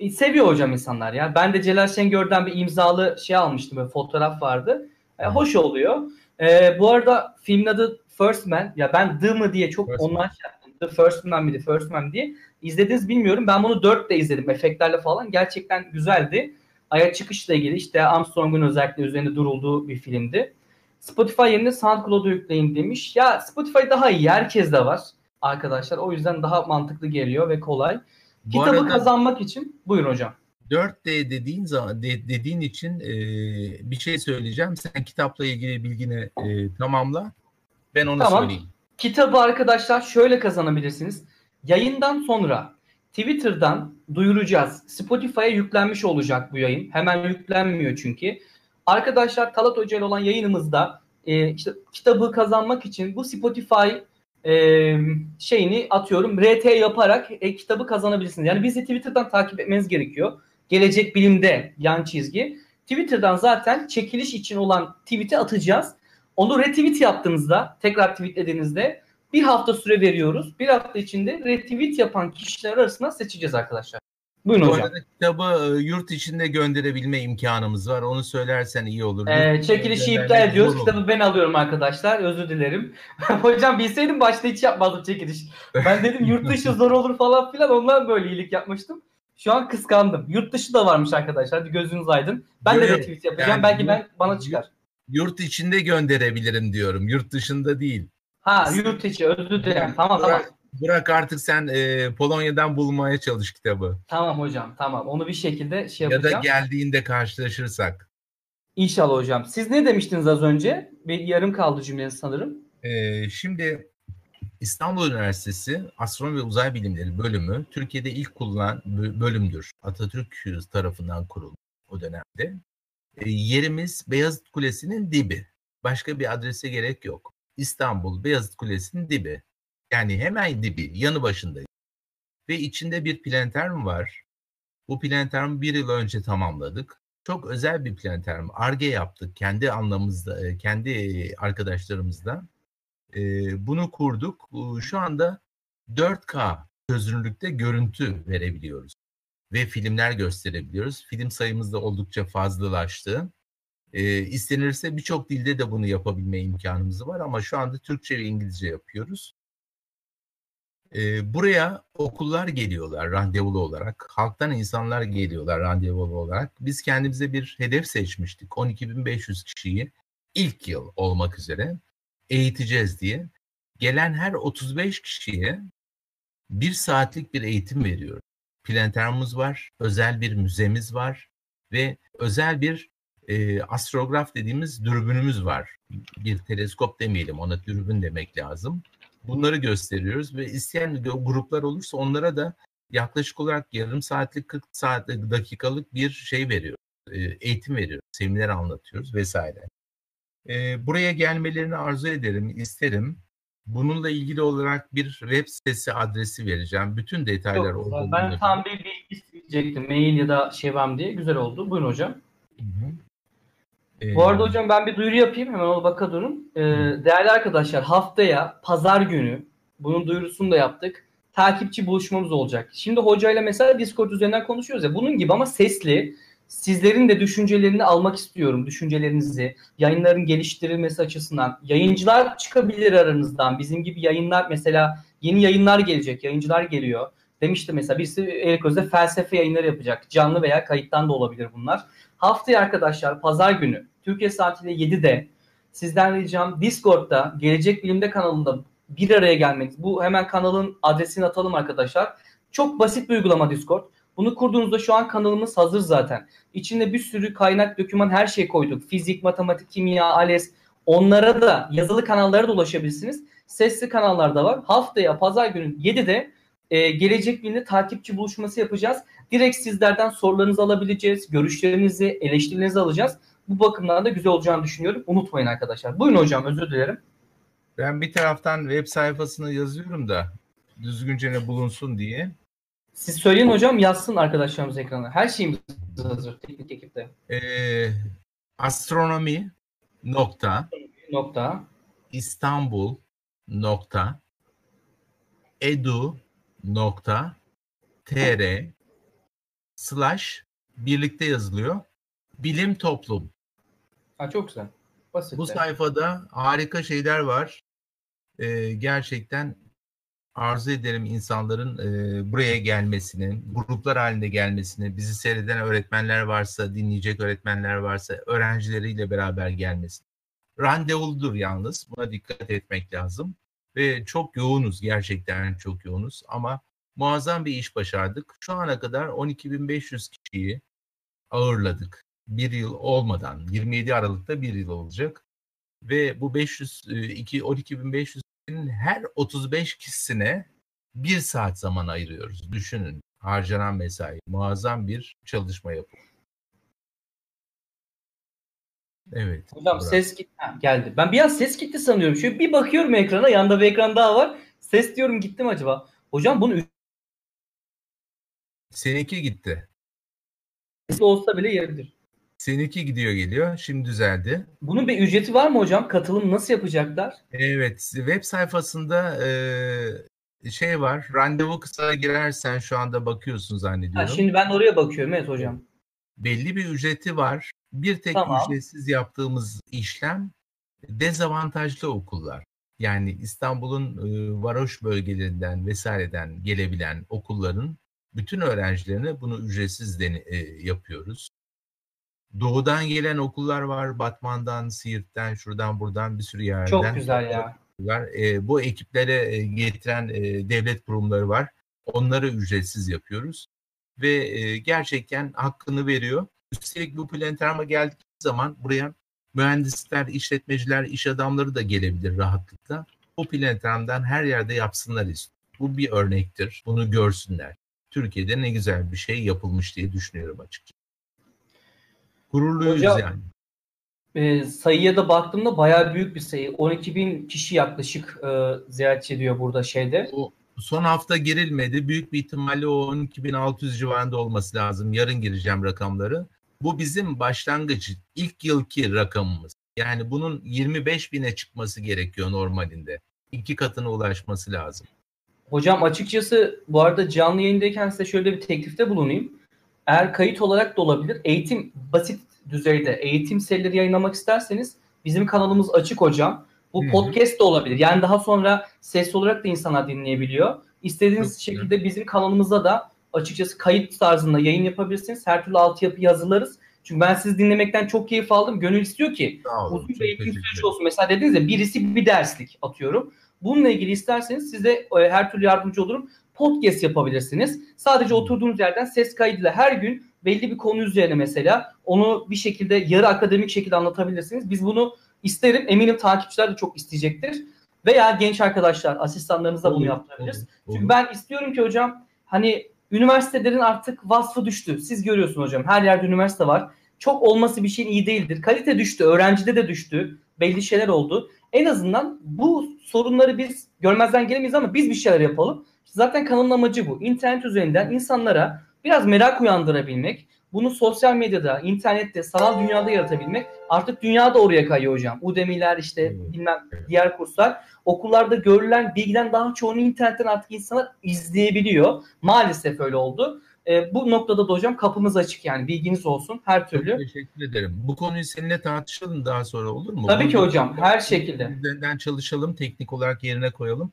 A: E, seviyor hocam insanlar ya. Ben de Celal Şengör'den bir imzalı şey almıştım. Böyle fotoğraf vardı. E, hoş oluyor. E, bu arada filmin adı First Man. Ya ben The mı diye çok First ondan şey yaptım. The First Man miydi? First Man diye. İzlediniz bilmiyorum. Ben bunu 4'te izledim efektlerle falan. Gerçekten güzeldi. Aya çıkışla ilgili işte Armstrong'un özellikle üzerinde durulduğu bir filmdi. Spotify yerine SoundCloud'u yükleyin demiş. Ya Spotify daha iyi. Herkes de var arkadaşlar. O yüzden daha mantıklı geliyor ve kolay. Bu Kitabı arada... kazanmak için buyurun hocam.
B: 4D dediğin zaman de, dediğin için e, bir şey söyleyeceğim. Sen kitapla ilgili bilgini e, tamamla. Ben onu tamam. söyleyeyim.
A: Kitabı arkadaşlar şöyle kazanabilirsiniz. Yayından sonra Twitter'dan duyuracağız. Spotify'a yüklenmiş olacak bu yayın. Hemen yüklenmiyor çünkü. Arkadaşlar Talat Hoca ile olan yayınımızda e, işte kitabı kazanmak için bu Spotify e, şeyini atıyorum RT yaparak e, kitabı kazanabilirsiniz. Yani bizi Twitter'dan takip etmeniz gerekiyor. Gelecek Bilim'de yan çizgi. Twitter'dan zaten çekiliş için olan tweet'i atacağız. Onu retweet yaptığınızda, tekrar tweetlediğinizde bir hafta süre veriyoruz. Bir hafta içinde retweet yapan kişiler arasında seçeceğiz arkadaşlar. Buyurun Bu hocam. Arada
B: kitabı e, yurt içinde gönderebilme imkanımız var. Onu söylersen iyi olur.
A: Ee, çekilişi iptal ediyoruz. Kitabı ben alıyorum arkadaşlar. Özür dilerim. <laughs> hocam bilseydim başta hiç yapmazdım çekiliş. Ben dedim yurt dışı <laughs> zor olur falan filan. Ondan böyle iyilik yapmıştım. Şu an kıskandım. Yurt dışı da varmış arkadaşlar. Hadi gözünüz aydın. Ben Böyle, de retweet yapacağım. Yani, Belki ben bana çıkar.
B: Yurt içinde gönderebilirim diyorum. Yurt dışında değil.
A: Ha yurt içi özür dilerim. Tamam bırak, tamam.
B: Bırak artık sen e, Polonya'dan bulmaya çalış kitabı.
A: Tamam hocam tamam. Onu bir şekilde şey yapacağım.
B: Ya da geldiğinde karşılaşırsak.
A: İnşallah hocam. Siz ne demiştiniz az önce? Bir yarım kaldı cümleniz sanırım.
B: Ee, şimdi İstanbul Üniversitesi Astronomi ve Uzay Bilimleri bölümü Türkiye'de ilk kullanılan bölümdür. Atatürk tarafından kuruldu o dönemde. E, yerimiz Beyazıt Kulesi'nin dibi. Başka bir adrese gerek yok. İstanbul Beyazıt Kulesi'nin dibi. Yani hemen dibi, yanı başındayız. Ve içinde bir planeteryum var. Bu planeteryumu bir yıl önce tamamladık. Çok özel bir planeteryum. ARGE yaptık kendi anlamımızda, e, kendi arkadaşlarımızla e, bunu kurduk. Şu anda 4K çözünürlükte görüntü verebiliyoruz ve filmler gösterebiliyoruz. Film sayımız da oldukça fazlalaştı. E, istenirse birçok dilde de bunu yapabilme imkanımız var ama şu anda Türkçe ve İngilizce yapıyoruz. E, buraya okullar geliyorlar randevulu olarak. Halktan insanlar geliyorlar randevulu olarak. Biz kendimize bir hedef seçmiştik. 12.500 kişiyi ilk yıl olmak üzere eğiteceğiz diye gelen her 35 kişiye bir saatlik bir eğitim veriyoruz. Planetariumumuz var, özel bir müzemiz var ve özel bir e, astrograf dediğimiz dürbünümüz var. Bir teleskop demeyelim ona dürbün demek lazım. Bunları gösteriyoruz ve isteyen gruplar olursa onlara da yaklaşık olarak yarım saatlik 40 saatlik dakikalık bir şey veriyoruz. E, eğitim veriyoruz, seminer anlatıyoruz vesaire. E, buraya gelmelerini arzu ederim, isterim. Bununla ilgili olarak bir web sitesi adresi vereceğim. Bütün detaylar
A: orada. Ben tam bir bilgi isteyecektim. Mail ya da şey var diye. Güzel oldu. Buyurun hocam. Hı hı. Ee, Bu arada hocam ben bir duyuru yapayım. Hemen ona baka durun. Ee, değerli arkadaşlar haftaya pazar günü bunun duyurusunu da yaptık. Takipçi buluşmamız olacak. Şimdi hocayla mesela Discord üzerinden konuşuyoruz ya. Bunun gibi ama sesli sizlerin de düşüncelerini almak istiyorum. Düşüncelerinizi, yayınların geliştirilmesi açısından. Yayıncılar çıkabilir aranızdan. Bizim gibi yayınlar mesela yeni yayınlar gelecek. Yayıncılar geliyor. Demişti mesela birisi Eriköz'de felsefe yayınları yapacak. Canlı veya kayıttan da olabilir bunlar. Haftaya arkadaşlar pazar günü Türkiye saatiyle 7'de sizden ricam Discord'da Gelecek Bilim'de kanalında bir araya gelmeniz. Bu hemen kanalın adresini atalım arkadaşlar. Çok basit bir uygulama Discord. Bunu kurduğunuzda şu an kanalımız hazır zaten. İçinde bir sürü kaynak, doküman her şey koyduk. Fizik, matematik, kimya, ALES. Onlara da yazılı kanallara da ulaşabilirsiniz. Sesli kanallar da var. Haftaya pazar günü 7'de e, gelecek bilimde takipçi buluşması yapacağız. Direkt sizlerden sorularınızı alabileceğiz. Görüşlerinizi, eleştirilerinizi alacağız. Bu bakımdan da güzel olacağını düşünüyorum. Unutmayın arkadaşlar. Buyurun hocam özür dilerim.
B: Ben bir taraftan web sayfasını yazıyorum da düzgünce ne bulunsun diye.
A: Siz söyleyin hocam yazsın arkadaşlarımız ekrana. Her şeyimiz hazır teknik ekipte.
B: Ee, astronomi nokta
A: nokta
B: İstanbul nokta edu nokta tr slash birlikte yazılıyor. Bilim toplum.
A: Ha, çok güzel.
B: Basit. Bu sayfada harika şeyler var. Ee, gerçekten arzu ederim insanların e, buraya gelmesini, gruplar halinde gelmesini, bizi seyreden öğretmenler varsa, dinleyecek öğretmenler varsa öğrencileriyle beraber gelmesini. Randevuludur yalnız. Buna dikkat etmek lazım. Ve çok yoğunuz. Gerçekten çok yoğunuz. Ama muazzam bir iş başardık. Şu ana kadar 12.500 kişiyi ağırladık. Bir yıl olmadan. 27 Aralık'ta bir yıl olacak. Ve bu 500, 12.500 her 35 kişisine bir saat zaman ayırıyoruz. Düşünün harcanan mesai. Muazzam bir çalışma yapıyor. Evet.
A: Hocam Burak. ses gitti. geldi. Ben bir an ses gitti sanıyorum. Şöyle bir bakıyorum ekrana. Yanda bir ekran daha var. Ses diyorum gitti mi acaba? Hocam bunu
B: Seninki gitti.
A: olsa bile yeridir.
B: Seninki gidiyor geliyor. Şimdi düzeldi.
A: Bunun bir ücreti var mı hocam? Katılım nasıl yapacaklar?
B: Evet. Web sayfasında e, şey var. Randevu kısa girersen şu anda bakıyorsun zannediyorum. Ha,
A: şimdi ben oraya bakıyorum. Evet hocam.
B: Belli bir ücreti var. Bir tek tamam. ücretsiz yaptığımız işlem dezavantajlı okullar. Yani İstanbul'un e, varoş bölgelerinden vesaireden gelebilen okulların bütün öğrencilerine bunu ücretsiz deni, e, yapıyoruz. Doğudan gelen okullar var. Batman'dan, Siirt'ten, şuradan buradan bir sürü yerden.
A: Çok güzel ya.
B: Var. E, bu ekiplere e, getiren e, devlet kurumları var. Onları ücretsiz yapıyoruz. Ve e, gerçekten hakkını veriyor. Üstelik bu planetariuma geldiği zaman buraya mühendisler, işletmeciler, iş adamları da gelebilir rahatlıkla. Bu planetariumdan her yerde yapsınlar istiyor. Bu bir örnektir. Bunu görsünler. Türkiye'de ne güzel bir şey yapılmış diye düşünüyorum açıkçası. Gururluyuz Hocam, yani.
A: E, sayıya da baktığımda bayağı büyük bir sayı. 12 bin kişi yaklaşık e, ziyaretçi ediyor burada şeyde.
B: O, son hafta girilmedi. Büyük bir ihtimalle o 12.600 civarında olması lazım. Yarın gireceğim rakamları. Bu bizim başlangıç, ilk yılki rakamımız. Yani bunun 25 bine çıkması gerekiyor normalinde. İki katına ulaşması lazım.
A: Hocam açıkçası bu arada canlı yayındayken size şöyle bir teklifte bulunayım. Eğer kayıt olarak da olabilir. Eğitim basit düzeyde eğitim serileri yayınlamak isterseniz bizim kanalımız açık hocam. Bu Hı-hı. podcast da olabilir. Yani daha sonra ses olarak da insanlar dinleyebiliyor. İstediğiniz Çok şekilde güzel. bizim kanalımızda da açıkçası kayıt tarzında yayın yapabilirsiniz. Her türlü altyapı hazırlarız. Çünkü ben sizi dinlemekten çok keyif aldım. Gönül istiyor ki olun, uzun bir eğitim süreci olsun. Mesela dediniz ya birisi bir derslik atıyorum. Bununla ilgili isterseniz size e, her türlü yardımcı olurum. Podcast yapabilirsiniz. Sadece oturduğunuz yerden ses kaydıyla her gün belli bir konu üzerine mesela onu bir şekilde yarı akademik şekilde anlatabilirsiniz. Biz bunu isterim. Eminim takipçiler de çok isteyecektir. Veya genç arkadaşlar, asistanlarınız da bunu yaptırabiliriz. Çünkü ben istiyorum ki hocam hani üniversitelerin artık vasfı düştü. Siz görüyorsunuz hocam. Her yerde üniversite var. Çok olması bir şeyin iyi değildir. Kalite düştü. Öğrencide de düştü. Belli şeyler oldu. En azından bu sorunları biz görmezden gelemeyiz ama biz bir şeyler yapalım. Zaten kanalın amacı bu. İnternet üzerinden insanlara biraz merak uyandırabilmek, bunu sosyal medyada, internette, sanal dünyada yaratabilmek. Artık dünya da oraya kayıyor hocam. Udemy'ler işte bilmem diğer kurslar. Okullarda görülen bilgiden daha çoğunu internetten artık insanlar izleyebiliyor. Maalesef öyle oldu. E, bu noktada da hocam kapımız açık yani bilginiz olsun her türlü.
B: Çok teşekkür ederim. Bu konuyu seninle tartışalım daha sonra olur mu?
A: Tabii ki hocam her şekilde.
B: Üzerinden çalışalım teknik olarak yerine koyalım.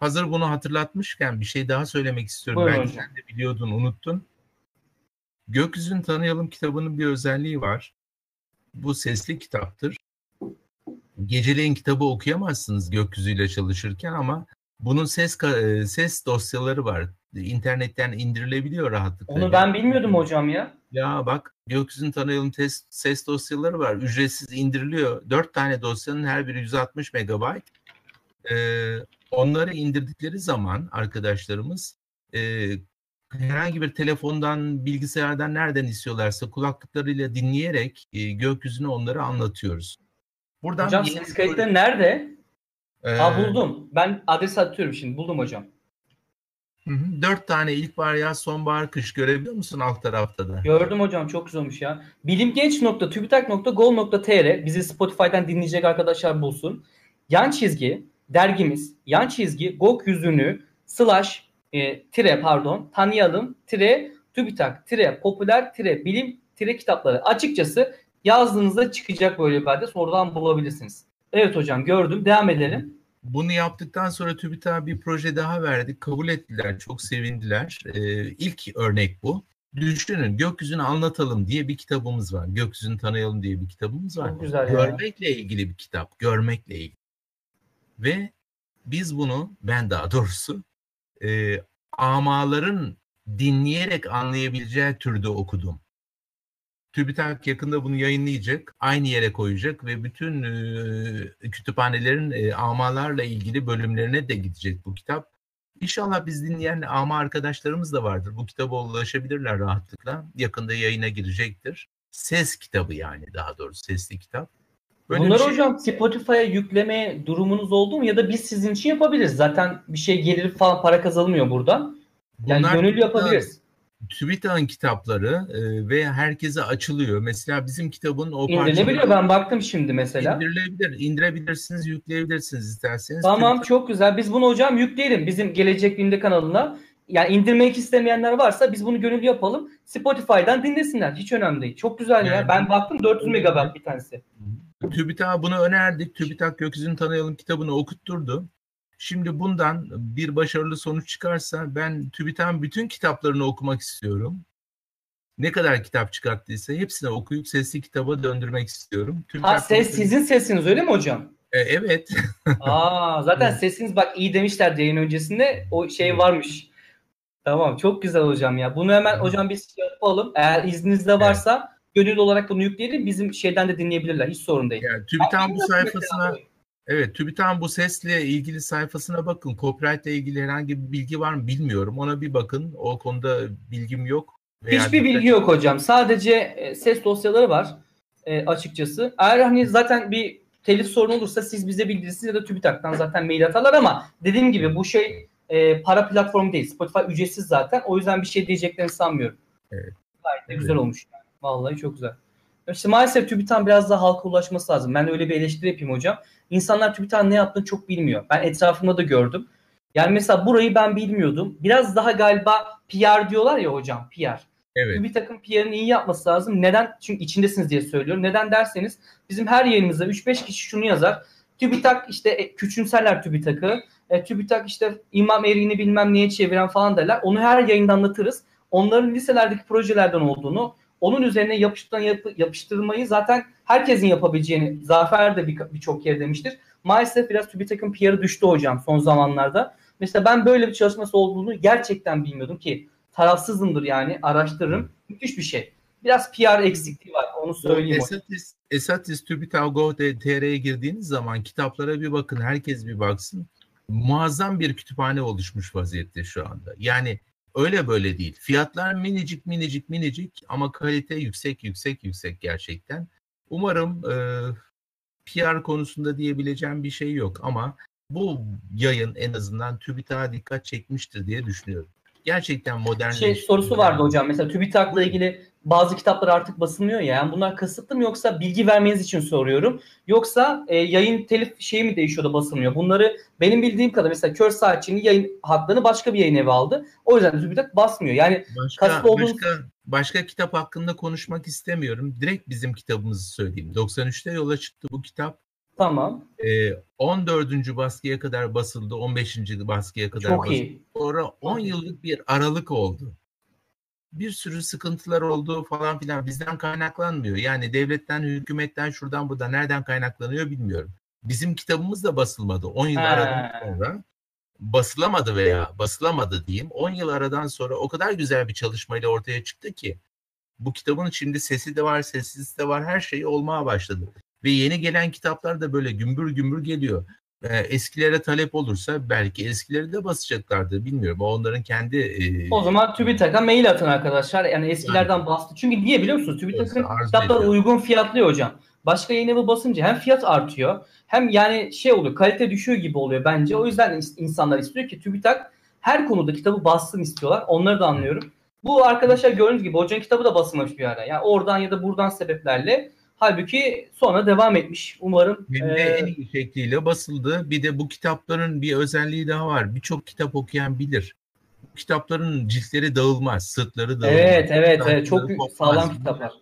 B: Hazır bunu hatırlatmışken bir şey daha söylemek istiyorum.
A: Buyurun
B: Belki
A: hocam.
B: sen de biliyordun unuttun. Gökyüzünü Tanıyalım kitabının bir özelliği var. Bu sesli kitaptır. Geceleyin kitabı okuyamazsınız gökyüzüyle çalışırken ama bunun ses e, ses dosyaları var. İnternetten indirilebiliyor rahatlıkla.
A: Onu ben bilmiyordum hocam ya.
B: Ya bak gökyüzünü tanıyalım test, ses dosyaları var. Ücretsiz indiriliyor. Dört tane dosyanın her biri 160 megabayt. Ee, onları indirdikleri zaman arkadaşlarımız e, herhangi bir telefondan, bilgisayardan nereden istiyorlarsa kulaklıklarıyla dinleyerek e, gökyüzünü onlara anlatıyoruz. Buradan
A: Hocam ses kayıtları nerede?
B: Ee,
A: Aa buldum. Ben adres atıyorum şimdi. Buldum hocam.
B: Dört tane ilkbahar, yaz, sonbahar, kış görebiliyor musun alt tarafta da?
A: Gördüm hocam çok güzel olmuş ya. bilimgenç.tübitak.gol.tr bizi Spotify'dan dinleyecek arkadaşlar bulsun. Yan çizgi dergimiz yan çizgi GOK yüzünü slash e, tire pardon tanıyalım tire TÜBİTAK tire popüler tire bilim tire kitapları. Açıkçası yazdığınızda çıkacak böyle bir adres oradan bulabilirsiniz. Evet hocam gördüm devam edelim.
B: Bunu yaptıktan sonra TÜBİTAK'a bir proje daha verdik. Kabul ettiler. Çok sevindiler. Ee, ilk örnek bu. Düşünün gökyüzünü anlatalım diye bir kitabımız var. Gökyüzünü tanıyalım diye bir kitabımız var.
A: Çok güzel ya.
B: Görmekle ilgili bir kitap. Görmekle ilgili. Ve biz bunu ben daha doğrusu e, amaların dinleyerek anlayabileceği türde okudum. TÜBİTAK yakında bunu yayınlayacak, aynı yere koyacak ve bütün e, kütüphanelerin e, amalarla ilgili bölümlerine de gidecek bu kitap. İnşallah biz dinleyen ama arkadaşlarımız da vardır. Bu kitaba ulaşabilirler rahatlıkla. Yakında yayına girecektir. Ses kitabı yani daha doğrusu sesli kitap. Böyle
A: Bunları
B: şey-
A: hocam Spotify'a yükleme durumunuz oldu mu ya da biz sizin için yapabiliriz. Zaten bir şey gelir falan para kazanılmıyor buradan. Yani
B: Bunlar
A: gönüllü yapabiliriz.
B: TÜBİTAK'ın kitapları e, ve herkese açılıyor. Mesela bizim kitabın o
A: İndirilebiliyor. Ben baktım şimdi mesela.
B: indirilebilir. indirebilirsiniz, yükleyebilirsiniz isterseniz.
A: Tamam
B: TÜBİTAK-
A: çok güzel. Biz bunu hocam yükleyelim bizim Gelecek Bilim'de kanalına. Yani indirmek istemeyenler varsa biz bunu gönüllü yapalım. Spotify'dan dinlesinler. Hiç önemli değil. Çok güzel ya.
B: Yani-
A: Ben baktım 400 megabayt bir tanesi.
B: TÜBİTAK'a bunu önerdik. TÜBİTAK Gökyüzünü Tanıyalım kitabını okutturdu. Şimdi bundan bir başarılı sonuç çıkarsa ben TÜBİTAK'ın bütün kitaplarını okumak istiyorum. Ne kadar kitap çıkarttıysa hepsini okuyup sesli kitaba döndürmek istiyorum.
A: Ha
B: TÜBİTAK
A: ses sizin sesiniz öyle mi hocam?
B: E, evet. <laughs>
A: Aa zaten sesiniz bak iyi demişler yayın öncesinde. O şey varmış. Tamam çok güzel hocam ya. Bunu hemen hocam biz şey yapalım. Eğer izninizde varsa gönüllü olarak bunu yükleyelim. Bizim şeyden de dinleyebilirler. Hiç sorun değil.
B: Yani TÜBİTAK'ın bu sayfasına Evet, TÜBİTAK'ın bu sesle ilgili sayfasına bakın. Copyright ile ilgili herhangi bir bilgi var mı bilmiyorum. Ona bir bakın. O konuda bilgim yok. Veya
A: Hiçbir bilgi yok hocam. Sadece e, ses dosyaları var e, açıkçası. Eğer hani zaten bir telif sorunu olursa siz bize bildirirsiniz ya da TÜBİTAK'tan zaten mail atarlar ama dediğim gibi bu şey e, para platformu değil. Spotify ücretsiz zaten. O yüzden bir şey diyeceklerini sanmıyorum.
B: Evet.
A: Gayet de
B: Evet.
A: güzel olmuş. Yani. Vallahi çok güzel. İşte maalesef TÜBİTAK'ın biraz daha halka ulaşması lazım. Ben öyle bir eleştiri yapayım hocam. İnsanlar TÜBİTAK'ın ne yaptığını çok bilmiyor. Ben etrafımda da gördüm. Yani mesela burayı ben bilmiyordum. Biraz daha galiba PR diyorlar ya hocam PR.
B: Evet.
A: Bir takım PR'ını iyi yapması lazım. Neden? Çünkü içindesiniz diye söylüyorum. Neden derseniz bizim her yayınımızda 3-5 kişi şunu yazar. TÜBİTAK işte e, küçümserler TÜBİTAK'ı. E, TÜBİTAK işte imam eriğini bilmem neye çeviren falan derler. Onu her yayında anlatırız. Onların liselerdeki projelerden olduğunu, onun üzerine yapıştıran yapı- yapıştırmayı zaten herkesin yapabileceğini Zafer de bir- birçok kere demiştir. Maalesef biraz TÜBİTAK'ın PR'ı düştü hocam son zamanlarda. Mesela ben böyle bir çalışması olduğunu gerçekten bilmiyordum ki tarafsızımdır yani araştırırım. Müthiş bir şey. Biraz PR eksikliği var onu söyleyeyim.
B: Esatis, Esatis TÜBİTAK.gov.tr'ye girdiğiniz zaman kitaplara bir bakın. Herkes bir baksın. Muazzam bir kütüphane oluşmuş vaziyette şu anda. Yani öyle böyle değil. Fiyatlar minicik minicik minicik ama kalite yüksek yüksek yüksek gerçekten. Umarım e, PR konusunda diyebileceğim bir şey yok ama bu yayın en azından TÜBİTAK'a dikkat çekmiştir diye düşünüyorum. Gerçekten modern
A: şey sorusu vardı hocam. Mesela TÜBİTAK'la ilgili bazı kitaplar artık basılmıyor ya. Yani bunlar kasıtlı mı yoksa bilgi vermeniz için soruyorum. Yoksa e, yayın telif şeyi mi değişiyor da basılmıyor? Bunları benim bildiğim kadar mesela Kör Saatçi'nin yayın haklarını başka bir yayın evi aldı. O yüzden TÜBİTAK basmıyor. Yani
B: başka, kasıtlı olduğunuz... başka, başka kitap hakkında konuşmak istemiyorum. Direkt bizim kitabımızı söyleyeyim. 93'te yola çıktı bu kitap.
A: Tamam.
B: Ee, 14. baskıya kadar basıldı. 15. baskıya kadar
A: Çok
B: basıldı.
A: iyi.
B: Sonra 10 yıllık bir aralık oldu. Bir sürü sıkıntılar oldu falan filan bizden kaynaklanmıyor. Yani devletten, hükümetten, şuradan buradan nereden kaynaklanıyor bilmiyorum. Bizim kitabımız da basılmadı. 10 yıl aradan sonra basılamadı veya basılamadı diyeyim. 10 yıl aradan sonra o kadar güzel bir çalışmayla ortaya çıktı ki bu kitabın şimdi sesi de var, sessiz de var, her şey olmaya başladı. Ve yeni gelen kitaplar da böyle gümbür gümbür geliyor. Ee, eskilere talep olursa belki eskileri de basacaklardı bilmiyorum. O onların kendi... E,
A: o zaman TÜBİTAK'a mail atın arkadaşlar. Yani eskilerden yani, bastı. Çünkü niye biliyor musunuz? TÜBİTAK'ın kitaplar uygun fiyatlıyor hocam. Başka yayın evi basınca hem fiyat artıyor hem yani şey oluyor kalite düşüyor gibi oluyor bence. O yüzden insanlar istiyor ki TÜBİTAK her konuda kitabı bassın istiyorlar. Onları da anlıyorum. Bu arkadaşlar gördüğünüz gibi hocanın kitabı da basılmamış bir ara. Yani oradan ya da buradan sebeplerle Halbuki sonra devam etmiş. Umarım.
B: Hem de e, en iyi şekliyle basıldı. Bir de bu kitapların bir özelliği daha var. Birçok kitap okuyan bilir. Bu kitapların ciltleri dağılmaz, sırtları dağılmaz.
A: Evet, evet, evet. Çok sağlam kitaplar.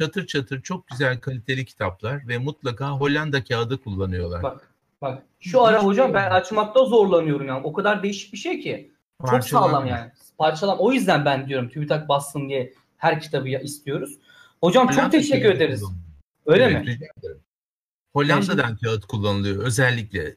B: Çatır çatır çok güzel kaliteli kitaplar ve mutlaka Hollanda kağıdı kullanıyorlar.
A: Bak, bak. Şu ara hocam ben açmakta zorlanıyorum yani. O kadar değişik bir şey ki. Çok Parçalan sağlam yani. Parçalam. O yüzden ben diyorum TÜBİTAK bassın diye her kitabı istiyoruz. Hocam çok teşekkür ederiz. Kullanıyor. Öyle evet, mi?
B: Hollanda'dan yani, kağıt kullanılıyor özellikle.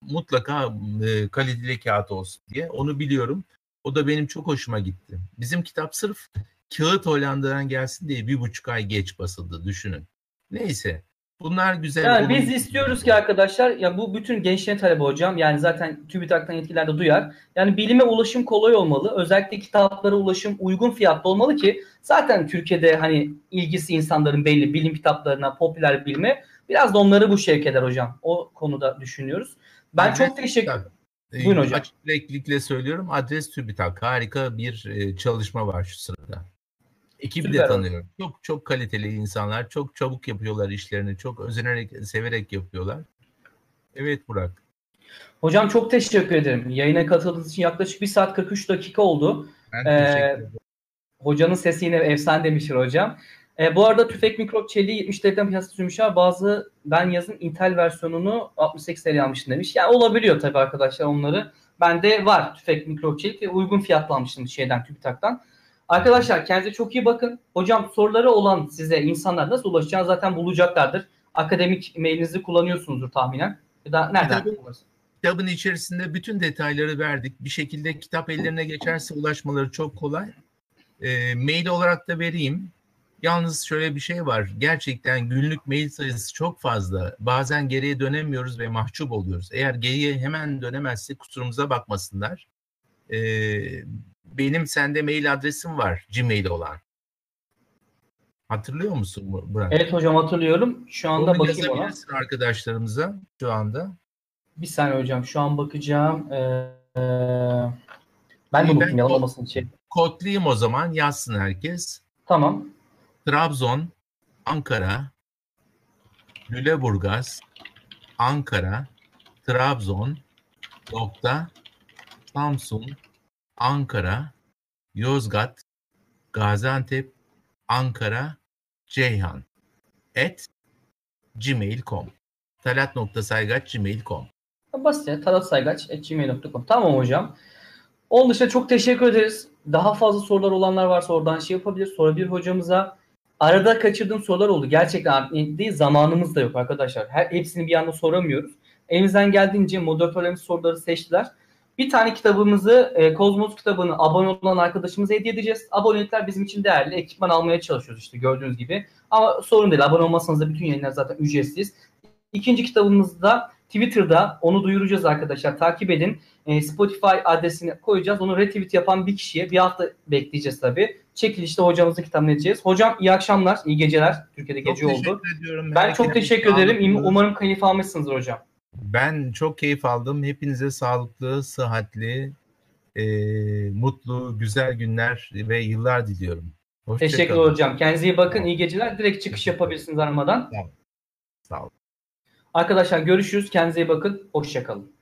B: Mutlaka e, kaliteli kağıt olsun diye. Onu biliyorum. O da benim çok hoşuma gitti. Bizim kitap sırf kağıt Hollanda'dan gelsin diye bir buçuk ay geç basıldı düşünün. Neyse. Bunlar güzel.
A: Yani biz istiyoruz ki arkadaşlar ya bu bütün gençliğin talebi hocam. Yani zaten TÜBİTAK'tan yetkililer de duyar. Yani bilime ulaşım kolay olmalı. Özellikle kitaplara ulaşım uygun fiyatlı olmalı ki zaten Türkiye'de hani ilgisi insanların belli bilim kitaplarına, popüler bilime biraz da onları bu şevk eder hocam. O konuda düşünüyoruz. Ben adres çok teşekkür ederim.
B: Buyurun hocam. Açık söylüyorum. Adres TÜBİTAK. Harika bir e, çalışma var şu sırada. Ekibi Süper de tanıyorum. Çok çok kaliteli insanlar. Çok çabuk yapıyorlar işlerini. Çok özenerek, severek yapıyorlar. Evet Burak.
A: Hocam çok teşekkür ederim. Yayına katıldığınız için yaklaşık 1 saat 43 dakika oldu. Ben ee. Hocanın sesi yine efsane demiştir hocam. E, bu arada tüfek mikrop çeliği 70 TL'den piyasada sürmüşler. Bazı ben yazın Intel versiyonunu 68 TL almıştım demiş. Yani olabiliyor tabii arkadaşlar onları. Bende var tüfek mikrop çelik ve uygun fiyatla almıştım şeyden TÜBİTAK'tan. Arkadaşlar kendinize çok iyi bakın. Hocam soruları olan size insanlar nasıl ulaşacağını zaten bulacaklardır. Akademik mailinizi kullanıyorsunuzdur tahminen. Ya da nereden?
B: Kitabın, kitabın içerisinde bütün detayları verdik. Bir şekilde kitap ellerine geçerse ulaşmaları çok kolay. E, mail olarak da vereyim. Yalnız şöyle bir şey var. Gerçekten günlük mail sayısı çok fazla. Bazen geriye dönemiyoruz ve mahcup oluyoruz. Eğer geriye hemen dönemezsek kusurumuza bakmasınlar. Ee, benim sende mail adresim var Gmail olan. Hatırlıyor musun Burak?
A: Evet hocam hatırlıyorum. Şu anda Onu bakayım ona.
B: arkadaşlarımıza şu anda.
A: Bir saniye hocam şu an bakacağım. Ee, ben de bakayım yalan olmasın için.
B: Kodlayayım o zaman yazsın herkes.
A: Tamam.
B: Trabzon, Ankara, Lüleburgaz, Ankara, Trabzon, nokta, Samsun, Ankara, Yozgat, Gaziantep, Ankara, Ceyhan et gmail.com talat.saygaç.gmail.com
A: Basit ya talatsaygaç.gmail.com Tamam hocam. Onun dışında çok teşekkür ederiz. Daha fazla sorular olanlar varsa oradan şey yapabilir. Sorabilir hocamıza. Arada kaçırdığım sorular oldu. Gerçekten değil zamanımız da yok arkadaşlar. Her, hepsini bir anda soramıyoruz. Elimizden geldiğince moderatörlerimiz soruları seçtiler. Bir tane kitabımızı, e, Kozmos kitabını abone olan arkadaşımıza hediye edeceğiz. Abonelikler bizim için değerli. Ekipman almaya çalışıyoruz işte gördüğünüz gibi. Ama sorun değil. Abone olmasanız da bütün yayınlar zaten ücretsiz. İkinci kitabımızda Twitter'da onu duyuracağız arkadaşlar. Takip edin. E, Spotify adresini koyacağız. Onu retweet yapan bir kişiye bir hafta bekleyeceğiz tabii. Çekilişte hocamızın kitabını edeceğiz. Hocam iyi akşamlar, iyi geceler. Türkiye'de gece
B: çok
A: oldu.
B: teşekkür ediyorum.
A: Ben çok teşekkür ederim. Umarım keyif almışsınızdır hocam.
B: Ben çok keyif aldım. Hepinize sağlıklı, sıhhatli, e, mutlu, güzel günler ve yıllar diliyorum. Hoşça
A: Teşekkür
B: kalın.
A: hocam. Kendinize iyi bakın. İyi geceler. Direkt çıkış yapabilirsiniz aramadan.
B: Sağ olun.
A: Arkadaşlar görüşürüz. Kendinize iyi bakın. Hoşçakalın.